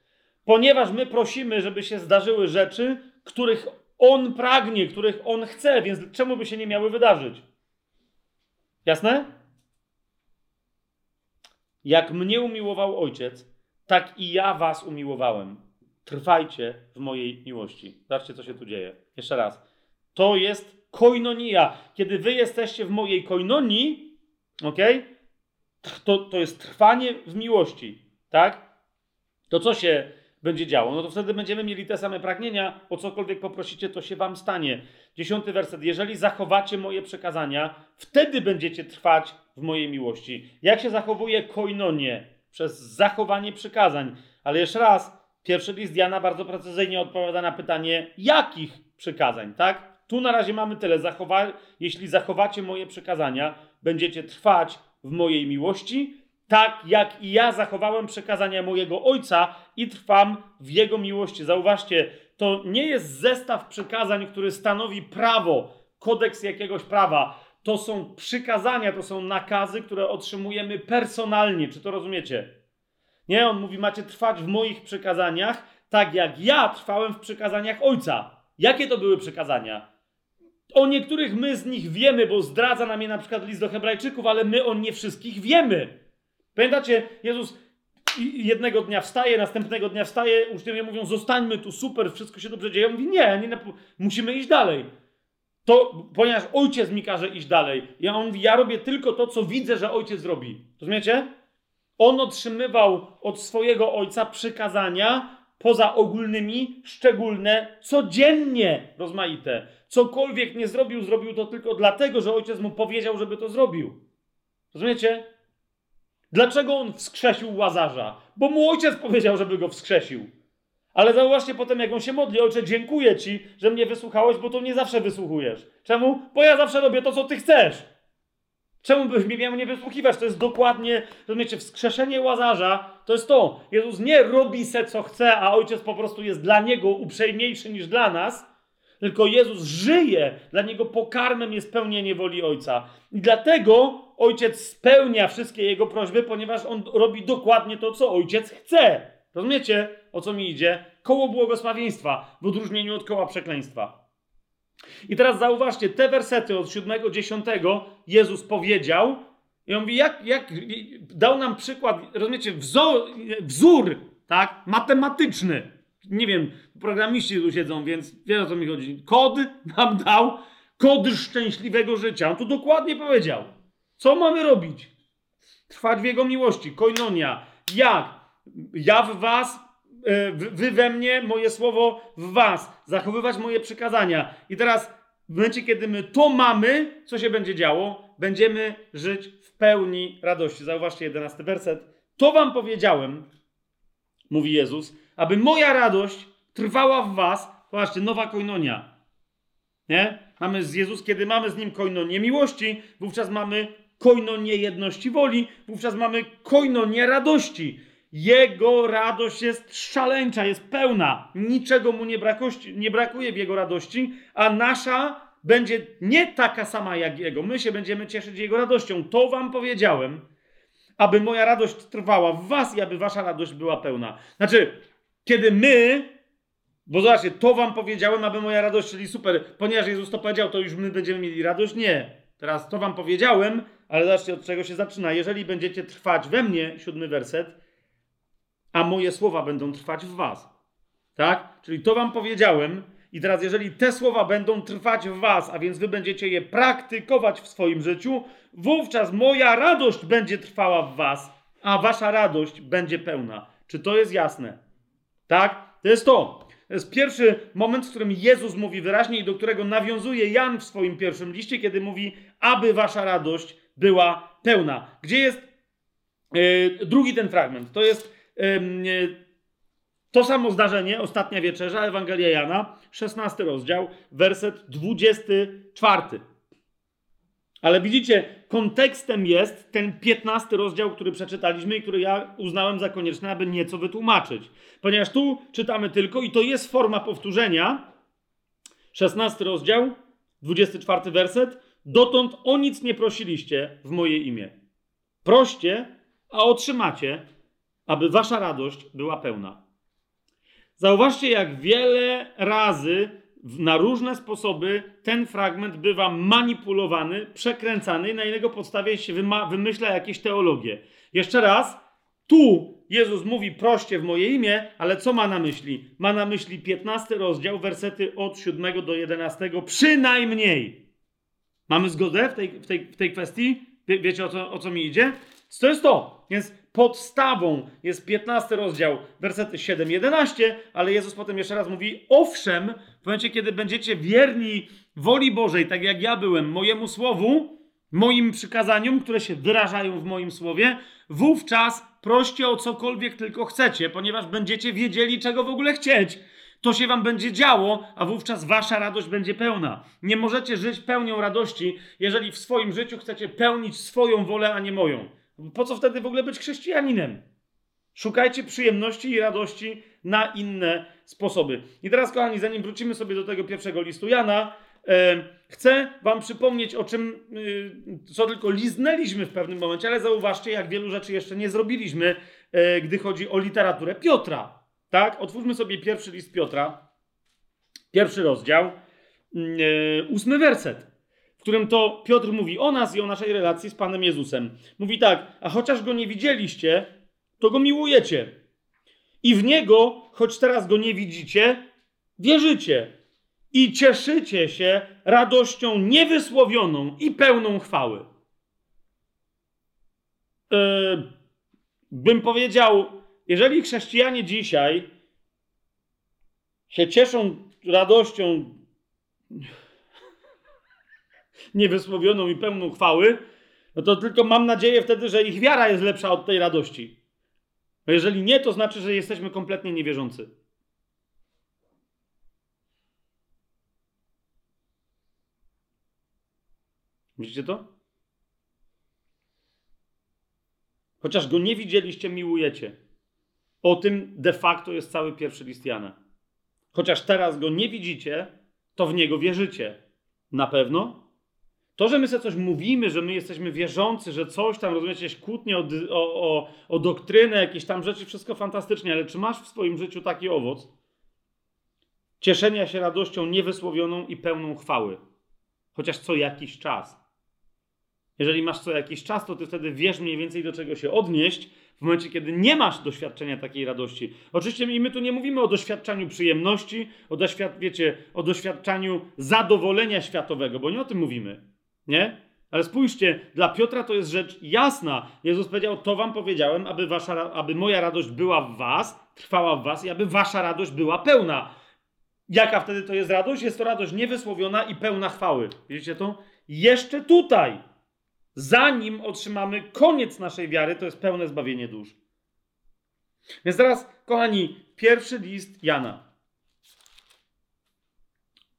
Ponieważ my prosimy, żeby się zdarzyły rzeczy, których On pragnie, których On chce, więc czemu by się nie miały wydarzyć? Jasne? Jak mnie umiłował ojciec, tak i ja was umiłowałem trwajcie w mojej miłości. Zobaczcie, co się tu dzieje. Jeszcze raz. To jest koinonia. Kiedy wy jesteście w mojej koinonii, ok? To, to jest trwanie w miłości, tak? To co się będzie działo? No to wtedy będziemy mieli te same pragnienia, o cokolwiek poprosicie, to się wam stanie. Dziesiąty werset. Jeżeli zachowacie moje przekazania, wtedy będziecie trwać w mojej miłości. Jak się zachowuje koinonie? Przez zachowanie przykazań. Ale jeszcze raz, Pierwszy list Jana bardzo precyzyjnie odpowiada na pytanie, jakich przykazań, tak? Tu na razie mamy tyle. Zachowa jeśli zachowacie moje przykazania, będziecie trwać w mojej miłości, tak jak i ja zachowałem przekazania mojego Ojca i trwam w Jego miłości. Zauważcie, to nie jest zestaw przykazań, który stanowi prawo, kodeks jakiegoś prawa. To są przykazania, to są nakazy, które otrzymujemy personalnie. Czy to rozumiecie? Nie, on mówi, macie trwać w moich przykazaniach, tak jak ja trwałem w przykazaniach Ojca. Jakie to były przykazania? O niektórych my z nich wiemy, bo zdradza nam je na przykład list do Hebrajczyków, ale my o nie wszystkich wiemy. Pamiętacie, Jezus jednego dnia wstaje, następnego dnia wstaje, uczniowie mówią, zostańmy tu, super, wszystko się dobrze dzieje. On mówi, nie, nie musimy iść dalej. to, ponieważ ojciec mi każe iść dalej. Ja on mówi, ja robię tylko to, co widzę, że ojciec robi. Rozumiecie? On otrzymywał od swojego ojca przykazania poza ogólnymi, szczególne, codziennie rozmaite. Cokolwiek nie zrobił, zrobił to tylko dlatego, że ojciec mu powiedział, żeby to zrobił. Rozumiecie? Dlaczego on wskrzesił łazarza? Bo mu ojciec powiedział, żeby go wskrzesił. Ale zauważcie potem, jak on się modli. Ojcze, dziękuję ci, że mnie wysłuchałeś, bo to nie zawsze wysłuchujesz. Czemu? Bo ja zawsze robię to, co ty chcesz. Czemu byś mnie miał nie wysłuchiwać? To jest dokładnie, rozumiecie, wskrzeszenie łazarza to jest to. Jezus nie robi se co chce, a ojciec po prostu jest dla niego uprzejmiejszy niż dla nas, tylko Jezus żyje. Dla niego pokarmem jest pełnienie woli ojca. I dlatego ojciec spełnia wszystkie jego prośby, ponieważ on robi dokładnie to, co ojciec chce. Rozumiecie, o co mi idzie? Koło błogosławieństwa w odróżnieniu od koła przekleństwa. I teraz zauważcie, te wersety od 7 10 Jezus powiedział, i on mówi, jak, jak dał nam przykład, rozumiecie, wzor, wzór, tak, matematyczny. Nie wiem, programiści tu siedzą, więc wiele o co mi chodzi. Kod nam dał, kod szczęśliwego życia. On tu dokładnie powiedział, co mamy robić. Trwać w Jego miłości, koinonia. Jak? Ja w was, e, wy we mnie, moje słowo w was. Zachowywać moje przykazania. I teraz w momencie, kiedy my to mamy, co się będzie działo? Będziemy żyć w pełni radości. Zauważcie jedenasty werset. To wam powiedziałem, mówi Jezus, aby moja radość trwała w was. Zobaczcie, nowa koinonia. Nie? Mamy z Jezus, kiedy mamy z Nim koinonię miłości, wówczas mamy koinonię jedności woli, wówczas mamy koinonię radości. Jego radość jest szaleńcza, jest pełna. Niczego mu nie, nie brakuje w jego radości, a nasza będzie nie taka sama jak jego. My się będziemy cieszyć jego radością. To wam powiedziałem, aby moja radość trwała w was i aby wasza radość była pełna. Znaczy, kiedy my, bo zobaczcie, to wam powiedziałem, aby moja radość, czyli super, ponieważ Jezus to powiedział, to już my będziemy mieli radość? Nie. Teraz to wam powiedziałem, ale zobaczcie, od czego się zaczyna. Jeżeli będziecie trwać we mnie, siódmy werset, a moje słowa będą trwać w was. Tak? Czyli to wam powiedziałem, i teraz, jeżeli te słowa będą trwać w was, a więc wy będziecie je praktykować w swoim życiu, wówczas moja radość będzie trwała w was, a wasza radość będzie pełna. Czy to jest jasne? Tak? To jest to. To jest pierwszy moment, w którym Jezus mówi wyraźnie i do którego nawiązuje Jan w swoim pierwszym liście, kiedy mówi, aby wasza radość była pełna. Gdzie jest yy, drugi ten fragment? To jest yy, to samo zdarzenie, ostatnia wieczerza, Ewangelia Jana, 16 rozdział, werset 24. Ale widzicie, kontekstem jest ten 15 rozdział, który przeczytaliśmy i który ja uznałem za konieczne, aby nieco wytłumaczyć. Ponieważ tu czytamy tylko, i to jest forma powtórzenia, 16 rozdział, 24 werset, dotąd o nic nie prosiliście w moje imię. Proście, a otrzymacie, aby wasza radość była pełna. Zauważcie, jak wiele razy na różne sposoby ten fragment bywa manipulowany, przekręcany i na jego podstawie się wymyśla jakieś teologie. Jeszcze raz, tu Jezus mówi proście w moje imię, ale co ma na myśli? Ma na myśli 15 rozdział, wersety od 7 do 11 przynajmniej. Mamy zgodę w tej, w tej, w tej kwestii? Wie, wiecie o co, o co mi idzie? Co jest to? Więc podstawą jest 15 rozdział, wersety 7-11, ale Jezus potem jeszcze raz mówi: Owszem, w momencie, kiedy będziecie wierni woli Bożej, tak jak ja byłem, mojemu słowu, moim przykazaniom, które się wyrażają w moim słowie, wówczas proście o cokolwiek tylko chcecie, ponieważ będziecie wiedzieli, czego w ogóle chcieć. To się wam będzie działo, a wówczas wasza radość będzie pełna. Nie możecie żyć pełnią radości, jeżeli w swoim życiu chcecie pełnić swoją wolę, a nie moją. Po co wtedy w ogóle być chrześcijaninem? Szukajcie przyjemności i radości na inne sposoby. I teraz, kochani, zanim wrócimy sobie do tego pierwszego listu Jana, e, chcę Wam przypomnieć o czym, e, co tylko liznęliśmy w pewnym momencie, ale zauważcie, jak wielu rzeczy jeszcze nie zrobiliśmy, e, gdy chodzi o literaturę Piotra. Tak? Otwórzmy sobie pierwszy list Piotra, pierwszy rozdział, mm, e, ósmy werset którym to Piotr mówi o nas i o naszej relacji z Panem Jezusem. Mówi tak, a chociaż go nie widzieliście, to go miłujecie. I w niego, choć teraz go nie widzicie, wierzycie. i cieszycie się radością niewysłowioną i pełną chwały. Yy, bym powiedział, jeżeli chrześcijanie dzisiaj się cieszą radością niewysłowioną i pełną chwały, no to tylko mam nadzieję wtedy, że ich wiara jest lepsza od tej radości. Bo jeżeli nie, to znaczy, że jesteśmy kompletnie niewierzący. Widzicie to? Chociaż go nie widzieliście, miłujecie. O tym de facto jest cały pierwszy list Jana. Chociaż teraz go nie widzicie, to w niego wierzycie. Na pewno. To, że my sobie coś mówimy, że my jesteśmy wierzący, że coś tam, rozumiecie, jakieś kłótnie o, o, o, o doktrynę, jakieś tam rzeczy, wszystko fantastycznie, ale czy masz w swoim życiu taki owoc? Cieszenia się radością niewysłowioną i pełną chwały. Chociaż co jakiś czas. Jeżeli masz co jakiś czas, to ty wtedy wiesz mniej więcej do czego się odnieść w momencie, kiedy nie masz doświadczenia takiej radości. Oczywiście my tu nie mówimy o doświadczaniu przyjemności, o, doświad wiecie, o doświadczaniu zadowolenia światowego, bo nie o tym mówimy. Nie? Ale spójrzcie, dla Piotra to jest rzecz jasna. Jezus powiedział: To wam powiedziałem, aby, wasza, aby moja radość była w was, trwała w was i aby wasza radość była pełna. Jaka wtedy to jest radość? Jest to radość niewysłowiona i pełna chwały. Widzicie to? Jeszcze tutaj zanim otrzymamy koniec naszej wiary, to jest pełne zbawienie dusz. Więc teraz, kochani, pierwszy list Jana.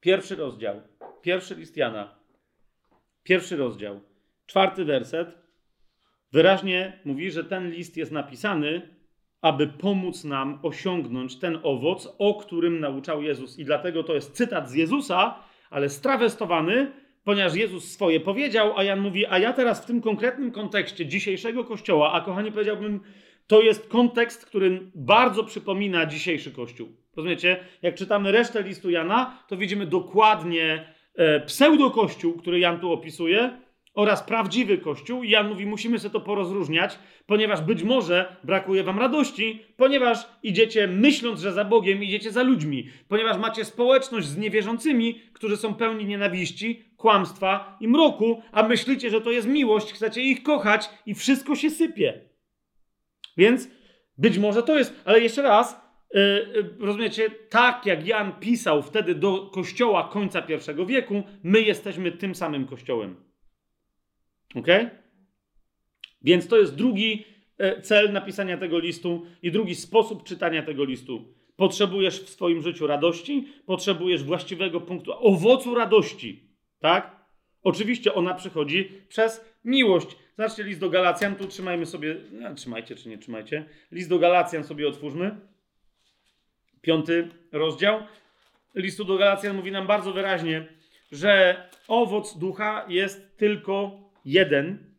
Pierwszy rozdział. Pierwszy list Jana. Pierwszy rozdział. Czwarty werset. Wyraźnie mówi, że ten list jest napisany, aby pomóc nam osiągnąć ten owoc, o którym nauczał Jezus. I dlatego to jest cytat z Jezusa, ale strawestowany ponieważ Jezus swoje powiedział, a Jan mówi, a ja teraz w tym konkretnym kontekście dzisiejszego kościoła, a kochani powiedziałbym, to jest kontekst, który bardzo przypomina dzisiejszy kościół. Rozumiecie? Jak czytamy resztę listu Jana, to widzimy dokładnie pseudo-kościół, który Jan tu opisuje, oraz prawdziwy Kościół. I Jan mówi, musimy sobie to porozróżniać, ponieważ być może brakuje wam radości, ponieważ idziecie myśląc, że za Bogiem idziecie za ludźmi, ponieważ macie społeczność z niewierzącymi, którzy są pełni nienawiści, kłamstwa i mroku, a myślicie, że to jest miłość, chcecie ich kochać i wszystko się sypie. Więc być może to jest, ale jeszcze raz, rozumiecie, tak jak Jan pisał wtedy do kościoła końca pierwszego wieku, my jesteśmy tym samym kościołem. Ok? Więc to jest drugi e, cel napisania tego listu i drugi sposób czytania tego listu. Potrzebujesz w swoim życiu radości, potrzebujesz właściwego punktu, owocu radości, tak? Oczywiście ona przychodzi przez miłość. Zobaczcie list do Galacjan, tu trzymajmy sobie, no, trzymajcie czy nie trzymajcie. List do Galacjan sobie otwórzmy. Piąty rozdział. Listu do Galacjan mówi nam bardzo wyraźnie, że owoc ducha jest tylko jeden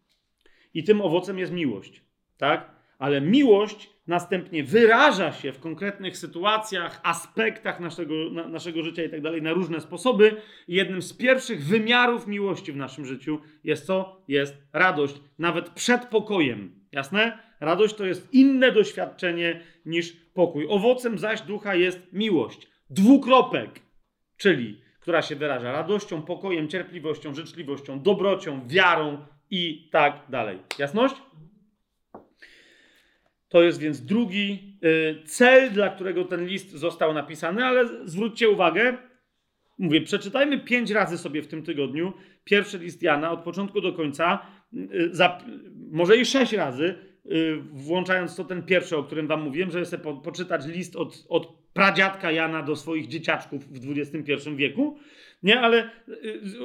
i tym owocem jest miłość, tak? Ale miłość następnie wyraża się w konkretnych sytuacjach, aspektach naszego, na, naszego życia i tak dalej na różne sposoby. Jednym z pierwszych wymiarów miłości w naszym życiu jest co? Jest radość, nawet przed pokojem. Jasne? Radość to jest inne doświadczenie niż pokój. Owocem zaś ducha jest miłość. Dwukropek, czyli która się wyraża radością, pokojem, cierpliwością, życzliwością, dobrocią, wiarą i tak dalej. Jasność? To jest więc drugi y, cel, dla którego ten list został napisany, ale zwróćcie uwagę, mówię, przeczytajmy pięć razy sobie w tym tygodniu pierwszy list Jana od początku do końca, za, może i sześć razy, y, włączając to ten pierwszy, o którym wam mówiłem, żeby sobie po, poczytać list od, od pradziadka Jana do swoich dzieciaczków w XXI wieku. Nie, ale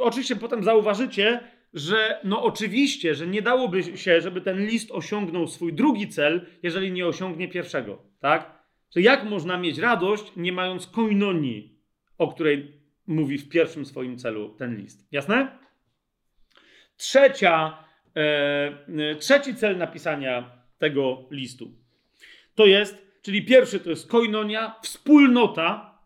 oczywiście potem zauważycie, że no oczywiście, że nie dałoby się, żeby ten list osiągnął swój drugi cel, jeżeli nie osiągnie pierwszego, tak? Że jak można mieć radość, nie mając koinonii, o której mówi w pierwszym swoim celu ten list. Jasne? Trzecia, trzeci cel napisania tego listu to jest, czyli pierwszy to jest koinonia, wspólnota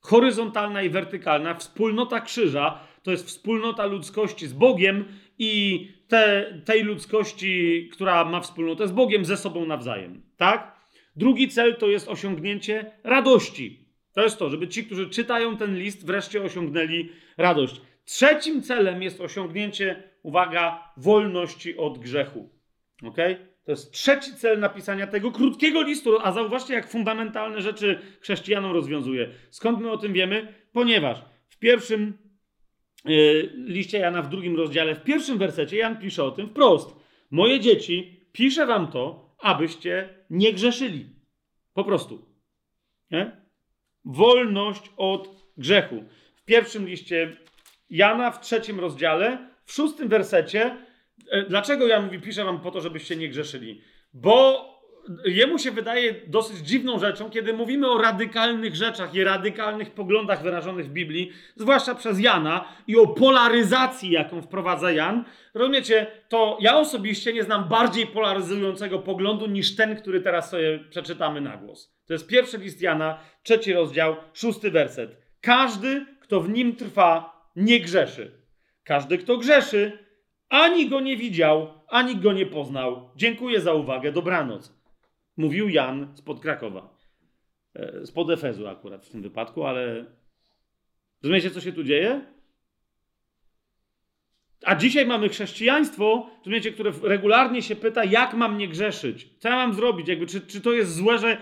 horyzontalna i wertykalna, wspólnota krzyża, to jest wspólnota ludzkości z Bogiem i te, tej ludzkości, która ma wspólnotę z Bogiem, ze sobą nawzajem. Tak? Drugi cel to jest osiągnięcie radości. To jest to, żeby ci, którzy czytają ten list, wreszcie osiągnęli radość. Trzecim celem jest osiągnięcie, uwaga, wolności od grzechu. Ok? To jest trzeci cel napisania tego krótkiego listu, a zauważcie, jak fundamentalne rzeczy chrześcijanom rozwiązuje. Skąd my o tym wiemy? Ponieważ w pierwszym yy, liście Jana, w drugim rozdziale, w pierwszym wersecie Jan pisze o tym wprost. Moje dzieci, piszę wam to, abyście nie grzeszyli. Po prostu. Nie? Wolność od grzechu. W pierwszym liście Jana, w trzecim rozdziale, w szóstym wersecie, e, dlaczego Jan mówi, piszę wam po to, żebyście nie grzeszyli? Bo jemu się wydaje dosyć dziwną rzeczą, kiedy mówimy o radykalnych rzeczach i radykalnych poglądach wyrażonych w Biblii, zwłaszcza przez Jana i o polaryzacji, jaką wprowadza Jan. Rozumiecie, to ja osobiście nie znam bardziej polaryzującego poglądu niż ten, który teraz sobie przeczytamy na głos. To jest pierwszy list Jana, trzeci rozdział, szósty werset. Każdy, kto w nim trwa, nie grzeszy. Każdy, kto grzeszy, ani go nie widział, ani go nie poznał. Dziękuję za uwagę. Dobranoc. Mówił Jan spod Krakowa. E, spod Efezu akurat w tym wypadku, ale rozumiecie, co się tu dzieje? A dzisiaj mamy chrześcijaństwo, rozumiecie, które regularnie się pyta, jak mam nie grzeszyć? Co ja mam zrobić? Jakby, czy, czy to jest złe, że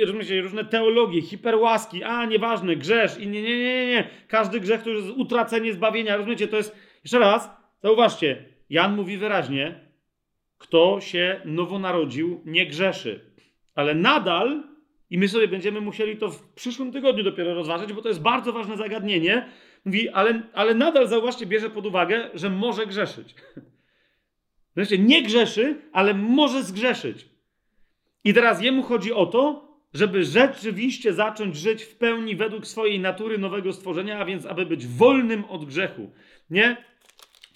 rozumiecie, różne teologie, hiperłaski, a nieważne, grzesz i nie, nie, nie, nie. Każdy grzech to jest utracenie zbawienia. Rozumiecie, to jest, jeszcze raz, zauważcie, Jan mówi wyraźnie, kto się nowo narodził, nie grzeszy. Ale nadal, i my sobie będziemy musieli to w przyszłym tygodniu dopiero rozważyć, bo to jest bardzo ważne zagadnienie, mówi, ale, ale nadal zauważcie, bierze pod uwagę, że może grzeszyć. Wreszcie nie grzeszy, ale może zgrzeszyć. I teraz jemu chodzi o to, żeby rzeczywiście zacząć żyć w pełni według swojej natury nowego stworzenia, a więc aby być wolnym od grzechu. Nie?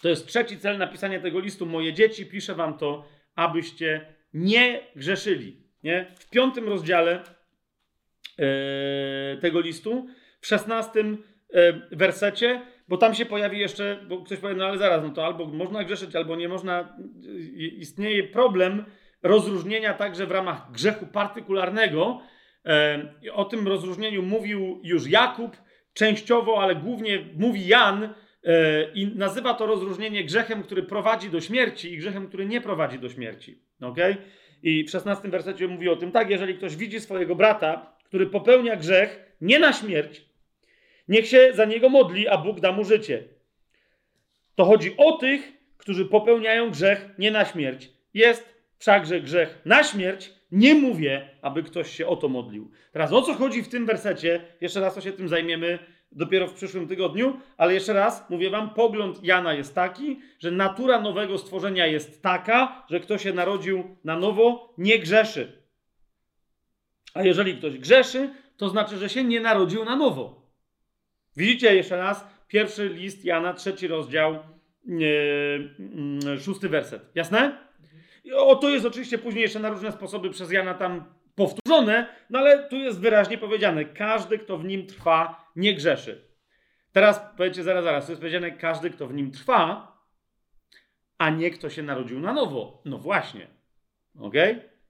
To jest trzeci cel napisania tego listu. Moje dzieci, piszę wam to, abyście nie grzeszyli. Nie? W piątym rozdziale yy, tego listu, w szesnastym wersecie, bo tam się pojawi jeszcze, bo ktoś powie, no ale zaraz, no to albo można grzeszyć, albo nie można. Istnieje problem rozróżnienia także w ramach grzechu partykularnego. O tym rozróżnieniu mówił już Jakub, częściowo, ale głównie mówi Jan i nazywa to rozróżnienie grzechem, który prowadzi do śmierci i grzechem, który nie prowadzi do śmierci. Okay? I w 16 wersecie mówi o tym tak, jeżeli ktoś widzi swojego brata, który popełnia grzech nie na śmierć, niech się za niego modli, a Bóg da mu życie. To chodzi o tych, którzy popełniają grzech nie na śmierć. Jest wszakże grzech na śmierć, nie mówię, aby ktoś się o to modlił. Teraz o co chodzi w tym wersecie? Jeszcze raz to się tym zajmiemy dopiero w przyszłym tygodniu, ale jeszcze raz mówię wam, pogląd Jana jest taki, że natura nowego stworzenia jest taka, że kto się narodził na nowo, nie grzeszy. A jeżeli ktoś grzeszy, to znaczy, że się nie narodził na nowo. Widzicie jeszcze raz, pierwszy list Jana, trzeci rozdział, yy, szósty werset. Jasne? O, to jest oczywiście później jeszcze na różne sposoby przez Jana tam powtórzone, no ale tu jest wyraźnie powiedziane: każdy, kto w nim trwa, nie grzeszy. Teraz powiecie, zaraz, zaraz, to jest powiedziane: każdy, kto w nim trwa, a nie kto się narodził na nowo. No właśnie. Ok?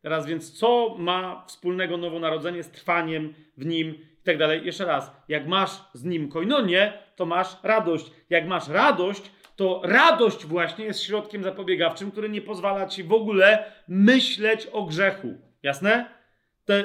Teraz więc, co ma wspólnego nowonarodzenie z trwaniem w nim i tak dalej? Jeszcze raz, jak masz z nim koinonię, to masz radość. Jak masz radość, to radość właśnie jest środkiem zapobiegawczym, który nie pozwala ci w ogóle myśleć o grzechu. Jasne?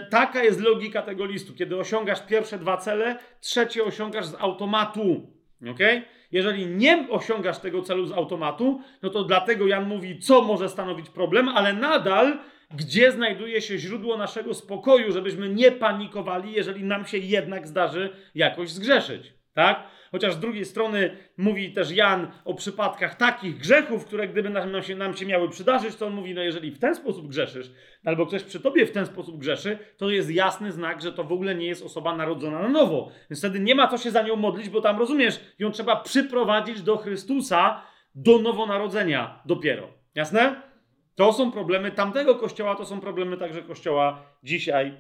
Taka jest logika tego listu. Kiedy osiągasz pierwsze dwa cele, trzecie osiągasz z automatu. Okay? Jeżeli nie osiągasz tego celu z automatu, no to dlatego Jan mówi, co może stanowić problem, ale nadal, gdzie znajduje się źródło naszego spokoju, żebyśmy nie panikowali, jeżeli nam się jednak zdarzy jakoś zgrzeszyć. Tak? Chociaż z drugiej strony mówi też Jan o przypadkach takich grzechów, które gdyby nam się, nam się miały przydarzyć, to on mówi, no jeżeli w ten sposób grzeszysz, albo ktoś przy tobie w ten sposób grzeszy, to jest jasny znak, że to w ogóle nie jest osoba narodzona na nowo. Więc wtedy nie ma co się za nią modlić, bo tam rozumiesz, ją trzeba przyprowadzić do Chrystusa, do nowonarodzenia dopiero. Jasne? To są problemy tamtego kościoła, to są problemy także kościoła dzisiaj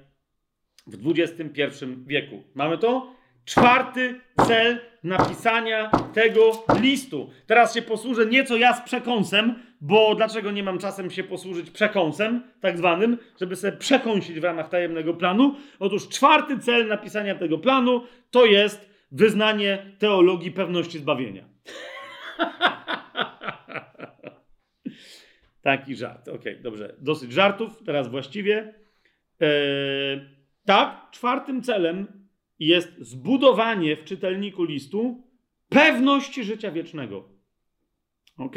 w XXI wieku. Mamy to? czwarty cel napisania tego listu. Teraz się posłużę nieco ja z przekąsem, bo dlaczego nie mam czasem się posłużyć przekąsem, tak zwanym, żeby sobie przekąsić w ramach tajemnego planu? Otóż czwarty cel napisania tego planu to jest wyznanie teologii pewności zbawienia. Taki żart. Okej, okay, dobrze. Dosyć żartów. Teraz właściwie. Eee, tak, czwartym celem jest zbudowanie w czytelniku listu pewności życia wiecznego. Ok?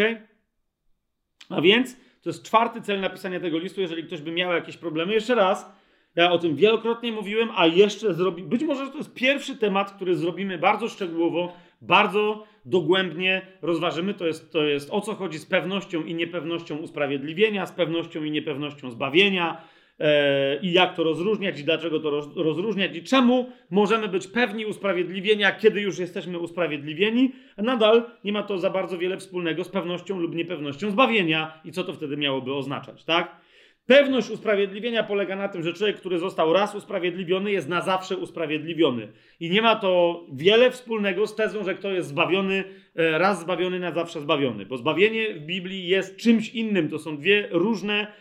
A więc to jest czwarty cel napisania tego listu, jeżeli ktoś by miał jakieś problemy. Jeszcze raz, ja o tym wielokrotnie mówiłem, a jeszcze zrobi. Być może to jest pierwszy temat, który zrobimy bardzo szczegółowo, bardzo dogłębnie rozważymy. To jest, to jest o co chodzi z pewnością i niepewnością usprawiedliwienia, z pewnością i niepewnością zbawienia e, i jak to rozróżniać i dlaczego to roz, rozróżniać i czemu możemy być pewni usprawiedliwienia, kiedy już jesteśmy usprawiedliwieni, nadal nie ma to za bardzo wiele wspólnego z pewnością lub niepewnością zbawienia i co to wtedy miałoby oznaczać, tak? Pewność usprawiedliwienia polega na tym, że człowiek, który został raz usprawiedliwiony, jest na zawsze usprawiedliwiony. I nie ma to wiele wspólnego z tezą, że kto jest zbawiony, e, raz zbawiony, na zawsze zbawiony. Bo zbawienie w Biblii jest czymś innym. To są dwie różne,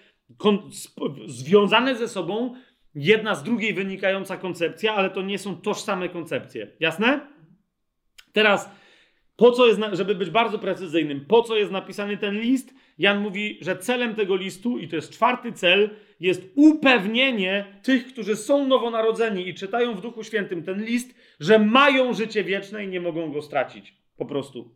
związane ze sobą, jedna z drugiej wynikająca koncepcja, ale to nie są tożsame koncepcje. Jasne? Teraz, po co jest, żeby być bardzo precyzyjnym, po co jest napisany ten list? Jan mówi, że celem tego listu, i to jest czwarty cel, jest upewnienie tych, którzy są nowonarodzeni i czytają w Duchu Świętym ten list, że mają życie wieczne i nie mogą go stracić. Po prostu.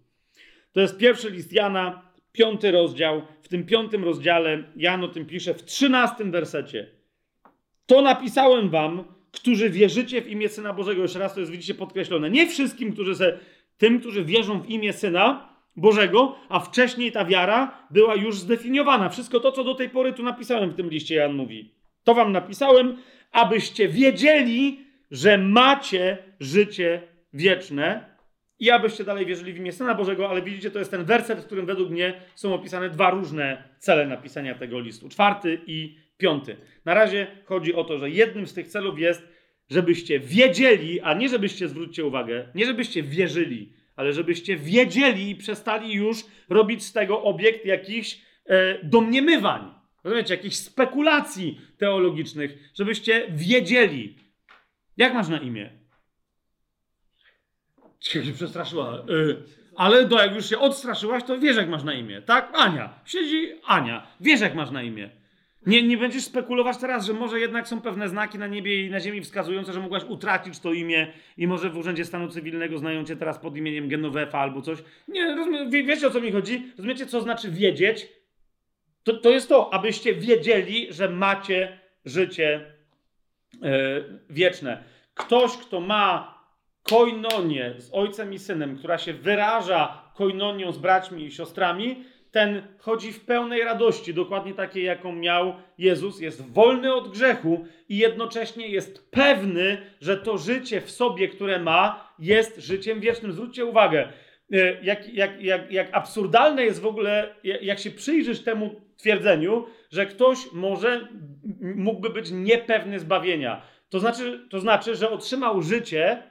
To jest pierwszy list Jana, piąty rozdział. W tym piątym rozdziale Jan o tym pisze w trzynastym wersecie. To napisałem wam, którzy wierzycie w imię Syna Bożego. Jeszcze raz to jest, widzicie, podkreślone. Nie wszystkim, którzy se, tym, którzy wierzą w imię Syna, Bożego, a wcześniej ta wiara była już zdefiniowana. Wszystko to, co do tej pory tu napisałem w tym liście, Jan mówi. To wam napisałem, abyście wiedzieli, że macie życie wieczne i abyście dalej wierzyli w imię Syna Bożego, ale widzicie, to jest ten werset, w którym według mnie są opisane dwa różne cele napisania tego listu. Czwarty i piąty. Na razie chodzi o to, że jednym z tych celów jest, żebyście wiedzieli, a nie żebyście, zwróćcie uwagę, nie żebyście wierzyli, ale żebyście wiedzieli i przestali już robić z tego obiekt jakichś e, domniemywań, rozumiecie, jakichś spekulacji teologicznych, żebyście wiedzieli. Jak masz na imię? Ciekawe się przestraszyła. E, ale do, jak już się odstraszyłaś, to wiesz, jak masz na imię, tak? Ania. Siedzi Ania. Wiesz, jak masz na imię. Nie, nie będziesz spekulować teraz, że może jednak są pewne znaki na niebie i na ziemi wskazujące, że mogłaś utracić to imię i może w Urzędzie Stanu Cywilnego znają cię teraz pod imieniem Genovefa albo coś. Nie, rozumie, wie, wiecie o co mi chodzi? Rozumiecie, co znaczy wiedzieć? To, to jest to, abyście wiedzieli, że macie życie yy, wieczne. Ktoś, kto ma koinonię z ojcem i synem, która się wyraża koinonią z braćmi i siostrami, ten chodzi w pełnej radości, dokładnie takiej, jaką miał Jezus, jest wolny od grzechu i jednocześnie jest pewny, że to życie w sobie, które ma, jest życiem wiecznym. Zwróćcie uwagę, e, jak, jak, jak, jak absurdalne jest w ogóle, jak się przyjrzysz temu twierdzeniu, że ktoś może, mógłby być niepewny zbawienia. To znaczy, to znaczy że otrzymał życie,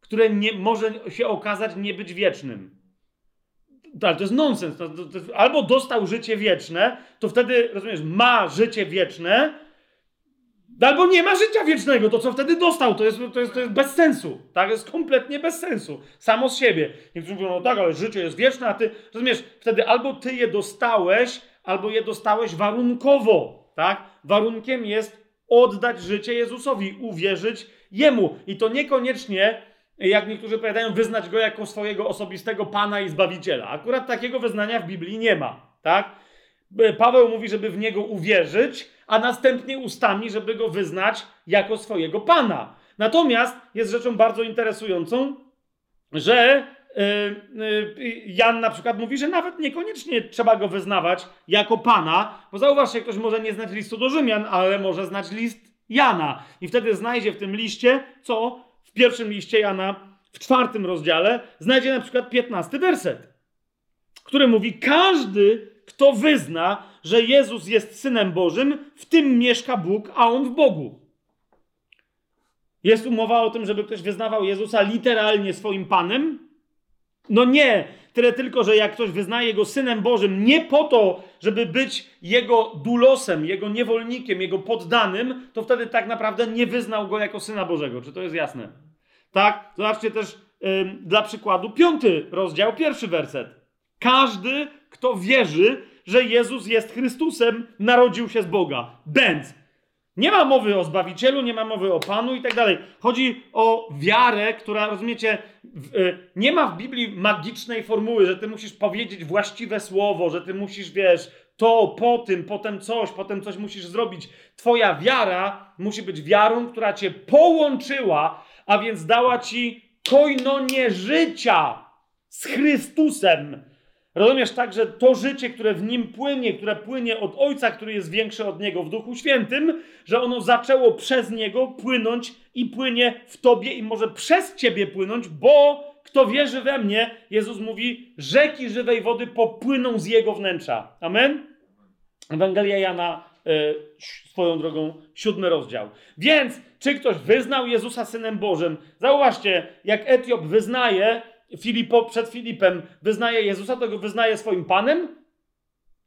które nie, może się okazać nie być wiecznym ale to jest nonsens. Albo dostał życie wieczne, to wtedy, rozumiesz, ma życie wieczne, albo nie ma życia wiecznego. To, co wtedy dostał, to jest, to jest, to jest bez sensu. Tak? Jest kompletnie bez sensu. Samo z siebie. Niektórzy mówią, no tak, ale życie jest wieczne, a ty, rozumiesz, wtedy albo ty je dostałeś, albo je dostałeś warunkowo. Tak? Warunkiem jest oddać życie Jezusowi, uwierzyć Jemu. I to niekoniecznie jak niektórzy powiadają, wyznać go jako swojego osobistego Pana i Zbawiciela. Akurat takiego wyznania w Biblii nie ma, tak? Paweł mówi, żeby w niego uwierzyć, a następnie ustami, żeby go wyznać jako swojego Pana. Natomiast jest rzeczą bardzo interesującą, że yy, yy, Jan na przykład mówi, że nawet niekoniecznie trzeba go wyznawać jako Pana, bo zauważcie, ktoś może nie znać listu do Rzymian, ale może znać list Jana. I wtedy znajdzie w tym liście, co w pierwszym liście Jana, w czwartym rozdziale, znajdzie na przykład piętnasty werset, który mówi: Każdy, kto wyzna, że Jezus jest synem Bożym, w tym mieszka Bóg, a on w Bogu. Jest umowa o tym, żeby ktoś wyznawał Jezusa literalnie swoim Panem? No nie. Tyle tylko, że jak ktoś wyznaje Go Synem Bożym nie po to, żeby być Jego dulosem, Jego niewolnikiem, Jego poddanym, to wtedy tak naprawdę nie wyznał Go jako Syna Bożego. Czy to jest jasne? Tak? Zobaczcie też dla przykładu piąty rozdział, pierwszy werset. Każdy, kto wierzy, że Jezus jest Chrystusem, narodził się z Boga. Będz. Nie ma mowy o Zbawicielu, nie ma mowy o Panu i tak dalej. Chodzi o wiarę, która, rozumiecie, y, nie ma w Biblii magicznej formuły, że ty musisz powiedzieć właściwe słowo, że ty musisz, wiesz, to, po tym, potem coś, potem coś musisz zrobić. Twoja wiara musi być wiarą, która cię połączyła, a więc dała ci koinonię życia z Chrystusem. Rozumiesz tak, że to życie, które w nim płynie, które płynie od Ojca, który jest większy od Niego w Duchu Świętym, że ono zaczęło przez Niego płynąć i płynie w Tobie i może przez Ciebie płynąć, bo kto wierzy we mnie, Jezus mówi, rzeki żywej wody popłyną z Jego wnętrza. Amen? Ewangelia Jana e, swoją drogą, siódmy rozdział. Więc, czy ktoś wyznał Jezusa Synem Bożym? Zauważcie, jak Etiop wyznaje, Filipo, przed Filipem wyznaje Jezusa, to go wyznaje swoim Panem?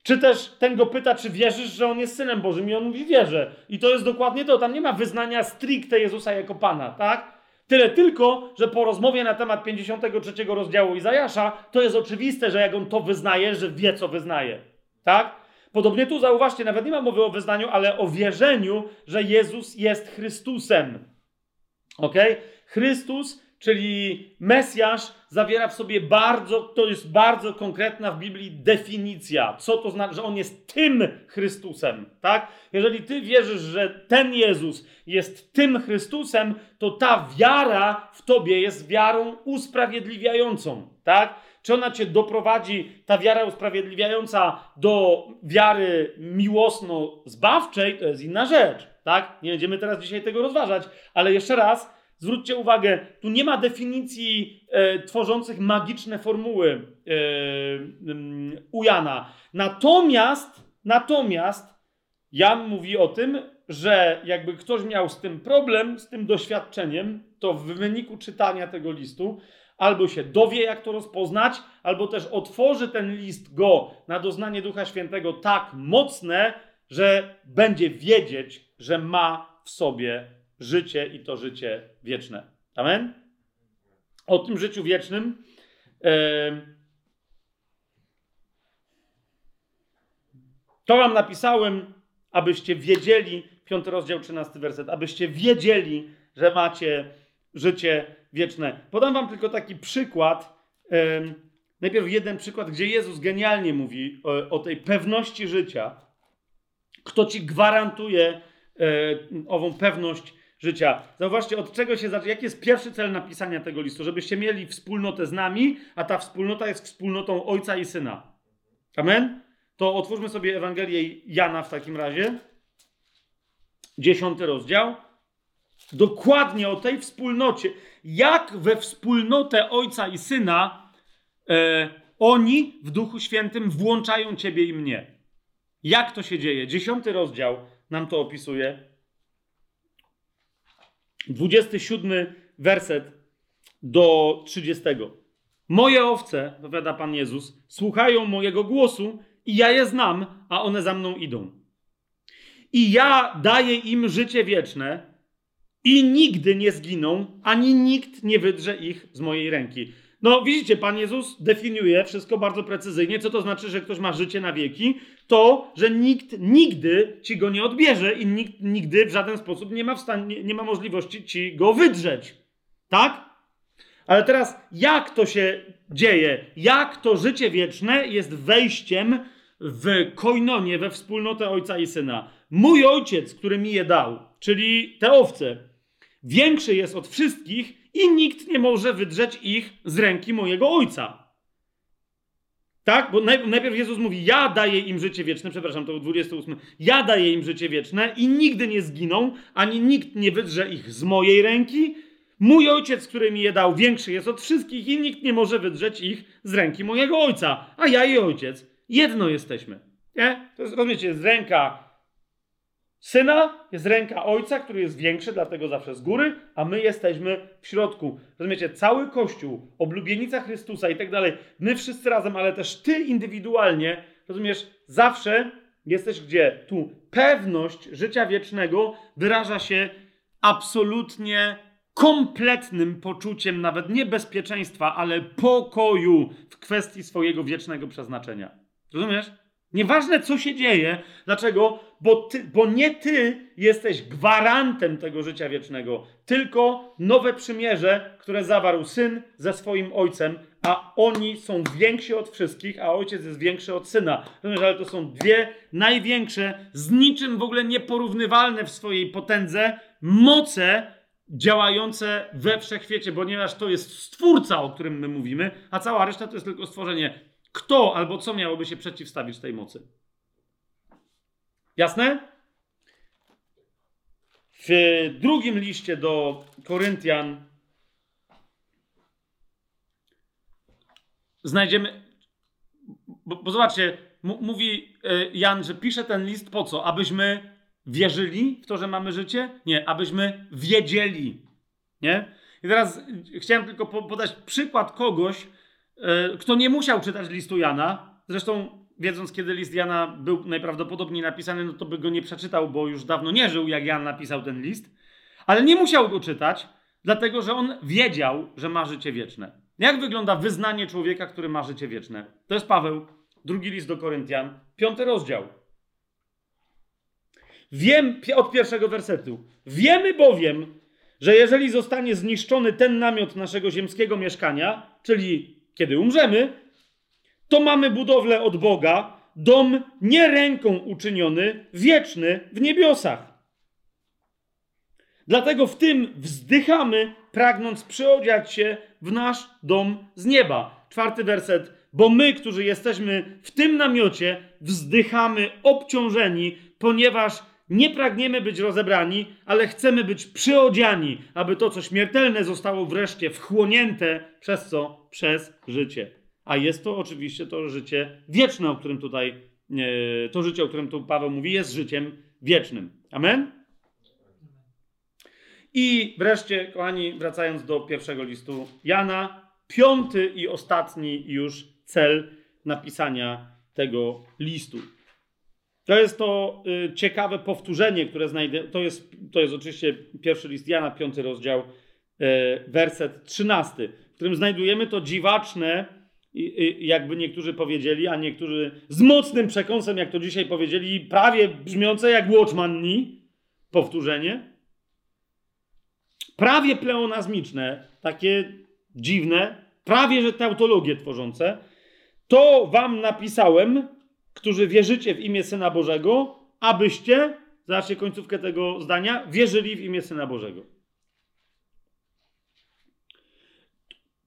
Czy też ten go pyta, czy wierzysz, że on jest Synem Bożym? I on mówi, wierzę. I to jest dokładnie to. Tam nie ma wyznania stricte Jezusa jako Pana, tak? Tyle tylko, że po rozmowie na temat 53 rozdziału Izajasza, to jest oczywiste, że jak on to wyznaje, że wie, co wyznaje. Tak? Podobnie tu zauważcie, nawet nie ma mowy o wyznaniu, ale o wierzeniu, że Jezus jest Chrystusem. Ok? Chrystus czyli Mesjasz, zawiera w sobie bardzo, to jest bardzo konkretna w Biblii definicja, co to znaczy, że on jest tym Chrystusem, tak? Jeżeli ty wierzysz, że ten Jezus jest tym Chrystusem, to ta wiara w tobie jest wiarą usprawiedliwiającą, tak? Czy ona cię doprowadzi, ta wiara usprawiedliwiająca, do wiary miłosno-zbawczej, to jest inna rzecz, tak? Nie będziemy teraz dzisiaj tego rozważać, ale jeszcze raz, Zwróćcie uwagę, tu nie ma definicji e, tworzących magiczne formuły e, u Jana. Natomiast, natomiast Jan mówi o tym, że jakby ktoś miał z tym problem, z tym doświadczeniem, to w wyniku czytania tego listu albo się dowie, jak to rozpoznać, albo też otworzy ten list go na doznanie Ducha Świętego tak mocne, że będzie wiedzieć, że ma w sobie życie i to życie wieczne. Amen? O tym życiu wiecznym. To wam napisałem, abyście wiedzieli, piąty rozdział, trzynasty werset, abyście wiedzieli, że macie życie wieczne. Podam wam tylko taki przykład. Najpierw jeden przykład, gdzie Jezus genialnie mówi o, o tej pewności życia. Kto ci gwarantuje e, ową pewność życia. Zauważcie, od czego się zaczyna. Jaki jest pierwszy cel napisania tego listu? Żebyście mieli wspólnotę z nami, a ta wspólnota jest wspólnotą Ojca i Syna. Amen? To otwórzmy sobie Ewangelię Jana w takim razie. Dziesiąty rozdział. Dokładnie o tej wspólnocie. Jak we wspólnotę Ojca i Syna e, oni w Duchu Świętym włączają Ciebie i mnie. Jak to się dzieje? Dziesiąty rozdział nam to opisuje. 27 werset do 30. Moje owce, powiada Pan Jezus, słuchają mojego głosu i ja je znam, a one za mną idą. I ja daję im życie wieczne i nigdy nie zginą, ani nikt nie wydrze ich z mojej ręki. No, widzicie, Pan Jezus definiuje wszystko bardzo precyzyjnie. Co to znaczy, że ktoś ma życie na wieki? To, że nikt nigdy ci go nie odbierze i nikt nigdy w żaden sposób nie ma, nie ma możliwości ci go wydrzeć. Tak? Ale teraz, jak to się dzieje? Jak to życie wieczne jest wejściem w koinonie, we wspólnotę Ojca i Syna? Mój Ojciec, który mi je dał, czyli te owce, większy jest od wszystkich i nikt nie może wydrzeć ich z ręki mojego Ojca. Tak? Bo najpierw Jezus mówi, ja daję im życie wieczne, przepraszam, to 28. Ja daję im życie wieczne i nigdy nie zginą, ani nikt nie wydrze ich z mojej ręki. Mój ojciec, który mi je dał, większy jest od wszystkich i nikt nie może wydrzeć ich z ręki mojego ojca. A ja i ojciec jedno jesteśmy. Nie? To jest, rozumiecie, ręka Syna jest ręka Ojca, który jest większy, dlatego zawsze z góry, a my jesteśmy w środku. Rozumiecie, cały Kościół, oblubienica Chrystusa i tak dalej, my wszyscy razem, ale też ty indywidualnie, rozumiesz, zawsze jesteś gdzie? Tu pewność życia wiecznego wyraża się absolutnie kompletnym poczuciem nawet nie bezpieczeństwa, ale pokoju w kwestii swojego wiecznego przeznaczenia. Rozumiesz? Nieważne, co się dzieje. Dlaczego? Bo, ty, bo nie ty jesteś gwarantem tego życia wiecznego, tylko nowe przymierze, które zawarł syn ze swoim ojcem, a oni są więksi od wszystkich, a ojciec jest większy od syna. Ale to są dwie największe, z niczym w ogóle nieporównywalne w swojej potędze, moce działające we wszechświecie, ponieważ to jest stwórca, o którym my mówimy, a cała reszta to jest tylko stworzenie. Kto albo co miałoby się przeciwstawić tej mocy? Jasne? W drugim liście do Koryntian znajdziemy. Bo, bo zobaczcie, mówi e, Jan, że pisze ten list po co? Abyśmy wierzyli w to, że mamy życie? Nie, abyśmy wiedzieli. Nie? I teraz chciałem tylko podać przykład kogoś, kto nie musiał czytać listu Jana. Zresztą, wiedząc, kiedy list Jana był najprawdopodobniej napisany, no to by go nie przeczytał, bo już dawno nie żył, jak Jan napisał ten list. Ale nie musiał go czytać, dlatego że on wiedział, że ma życie wieczne. Jak wygląda wyznanie człowieka, który ma życie wieczne? To jest Paweł, drugi list do Koryntian, piąty rozdział. Wiem, od pierwszego wersetu. Wiemy bowiem, że jeżeli zostanie zniszczony ten namiot naszego ziemskiego mieszkania, czyli kiedy umrzemy, to mamy budowlę od Boga, dom nie ręką uczyniony, wieczny w niebiosach. Dlatego w tym wzdychamy, pragnąc przyodziać się w nasz dom z nieba. Czwarty werset. Bo my, którzy jesteśmy w tym namiocie, wzdychamy obciążeni, ponieważ nie pragniemy być rozebrani, ale chcemy być przyodziani, aby to, co śmiertelne, zostało wreszcie wchłonięte przez co? Przez życie. A jest to oczywiście to życie wieczne, o którym tutaj, e, to życie, o którym tu Paweł mówi, jest życiem wiecznym. Amen? I wreszcie, kochani, wracając do pierwszego listu Jana, piąty i ostatni już cel napisania tego listu. To jest to y, ciekawe powtórzenie, które znajdę. To jest, to jest oczywiście pierwszy list Jana, piąty rozdział, y, werset trzynasty, w którym znajdujemy to dziwaczne, jakby niektórzy powiedzieli, a niektórzy z mocnym przekąsem, jak to dzisiaj powiedzieli, prawie brzmiące jak Watchmanni, powtórzenie. Prawie pleonazmiczne, takie dziwne, prawie że teutologię tworzące. To wam napisałem, którzy wierzycie w imię Syna Bożego, abyście, zobaczcie końcówkę tego zdania, wierzyli w imię Syna Bożego.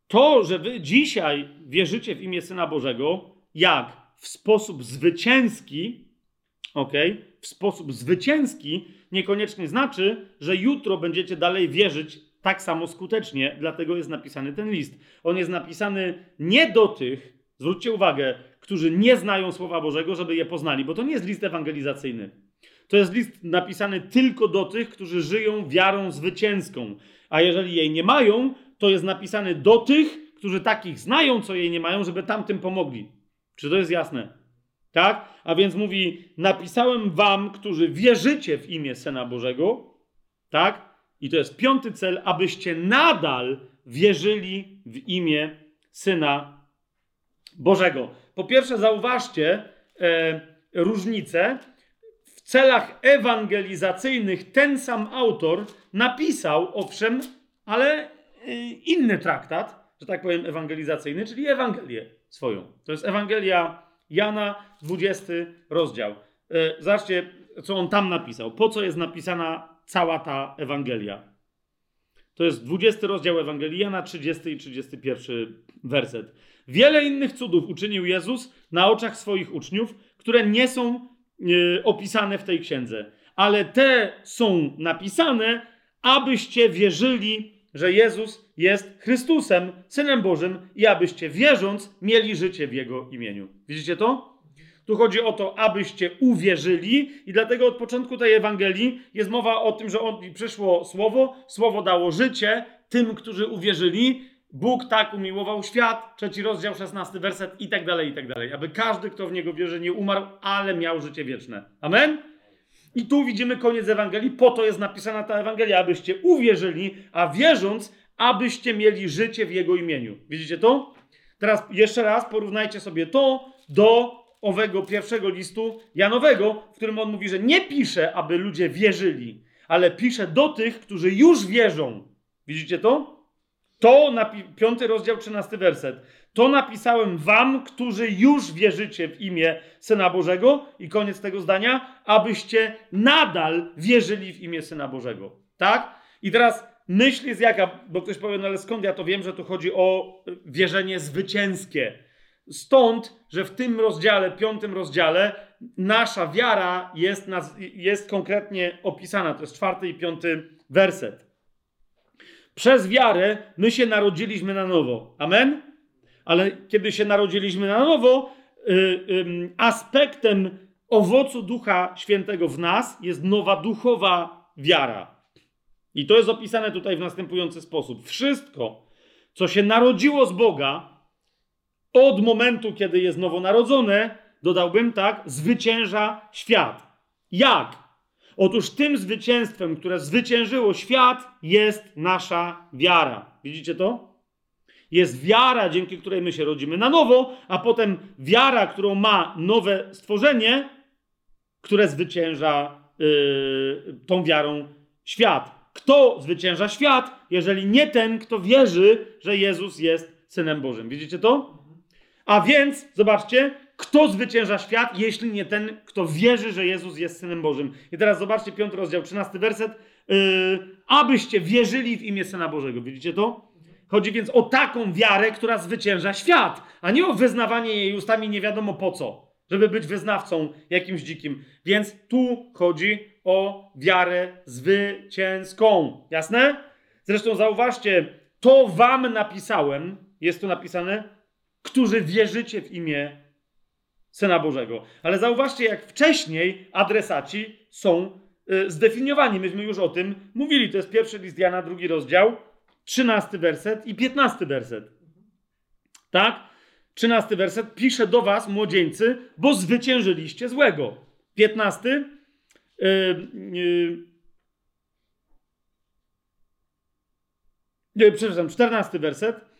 To, że wy dzisiaj wierzycie w imię Syna Bożego, jak w sposób zwycięski, ok, w sposób zwycięski, niekoniecznie znaczy, że jutro będziecie dalej wierzyć tak samo skutecznie, dlatego jest napisany ten list. On jest napisany nie do tych, zwróćcie uwagę, którzy nie znają Słowa Bożego, żeby je poznali, bo to nie jest list ewangelizacyjny. To jest list napisany tylko do tych, którzy żyją wiarą zwycięską. A jeżeli jej nie mają, to jest napisany do tych, którzy takich znają, co jej nie mają, żeby tamtym pomogli. Czy to jest jasne? Tak? A więc mówi: Napisałem wam, którzy wierzycie w imię Syna Bożego, tak? I to jest piąty cel, abyście nadal wierzyli w imię Syna Bożego. Po pierwsze, zauważcie e, różnicę. W celach ewangelizacyjnych ten sam autor napisał, owszem, ale e, inny traktat, że tak powiem, ewangelizacyjny, czyli Ewangelię swoją. To jest Ewangelia Jana, 20 rozdział. E, zobaczcie, co on tam napisał. Po co jest napisana cała ta Ewangelia? To jest 20 rozdział Ewangelii Jana, 30 i 31 werset. Wiele innych cudów uczynił Jezus na oczach swoich uczniów, które nie są e, opisane w tej księdze, ale te są napisane, abyście wierzyli, że Jezus jest Chrystusem, Synem Bożym i abyście wierząc mieli życie w Jego imieniu. Widzicie to? Tu chodzi o to, abyście uwierzyli, i dlatego od początku tej Ewangelii jest mowa o tym, że on, przyszło słowo, słowo dało życie tym, którzy uwierzyli. Bóg tak umiłował świat, trzeci rozdział, szesnasty werset i tak dalej, i tak dalej. Aby każdy, kto w niego wierzy, nie umarł, ale miał życie wieczne. Amen? I tu widzimy koniec Ewangelii, po to jest napisana ta Ewangelia, abyście uwierzyli, a wierząc, abyście mieli życie w Jego imieniu. Widzicie to? Teraz jeszcze raz porównajcie sobie to do owego pierwszego listu Janowego, w którym on mówi, że nie pisze, aby ludzie wierzyli, ale pisze do tych, którzy już wierzą. Widzicie to? To, napi- piąty rozdział, trzynasty werset. To napisałem wam, którzy już wierzycie w imię Syna Bożego i koniec tego zdania, abyście nadal wierzyli w imię Syna Bożego. Tak? I teraz myśl jest jaka, bo ktoś powie, no ale skąd ja to wiem, że tu chodzi o wierzenie zwycięskie. Stąd, że w tym rozdziale, piątym rozdziale, nasza wiara jest, jest konkretnie opisana. To jest czwarty i piąty werset. Przez wiarę my się narodziliśmy na nowo. Amen? Ale kiedy się narodziliśmy na nowo, y, aspektem owocu Ducha Świętego w nas jest nowa duchowa wiara. I to jest opisane tutaj w następujący sposób. Wszystko, co się narodziło z Boga, od momentu, kiedy jest nowonarodzone, dodałbym tak, zwycięża świat. Jak? Otóż tym zwycięstwem, które zwyciężyło świat, jest nasza wiara. Widzicie to? Jest wiara, dzięki której my się rodzimy na nowo, a potem wiara, którą ma nowe stworzenie, które zwycięża yy, tą wiarą świat. Kto zwycięża świat, jeżeli nie ten, kto wierzy, że Jezus jest Synem Bożym? Widzicie to? A więc, zobaczcie, kto zwycięża świat, jeśli nie ten, kto wierzy, że Jezus jest Synem Bożym. I teraz zobaczcie, piąty rozdział, trzynasty werset. Yy, abyście wierzyli w imię Syna Bożego. Widzicie to? Chodzi więc o taką wiarę, która zwycięża świat, a nie o wyznawanie jej ustami nie wiadomo po co, żeby być wyznawcą jakimś dzikim. Więc tu chodzi o wiarę zwycięską. Jasne? Zresztą zauważcie, to wam napisałem, jest tu napisane, którzy wierzycie w imię Syna Bożego. Ale zauważcie, jak wcześniej adresaci są y, zdefiniowani. Myśmy już o tym mówili. To jest pierwszy list Jana, drugi rozdział, trzynasty werset i piętnasty werset. Tak? Trzynasty werset pisze do was, młodzieńcy, bo zwyciężyliście złego. Piętnasty. Yy, yy, przepraszam, czternasty werset.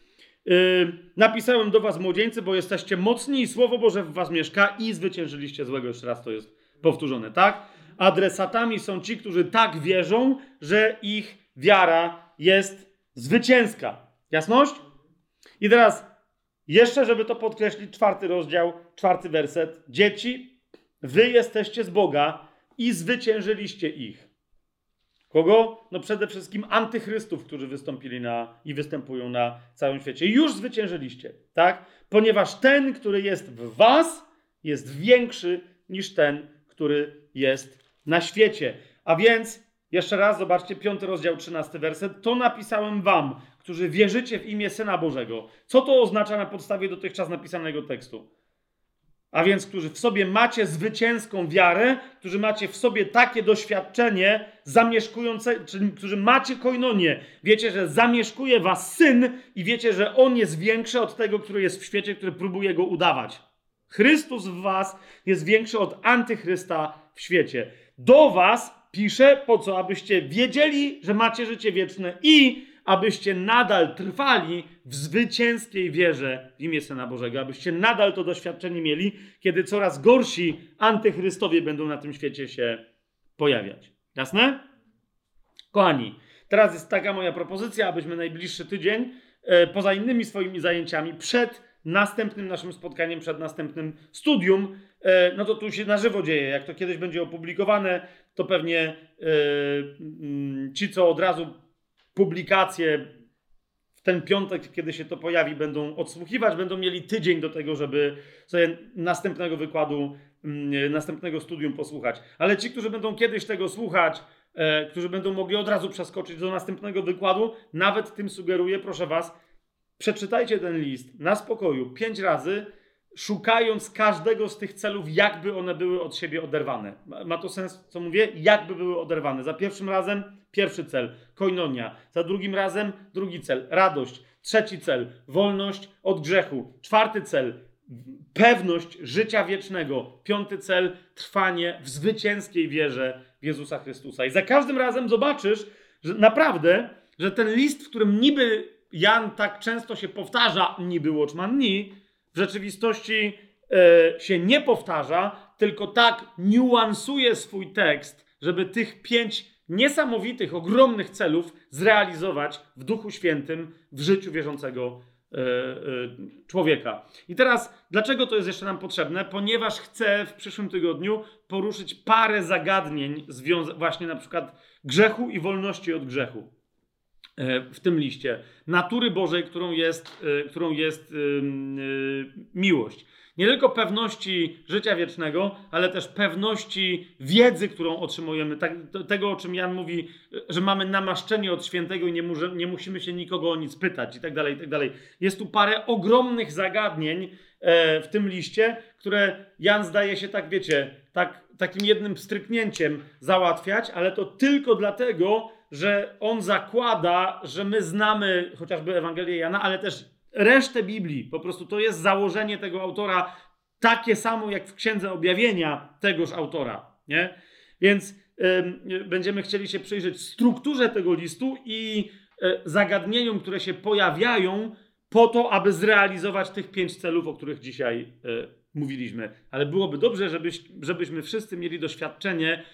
Yy, napisałem do was młodzieńcy, bo jesteście mocni i Słowo Boże w was mieszka i zwyciężyliście złego. Jeszcze raz to jest powtórzone, tak? Adresatami są ci, którzy tak wierzą, że ich wiara jest zwycięska. Jasność? I teraz jeszcze, żeby to podkreślić, czwarty rozdział, czwarty werset. Dzieci, wy jesteście z Boga i zwyciężyliście ich. Kogo? No przede wszystkim antychrystów, którzy wystąpili na i występują na całym świecie. Już zwyciężyliście, tak? Ponieważ ten, który jest w was, jest większy niż ten, który jest na świecie. A więc, jeszcze raz, zobaczcie, piąty rozdział, trzynasty werset. To napisałem wam, którzy wierzycie w imię Syna Bożego. Co to oznacza na podstawie dotychczas napisanego tekstu? A więc, którzy w sobie macie zwycięską wiarę, którzy macie w sobie takie doświadczenie zamieszkujące, czyli którzy macie koinonię. Wiecie, że zamieszkuje was syn i wiecie, że on jest większy od tego, który jest w świecie, który próbuje go udawać. Chrystus w was jest większy od antychrysta w świecie. Do was pisze po co? Abyście wiedzieli, że macie życie wieczne i abyście nadal trwali w zwycięskiej wierze w imię Syna Bożego, abyście nadal to doświadczenie mieli, kiedy coraz gorsi antychrystowie będą na tym świecie się pojawiać. Jasne? Kochani, teraz jest taka moja propozycja, abyśmy najbliższy tydzień, e, poza innymi swoimi zajęciami, przed następnym naszym spotkaniem, przed następnym studium, e, no to tu się na żywo dzieje. Jak to kiedyś będzie opublikowane, to pewnie e, mm, ci, co od razu publikacje w ten piątek, kiedy się to pojawi, będą odsłuchiwać, będą mieli tydzień do tego, żeby sobie następnego wykładu, mm, następnego studium posłuchać. Ale ci, którzy będą kiedyś tego słuchać, e, którzy będą mogli od razu przeskoczyć do następnego wykładu, nawet tym sugeruję, proszę Was, przeczytajcie ten list na spokoju pięć razy szukając każdego z tych celów, jakby one były od siebie oderwane. Ma, to sens, co mówię? Jakby były oderwane. Za pierwszym razem pierwszy cel, koinonia. Za drugim razem drugi cel, radość. Trzeci cel, wolność od grzechu. Czwarty cel, pewność życia wiecznego. Piąty cel, trwanie w zwycięskiej wierze w Jezusa Chrystusa. I za każdym razem zobaczysz, że naprawdę, że ten list, w którym niby Jan tak często się powtarza, niby Watchman ni, w rzeczywistości e, się nie powtarza, tylko tak niuansuje swój tekst, żeby tych pięć niesamowitych, ogromnych celów zrealizować w Duchu Świętym w życiu wierzącego e, e, człowieka. I teraz, dlaczego to jest jeszcze nam potrzebne? Ponieważ chcę w przyszłym tygodniu poruszyć parę zagadnień właśnie na przykład grzechu i wolności od grzechu. E, w tym liście. Natury Bożej, którą jest, e, którą jest e, miłość. Nie tylko pewności życia wiecznego, ale też pewności wiedzy, którą otrzymujemy. Tak, tego, o czym Jan mówi, że mamy namaszczenie od świętego i nie, nie musimy się nikogo o nic pytać i tak dalej, i tak dalej. Jest tu parę ogromnych zagadnień w tym liście, które Jan zdaje się tak, wiecie, tak, takim jednym stryknięciem załatwiać, ale to tylko dlatego, że on zakłada, że my znamy chociażby Ewangelię Jana, ale też resztę Biblii. Po prostu to jest założenie tego autora takie samo jak w Księdze Objawienia tegoż autora. Nie? Więc będziemy chcieli się przyjrzeć strukturze tego listu i y, zagadnieniom, które się pojawiają po to, aby zrealizować tych pięć celów, o których dzisiaj y, mówiliśmy. Ale byłoby dobrze, żebyś, żebyśmy wszyscy mieli doświadczenie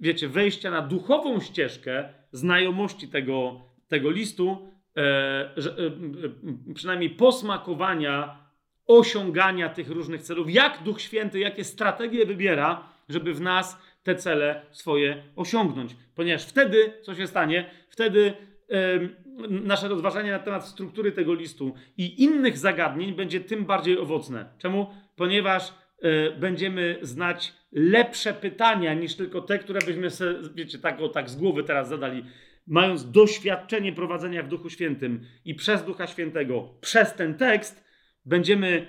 wiecie, wejścia na duchową ścieżkę znajomości tego, tego listu, e, że, e, przynajmniej posmakowania, osiągania tych różnych celów, jak Duch Święty, jakie strategie wybiera, żeby w nas te cele swoje osiągnąć. Ponieważ wtedy, co się stanie, wtedy e, nasze rozważanie na temat struktury tego listu i innych zagadnień będzie tym bardziej owocne. Czemu? Ponieważ E, będziemy znać lepsze pytania niż tylko te, które byśmy sobie, wiecie, tak, o, tak z głowy teraz zadali. Mając doświadczenie prowadzenia w Duchu Świętym i przez Ducha Świętego, przez ten tekst, będziemy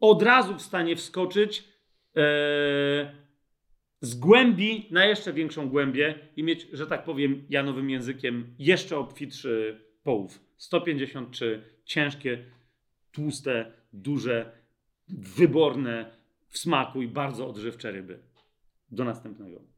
od razu w stanie wskoczyć e, z głębi na jeszcze większą głębię i mieć, że tak powiem, janowym językiem, jeszcze obfitszy połów. 153 ciężkie, tłuste, duże, wyborne w smaku i bardzo odżywcze ryby. Do następnego.